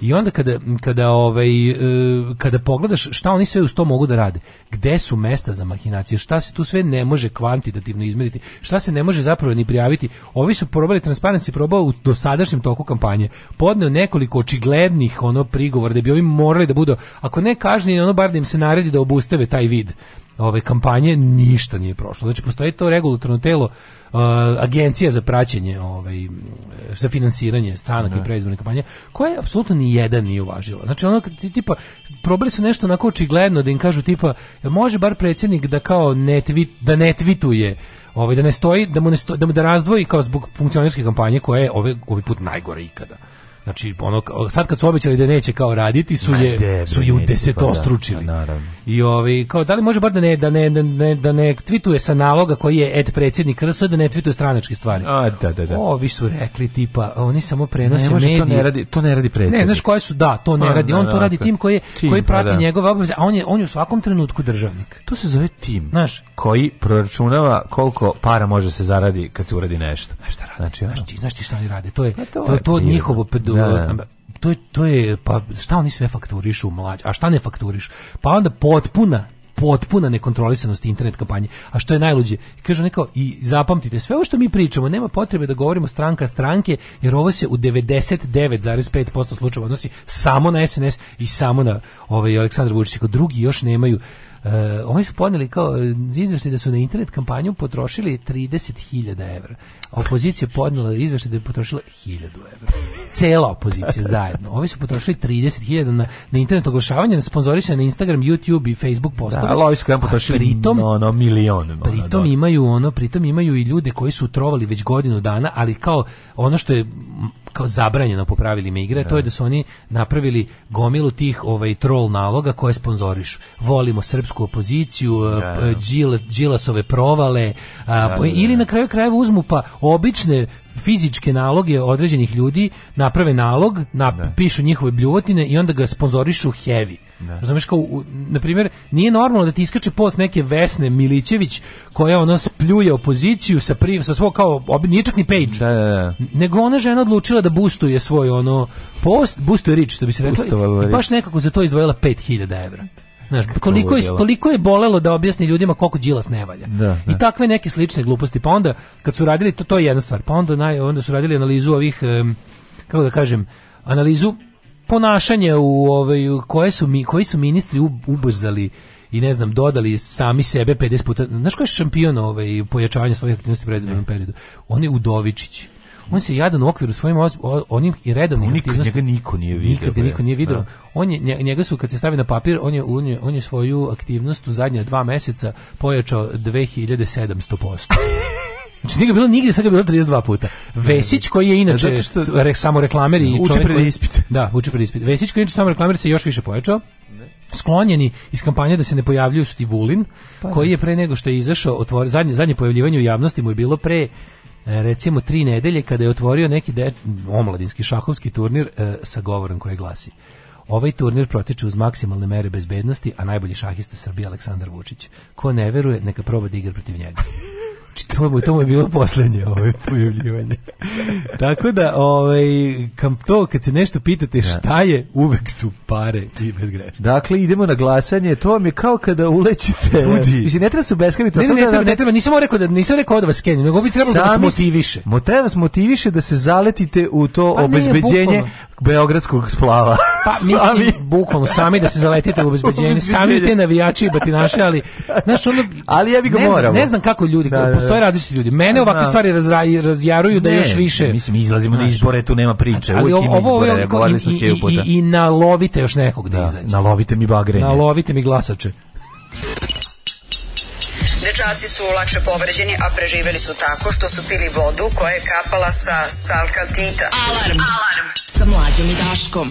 [SPEAKER 10] I onda kada, kada, ovaj, e, kada pogledaš šta oni sve uz to mogu da rade, gde su mesta za mahinacije, šta se tu sve ne može kvantitativno izmeriti, šta se ne može zapravo ni prijaviti, ovi su probali, Transparency probao u dosadašnjem toku kampanje, podneo nekoliko očiglednih ono prigovora da bi ovi morali da budu, ako ne kažnjeni, ono bar da im se naredi da obustave taj vid ove kampanje ništa nije prošlo. Znači postoji to regulatorno telo uh, agencija za praćenje ovaj za finansiranje stranaka i preizvodne kampanje koja apsolutno ni jedan nije uvažila. Znači ono tipa probali su nešto onako očigledno da im kažu tipa može bar predsjednik da kao ne da ne tweetuje ovaj da ne stoji da mu ne stoji, da mu da razdvoji kao zbog funkcionerske kampanje koja je ovaj, ovaj put najgore ikada. Znači ono sad kad su obećali da neće kao raditi su je su je pa
[SPEAKER 9] naravno.
[SPEAKER 10] I ovi kao da li može bar da ne da ne, da ne, da ne tvituje sa naloga koji je et predsjednik RS da ne tvituje stranačke stvari.
[SPEAKER 9] A da da da.
[SPEAKER 10] Ovi su rekli tipa oni samo prenose ne, To ne radi,
[SPEAKER 9] to ne radi predsjednik.
[SPEAKER 10] Ne,
[SPEAKER 9] znaš
[SPEAKER 10] koje su da, to ne pa, radi, on to radi tim koji koji pa prati da. njegove obaveze, a on je on u svakom trenutku državnik.
[SPEAKER 9] To se zove tim.
[SPEAKER 10] Znaš,
[SPEAKER 9] koji proračunava koliko para može se zaradi kad se uradi nešto. Znaš
[SPEAKER 10] šta radi? Znači, ono. znaš ti, znaš šta oni rade? To je pa to, to, to njihovo to je, to je, pa šta oni sve fakturišu mlađe, a šta ne fakturiš Pa onda potpuna potpuna nekontrolisanost internet kampanje. A što je najluđe, kažu neko i zapamtite, sve ovo što mi pričamo, nema potrebe da govorimo stranka stranke, jer ovo se u 99,5% slučajeva odnosi samo na SNS i samo na ovaj Aleksandar Vučić, ko drugi još nemaju eh, oni su podnijeli kao eh, izvršili da su na internet kampanju potrošili 30.000 evra opozicija podnela izveštaj da je potrošila 1000 evra. Cela opozicija zajedno. Ovi su potrošili 30.000 na, na internet oglašavanje, sponzorisanje na Instagram, YouTube i Facebook postove.
[SPEAKER 9] Da, ali ovi su potrošili pritom, ono, milion.
[SPEAKER 10] pritom, imaju ono, pritom imaju i ljude koji su trovali već godinu dana, ali kao ono što je kao zabranjeno po pravilima igre, to je da su oni napravili gomilu tih ovaj troll naloga koje sponzorišu. Volimo srpsku opoziciju, da. E, provale, ili na kraju krajeva uzmu pa obične fizičke naloge određenih ljudi naprave nalog, napišu pišu njihove bljuvotine i onda ga sponzorišu heavy. Razumeš kao, na primjer, nije normalno da ti iskače post neke Vesne Milićević koja ono spljuje opoziciju sa priv, sa svog kao, nije čak ni page.
[SPEAKER 9] Da, da,
[SPEAKER 10] Nego ona žena odlučila da boostuje svoj ono post, boostuje rič, što bi se reklo. I baš nekako za to izdvojila 5000 evra. Znaš, koliko je, je bolelo da objasni ljudima koliko džilas ne valja. I takve neke slične gluposti. Pa onda, kad su radili, to, to je jedna stvar, pa onda, naj, onda su radili analizu ovih, kako da kažem, analizu ponašanja ovaj, u koje su, mi, koji su ministri ubrzali i ne znam, dodali sami sebe 50 puta. Znaš ko je šampion ovaj, pojačavanja svojih aktivnosti u predizbornom periodu? On je Udovičić on se jadan u okviru svojim oz, onim i redovnim on njega
[SPEAKER 9] niko nije vidio. Nikad niko
[SPEAKER 10] nije vidio. On je njega su kad se stavi na papir, on je on je, on je svoju aktivnost u zadnja dva meseca pojačao 2700%. Znači nije bilo nigdje, sad ga bilo 32 puta. Vesić koji je e, inače što... re, samo reklamer i uči
[SPEAKER 9] Pred ispit.
[SPEAKER 10] Da, uči pred ispit. Vesić koji je inače samo reklamer se još više pojačao. Sklonjeni iz kampanje da se ne pojavljuju su ti Vulin, pa, koji je pre nego što je izašao, otvor, zadnje, zadnje pojavljivanje u javnosti mu je bilo pre E, recimo tri nedelje kada je otvorio neki omladinski šahovski turnir e, sa govorom koji glasi Ovaj turnir protiče uz maksimalne mere bezbednosti, a najbolji šahista Srbije Aleksandar Vučić. Ko ne veruje, neka proba da igra protiv njega. Znači, to to mu je bilo posljednje ovaj pojavljivanje. Tako da, ovaj, kam to, kad se nešto pitate šta je, uvek su pare i bez
[SPEAKER 9] Dakle, idemo na glasanje, to vam je kao kada ulećete. Ljudi.
[SPEAKER 10] Mislim, ne treba se beskriviti. Ne, ne, ne, treba, ne treba, nisam rekao da, nisam rekao da vas kenim nego bi trebalo da vas motiviše.
[SPEAKER 9] treba vas motiviše da se zaletite u to pa obezbeđenje beogradskog splava.
[SPEAKER 10] Pa mislim, bukvalno, sami da se zaletite u obezbeđenje, sami te navijači i batinaše,
[SPEAKER 9] ali,
[SPEAKER 10] znaš, ono, ali
[SPEAKER 9] ja bi ga ne Znam,
[SPEAKER 10] ne znam kako ljudi, da, da postoje različiti ljudi. Mene ovakve stvari razjaruju da još više.
[SPEAKER 9] Mislim izlazimo na izbore, tu nema priče. Ali Uvijek ovo ovo je
[SPEAKER 10] ono i, i, i, i nalovite još nekog da, da izađe.
[SPEAKER 9] Nalovite mi bagrenje.
[SPEAKER 10] Nalovite mi glasače. Dečaci su lakše povređeni, a preživeli su tako što su pili vodu koja je kapala sa stalka tita. Alarm! Alarm! Sa mlađom i daškom.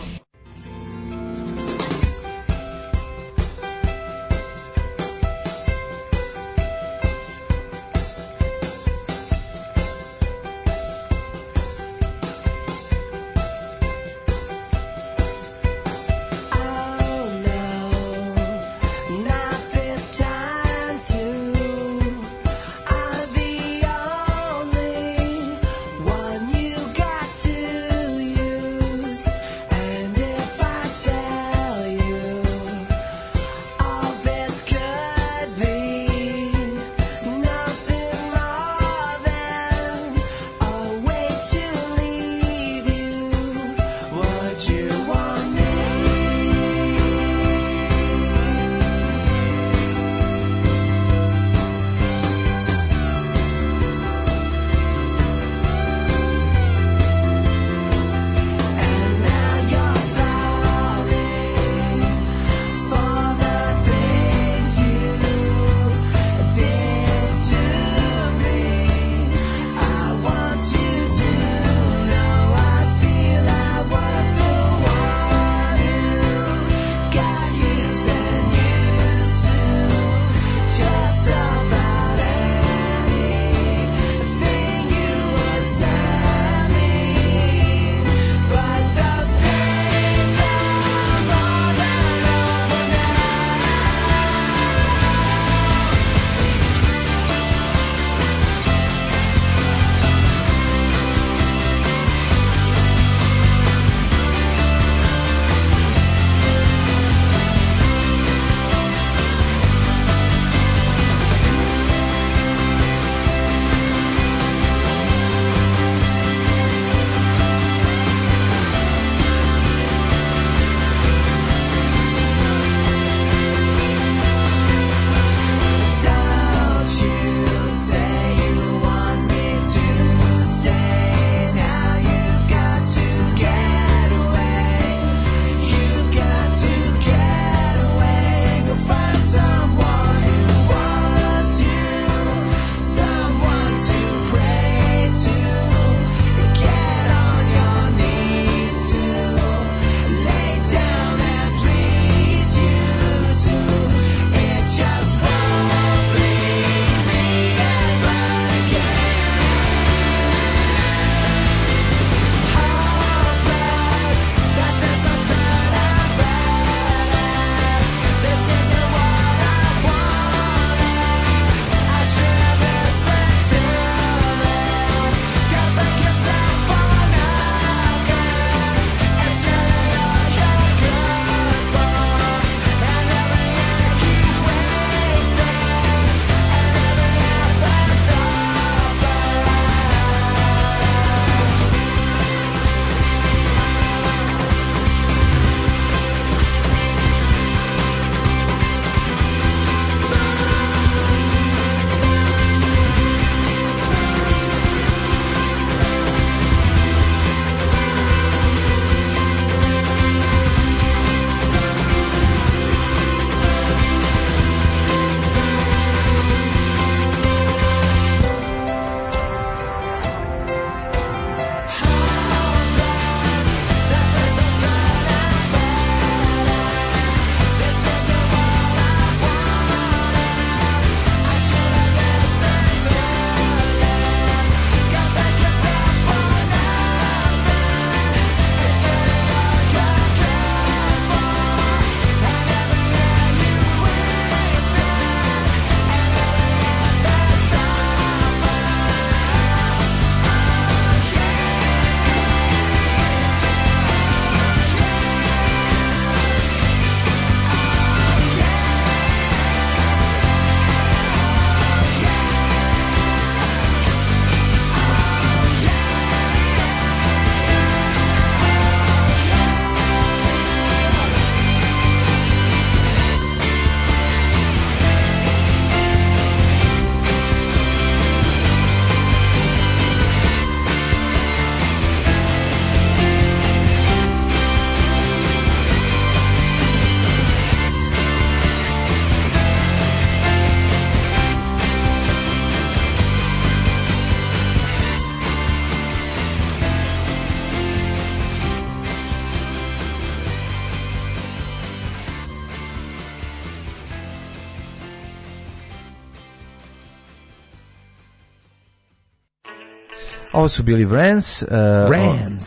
[SPEAKER 9] Ovo su bili Vrens. Uh,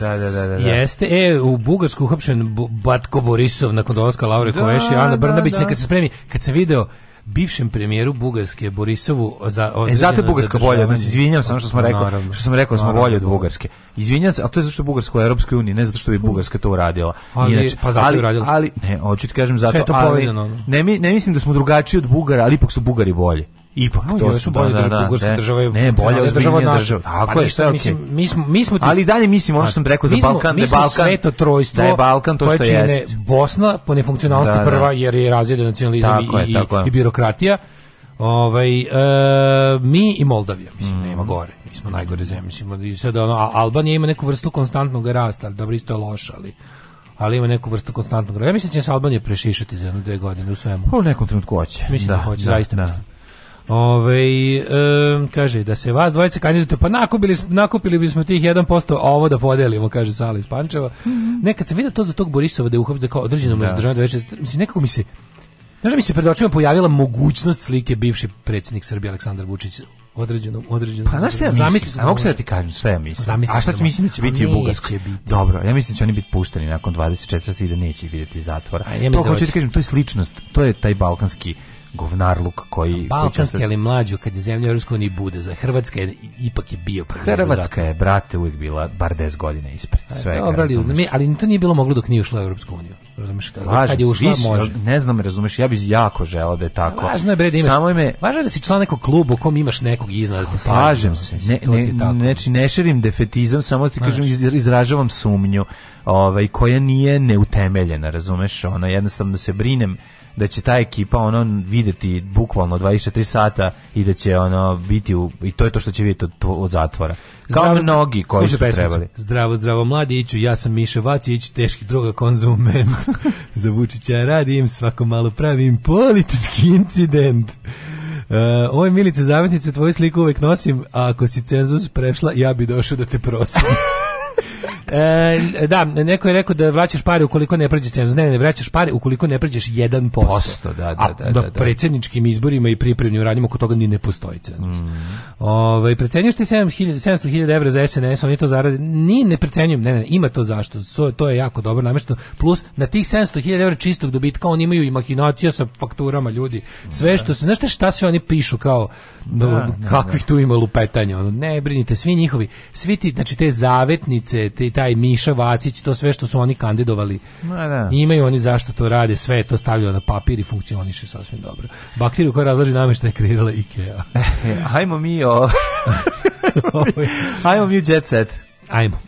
[SPEAKER 9] Da, da, da, da,
[SPEAKER 10] Jeste. E, u Bugarsku uhapšen Batko Borisov nakon dolaska Laure da, Koveši, Ana Brnabić, da, da. kad se spremi, kad sam video bivšem premijeru Bugarske Borisovu za
[SPEAKER 9] e, zato je Bugarska bolja, znači izvinjavam se ono što smo pa rekli, što sam rekao smo bolji od Bugarske. Izvinjavam se, a to je zato Bugarska
[SPEAKER 10] u
[SPEAKER 9] Europskoj uniji, ne zato što bi Bugarska to uradila.
[SPEAKER 10] Ali, Inače, pa
[SPEAKER 9] zato ali,
[SPEAKER 10] uradila.
[SPEAKER 9] ali ne, hoću kažem zato, Sve to ali, povezano. Ono. ne, ne mislim da smo drugačiji od Bugara, ali ipak su Bugari bolji.
[SPEAKER 10] Ipak, no, to su bolje da, da, da, ne, država je
[SPEAKER 9] ne, bolje od država
[SPEAKER 10] naša. Država.
[SPEAKER 9] Pa pa tako je, što okay.
[SPEAKER 10] mislim, mi smo,
[SPEAKER 9] mi smo ti, Ali dalje mislim ono što sam rekao za Balkan, da je Balkan
[SPEAKER 10] sveto trojstvo,
[SPEAKER 9] da je Balkan to što je
[SPEAKER 10] Bosna po nefunkcionalnosti prva jer je razjeden nacionalizam i, i, birokratija. Ovaj e, mi i Moldavija, mislim, mm. nema gore. Mi smo najgore zemlje, mislim, i sad ono Albanija ima neku vrstu konstantnog rasta, dobro isto je loša, ali ali ima neku vrstu konstantnog rasta. Ja mislim da će se Albanija prešišati za jedno dve godine u svemu.
[SPEAKER 9] Pa u nekom trenutku
[SPEAKER 10] hoće. Mislim da, hoće, zaista mislim. Ove, e, kaže, da se vas dvojice kandidate, pa nakupili, nakupili bismo tih 1%, a ovo da podelimo, kaže Sala iz Pančeva. Mhm. Nekad se vidio to za tog Borisova da je da kao određeno da. mislim, nekako mi se, znaš mi se pred očima pojavila mogućnost slike bivši predsjednik Srbije Aleksandar Vučić određenom određenom
[SPEAKER 9] Pa znaš šta ja zamislim? A mogu se da ti kažem šta ja mislim. a šta će mislim da će biti u Bugarskoj? Dobro, ja mislim da će oni biti pušteni nakon 24 i da neće vidjeti zatvor. A, ja to hoću da kažem, to je sličnost, to je taj balkanski govnarluk koji
[SPEAKER 10] balkanski ali mlađu kad je zemlja u EU bude za Hrvatska je, ipak je bio
[SPEAKER 9] Hrvatska je brate uvijek bila bar 10 godina ispred pa sve
[SPEAKER 10] ali, ali to nije bilo moglo dok nije ušla u Evropsku uniju razumeš
[SPEAKER 9] kad je ušla ne znam razumeš ja bih jako želeo da je tako
[SPEAKER 10] važno je bre da imaš samo ime važno je da si član nekog kluba u kom imaš nekog iznad
[SPEAKER 9] Pažem pa, ono, se ne ne, ne, znači, ne širim defetizam samo ti kažem izražavam sumnju ovaj koja nije neutemeljena razumeš ona jednostavno se brinem da će ta ekipa ono videti bukvalno 24 sata i da će ono biti u, i to je to što će vidjeti od, od zatvora. Kao zdravo, mnogi koji su pesmicu. trebali.
[SPEAKER 10] Zdravo, zdravo, mladiću ja sam Miša Vacić, teški droga konzument. Za Vučića radim, svako malo pravim politički incident. Uh, e, ove milice zavetnice tvoju sliku uvek nosim, a ako si cenzus prešla, ja bi došao da te prosim. E, da, neko je rekao da vraćaš pare ukoliko ne pređeš cenzus. Ne, ne vraćaš pare ukoliko ne pređeš 1%. Posto, da,
[SPEAKER 9] da, da,
[SPEAKER 10] predsjedničkim izborima i pripremnim radnjima oko toga ni ne postoji cenzus. Mm. Ove, precenjuš ti 700.000 evra za SNS, oni to zarade. Ni ne precenjujem, ne, ne, ima to zašto. to je jako dobro namešteno. Plus, na tih 700.000 evra čistog dobitka oni imaju i mahinacija sa fakturama ljudi. Sve što se, znaš šta sve oni pišu kao ono, kakvih tu ima lupetanja. Ono, ne brinite, svi njihovi, svi ti, znači te zavetnice, i taj Miša Vacić, to sve što su oni kandidovali. Ma, da. Imaju oni zašto to rade, sve je to stavljaju na papir i funkcioniše sasvim dobro. Bakteriju koja razlaži namještaj je kreirala IKEA.
[SPEAKER 9] E, hajmo mi o... Hajmo mi u jet set.
[SPEAKER 10] Ajmo.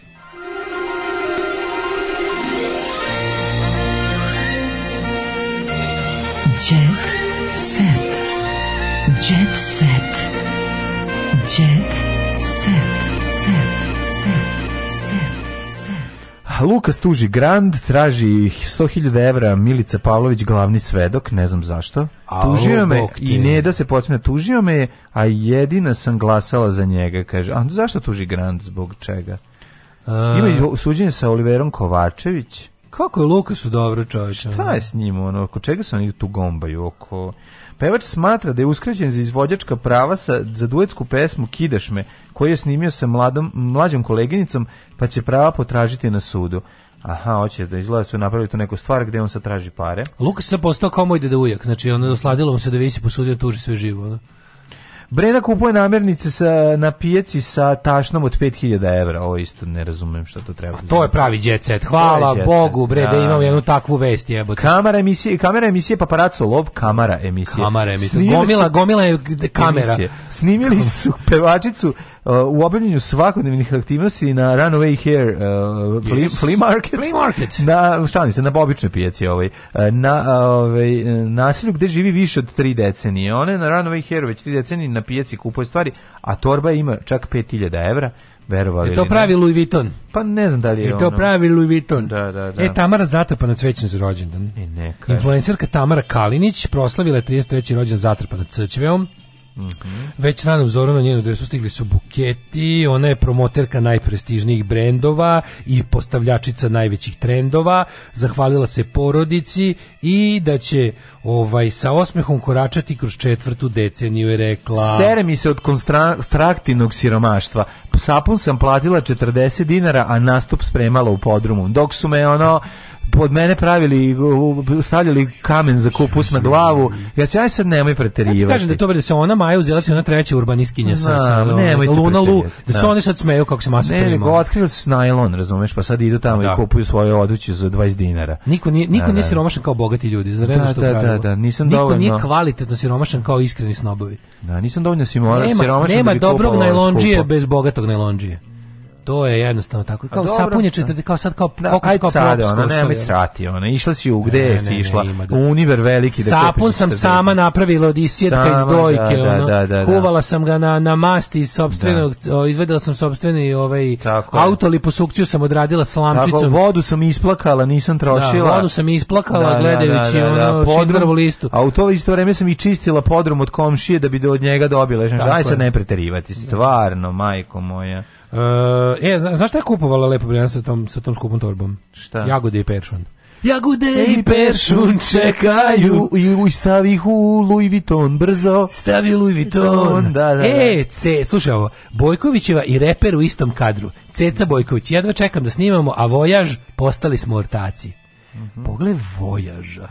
[SPEAKER 9] Lukas tuži Grand, traži 100.000 evra, Milica Pavlović, glavni svedok, ne znam zašto. Tužio me, i ne da se podsmije, tužio me, a jedina sam glasala za njega, kaže. A zašto tuži Grand, zbog čega? Ima suđenje sa Oliverom Kovačević.
[SPEAKER 10] Kako je Lukasu dobro čovječan?
[SPEAKER 9] Šta je s njim? Ono, oko čega se oni tu gombaju? Oko... Pevač smatra da je uskraćen za izvođačka prava sa, za duetsku pesmu Kidaš me, koju je snimio sa mladom, mlađom koleginicom, pa će prava potražiti na sudu.
[SPEAKER 10] Aha, hoće da izgleda su napravili tu neku stvar gdje on sad traži pare. Lukas se postao kao moj deda ujak, znači on osladilo mu se da visi posudio tuži sve živo. Ono.
[SPEAKER 9] Breda kupuje namirnice sa, na pijaci sa tašnom od 5000 evra. Ovo isto ne razumem što to treba. A
[SPEAKER 10] to je znači. pravi đecet. Hvala Bogu, Breda, da. imam jednu takvu vest. Jebote.
[SPEAKER 9] Kamera emisije, kamera emisije paparaco Lov, kamara emisije. kamera
[SPEAKER 10] emisije. gomila, gomila je kamera.
[SPEAKER 9] Snimili su pevačicu Uh, u obavljanju svakodnevnih aktivnosti na Runaway Hair uh, flea, market, flea market. na šta se na običnoj pijaci ovaj na ovaj naselju gde živi više od tri decenije. One na Runaway Hair već tri decenije na pijaci kupuje stvari, a torba ima čak 5000 evra verovali.
[SPEAKER 10] Je to pravi Louis Vuitton?
[SPEAKER 9] Pa ne znam da li je,
[SPEAKER 10] je to
[SPEAKER 9] ono.
[SPEAKER 10] pravi Louis
[SPEAKER 9] Vuitton? Da, da, da.
[SPEAKER 10] E, Tamara zatrpana na za rođendan. I e, neka. Influencerka Tamara Kalinić proslavila je 33. rođendan zatrpana cvećveom. -hmm. Već ranom zoru na njenu dresu stigli su buketi, ona je promoterka najprestižnijih brendova i postavljačica najvećih trendova, zahvalila se porodici i da će ovaj sa osmehom koračati kroz četvrtu deceniju je rekla.
[SPEAKER 9] Sere mi se od konstraktivnog siromaštva. Sapun sam platila 40 dinara, a nastup spremala u podrumu. Dok su me ono pod mene pravili stavljali kamen za kupus na glavu ja aj sad nemoj preterivati ja
[SPEAKER 10] kažem da to da se ona Maja uzela se ona treća urbanistkinja sa, sa ono, Luna Lu da
[SPEAKER 9] se
[SPEAKER 10] oni sad smeju kako se masa ne, nego
[SPEAKER 9] otkrili su najlon razumeš pa sad idu tamo da. i kupuju svoje oduće za 20 dinara
[SPEAKER 10] niko nije niko da, nije siromašan kao bogati ljudi za
[SPEAKER 9] da, što da, da, da, nisam niko nije
[SPEAKER 10] kvalitetno siromašan kao iskreni snobovi
[SPEAKER 9] da nisam dovoljno siromašan nema,
[SPEAKER 10] nema dobrog najlonđije bez bogatog najlonđije to je jednostavno tako. Pa kao sapunje kao sad kao
[SPEAKER 9] da, pokus,
[SPEAKER 10] kao
[SPEAKER 9] sad, ona, srati, ona, išla si u gde ne, si ne, išla, u univer veliki. Da
[SPEAKER 10] Sapun sam sama napravila od isjetka iz dojke, da, ono, da, sam ga na, na masti iz da. izvedela sam sopstveni ovaj, autoliposukciju sam odradila slamčicom. Tako,
[SPEAKER 9] vodu sam isplakala, nisam trošila.
[SPEAKER 10] Da, vodu sam isplakala, gledajući ono, šindrvu listu.
[SPEAKER 9] A u to isto vreme sam i čistila podrum od komšije da bi od njega dobila. Aj sad ne preterivati, stvarno, majko moja.
[SPEAKER 10] Uh, e, zna, znaš šta je kupovala Lepo Briljana sa tom, sa tom skupom torbom?
[SPEAKER 9] Šta?
[SPEAKER 10] Jagode i peršun. Jagode i peršun čekaju
[SPEAKER 9] I,
[SPEAKER 10] stavi
[SPEAKER 9] ih u Louis Vuitton brzo
[SPEAKER 10] Stavi Louis Vuitton da, E, C, slušaj ovo Bojkovićeva i reper u istom kadru Ceca Bojković, jedva čekam da snimamo A Vojaž, postali smo ortaci mm -hmm. Pogled Vojaža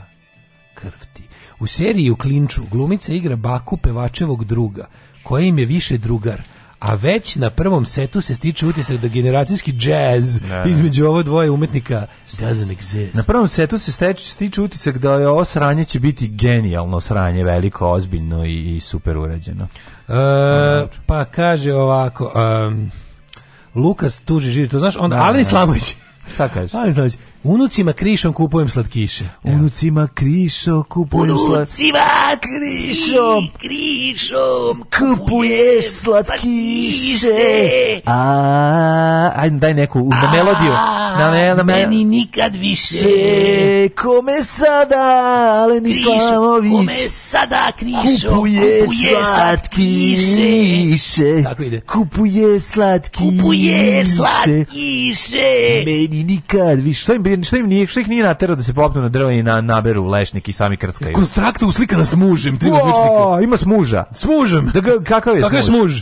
[SPEAKER 10] Krvti U seriji u Klinču glumica igra baku pevačevog druga Koja im je više drugar a već na prvom setu se stiče utisak da generacijski jazz između ovo dvoje umetnika doesn't exist.
[SPEAKER 9] Na prvom setu se stiče utisak da je ovo sranje će biti genijalno sranje, veliko, ozbiljno i, super uređeno
[SPEAKER 10] e, pa kaže ovako, Lukas tuži živi, to znaš, on, ali Alen
[SPEAKER 9] Šta kažeš?
[SPEAKER 10] Unucima krišom kupujem slatkiše.
[SPEAKER 9] Unucima krišo kupujem slatkiše. Unucima krišom, krišom kupuješ
[SPEAKER 10] slatkiše.
[SPEAKER 9] A, ajde daj neku na melodiju.
[SPEAKER 10] Na, ni na Meni nikad više.
[SPEAKER 9] Kome sada, Alen Islamović?
[SPEAKER 10] Kome sada krišo kupuje, slatkiše. Tako ide. Kupuje slatkiše. Kupuje slatkiše.
[SPEAKER 9] Meni nikad više
[SPEAKER 10] bi, im nije, ih nije naterao da se popnu na drvo i na, naberu lešnik i sami krckaju?
[SPEAKER 9] Konstrakta uslikana s mužem,
[SPEAKER 10] ti Ima smuža.
[SPEAKER 9] S mužem? Da,
[SPEAKER 10] kakav je Kakav je smuž?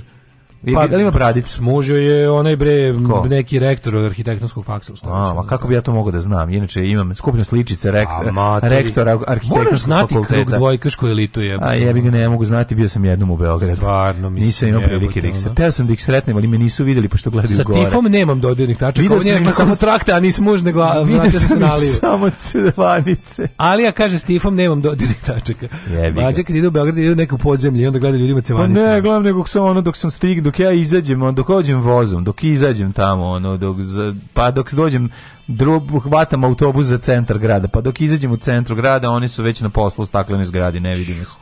[SPEAKER 9] Pa, da ima
[SPEAKER 10] bradicu? Smužio je onaj bre Ko? neki rektor od arhitektonskog faksa u
[SPEAKER 9] Stolici. A, ma kako bi ja to mogao da znam? Inače imam skupno sličice rek, ma, rektora arhitektonskog fakulteta. Moraš znati krug
[SPEAKER 10] dvojkašku elitu je. A
[SPEAKER 9] jebi ga ne mogu znati, bio sam jednom u Beogradu. Stvarno, mislim. Nisam imao prilike da ih ono. Teo sam da ih sretnem, ali me nisu videli pošto gledaju gore.
[SPEAKER 10] Sa
[SPEAKER 9] tifom
[SPEAKER 10] nemam dodirnih tačaka. sam ih samo trakte, a nisi muž nego vidio sam ih
[SPEAKER 9] samo cedvanice.
[SPEAKER 10] Ali ja kaže s tifom nemam dodirnih tačaka. Jebi kad idu u Beograd, idu neku podzemlje i onda gledaju ljudima cevanice.
[SPEAKER 9] Pa ne, gledam nego samo ono dok sam stig, dok dok ja izađem, ono, dok hođem vozom, dok izađem tamo, ono, dok, pa dok dođem, drug, hvatam autobus za centar grada, pa dok izađem u centru grada, oni su već na poslu u staklenoj zgradi, ne vidimo se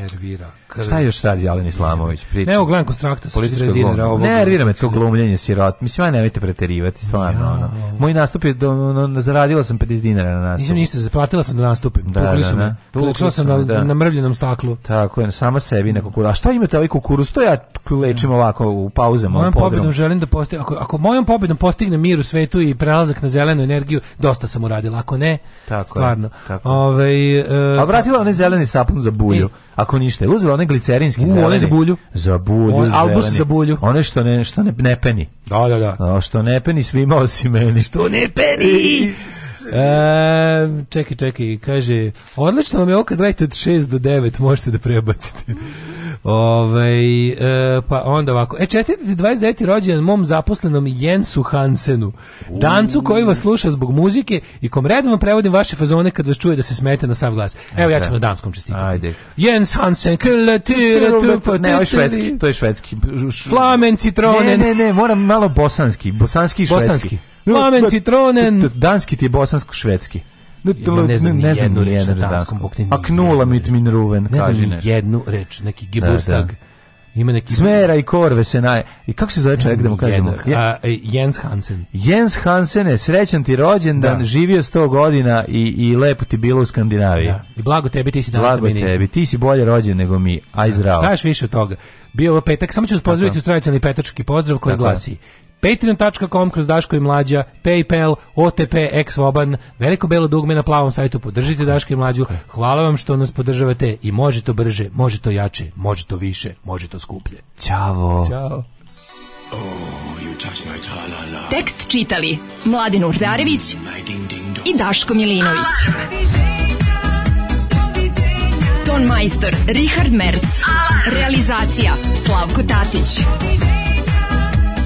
[SPEAKER 10] nervira. Krv.
[SPEAKER 9] Šta još radi Alen Islamović? Priča.
[SPEAKER 10] Ne,
[SPEAKER 9] gledam
[SPEAKER 10] konstrakta sa 40 dinara Nervira me to glumljenje sirot. Mislim, aj nemojte preterivati, stvarno. Ja, ono. Moj
[SPEAKER 9] nastup je, do, no, ono, zaradila sam 50 dinara na nastup. Nisam ništa,
[SPEAKER 10] zaplatila sam da nastupim. Da, Pukli su da, da. sam na, da. na mrvljenom staklu.
[SPEAKER 9] Tako je, sama sebi na kukuru. A šta imate ovaj kukuru? To ja lečim ovako u pauzama. Mojom
[SPEAKER 10] pobjedom želim da postignem, ako, ako mojom pobjedom postigne mir u svetu i prelazak na zelenu energiju, dosta sam uradila. Ako ne,
[SPEAKER 9] tako
[SPEAKER 10] stvarno. Je,
[SPEAKER 9] tako. Ove, ovaj, e, A vratila one zeleni sapun za bulju. I, e, ovako ništa. Je onaj glicerinski U, one za bulju.
[SPEAKER 10] Za bulju,
[SPEAKER 9] On, Albus za bulju. One što ne, što ne, ne peni.
[SPEAKER 10] Da, da, da. O,
[SPEAKER 9] što ne peni svima osim meni. Što ne peni!
[SPEAKER 10] E, čekaj, čekaj, kaže, odlično vam je ovo kad gledajte od 6 do 9, možete da prebacite. Ove, ovaj, e, pa onda ovako. E, ti 29. rođendan mom zaposlenom Jensu Hansenu, dancu koji vas sluša zbog muzike i kom vam prevodim vaše fazone kad vas čuje da se smete na sav glas. E, Evo, ja ću na danskom čestitati. Ajde. Jens Hansen, kle, tira,
[SPEAKER 9] tupa, Ne, ovo je švedski,
[SPEAKER 10] to je švedski. Flamen, citrone.
[SPEAKER 9] Ne, ne, ne, moram malo bosanski, bosanski i švedski. Bosanski.
[SPEAKER 10] Plamen citronen.
[SPEAKER 9] Danski ti je bosansko-švedski.
[SPEAKER 10] Ne, ja ne znam jednu riječ
[SPEAKER 9] na danskom. A knula mit min ruven, ne znam ni
[SPEAKER 10] jednu reč, neki Ima neki Smera
[SPEAKER 9] i korve se naj. I kako se zove čovjek da mu kažemo?
[SPEAKER 10] E, Jens Hansen.
[SPEAKER 9] Jens Hansen je srećan ti rođendan, živio sto godina i i lepo ti bilo u Skandinaviji. Da.
[SPEAKER 10] I blago tebi ti si danas
[SPEAKER 9] blago tebi, ti si bolje rođen nego mi. Aj zdravo. Šta
[SPEAKER 10] još više od toga? Bio je petak, samo ću vas pozdraviti u tradicionalni petački pozdrav koji glasi patreon.com kroz Daško i Mlađa, Paypal, OTP, Exvoban, veliko belo dugme na plavom sajtu, podržite Daško i Mlađu, hvala vam što nas podržavate i može to brže, može to jače, može to više, može to skuplje.
[SPEAKER 9] Ćavo. Ćao.
[SPEAKER 10] Oh, you my -la. Tekst čitali Mladin Urdarević i Daško Milinović. Ton majstor Richard Merc. Realizacija Slavko Tatić.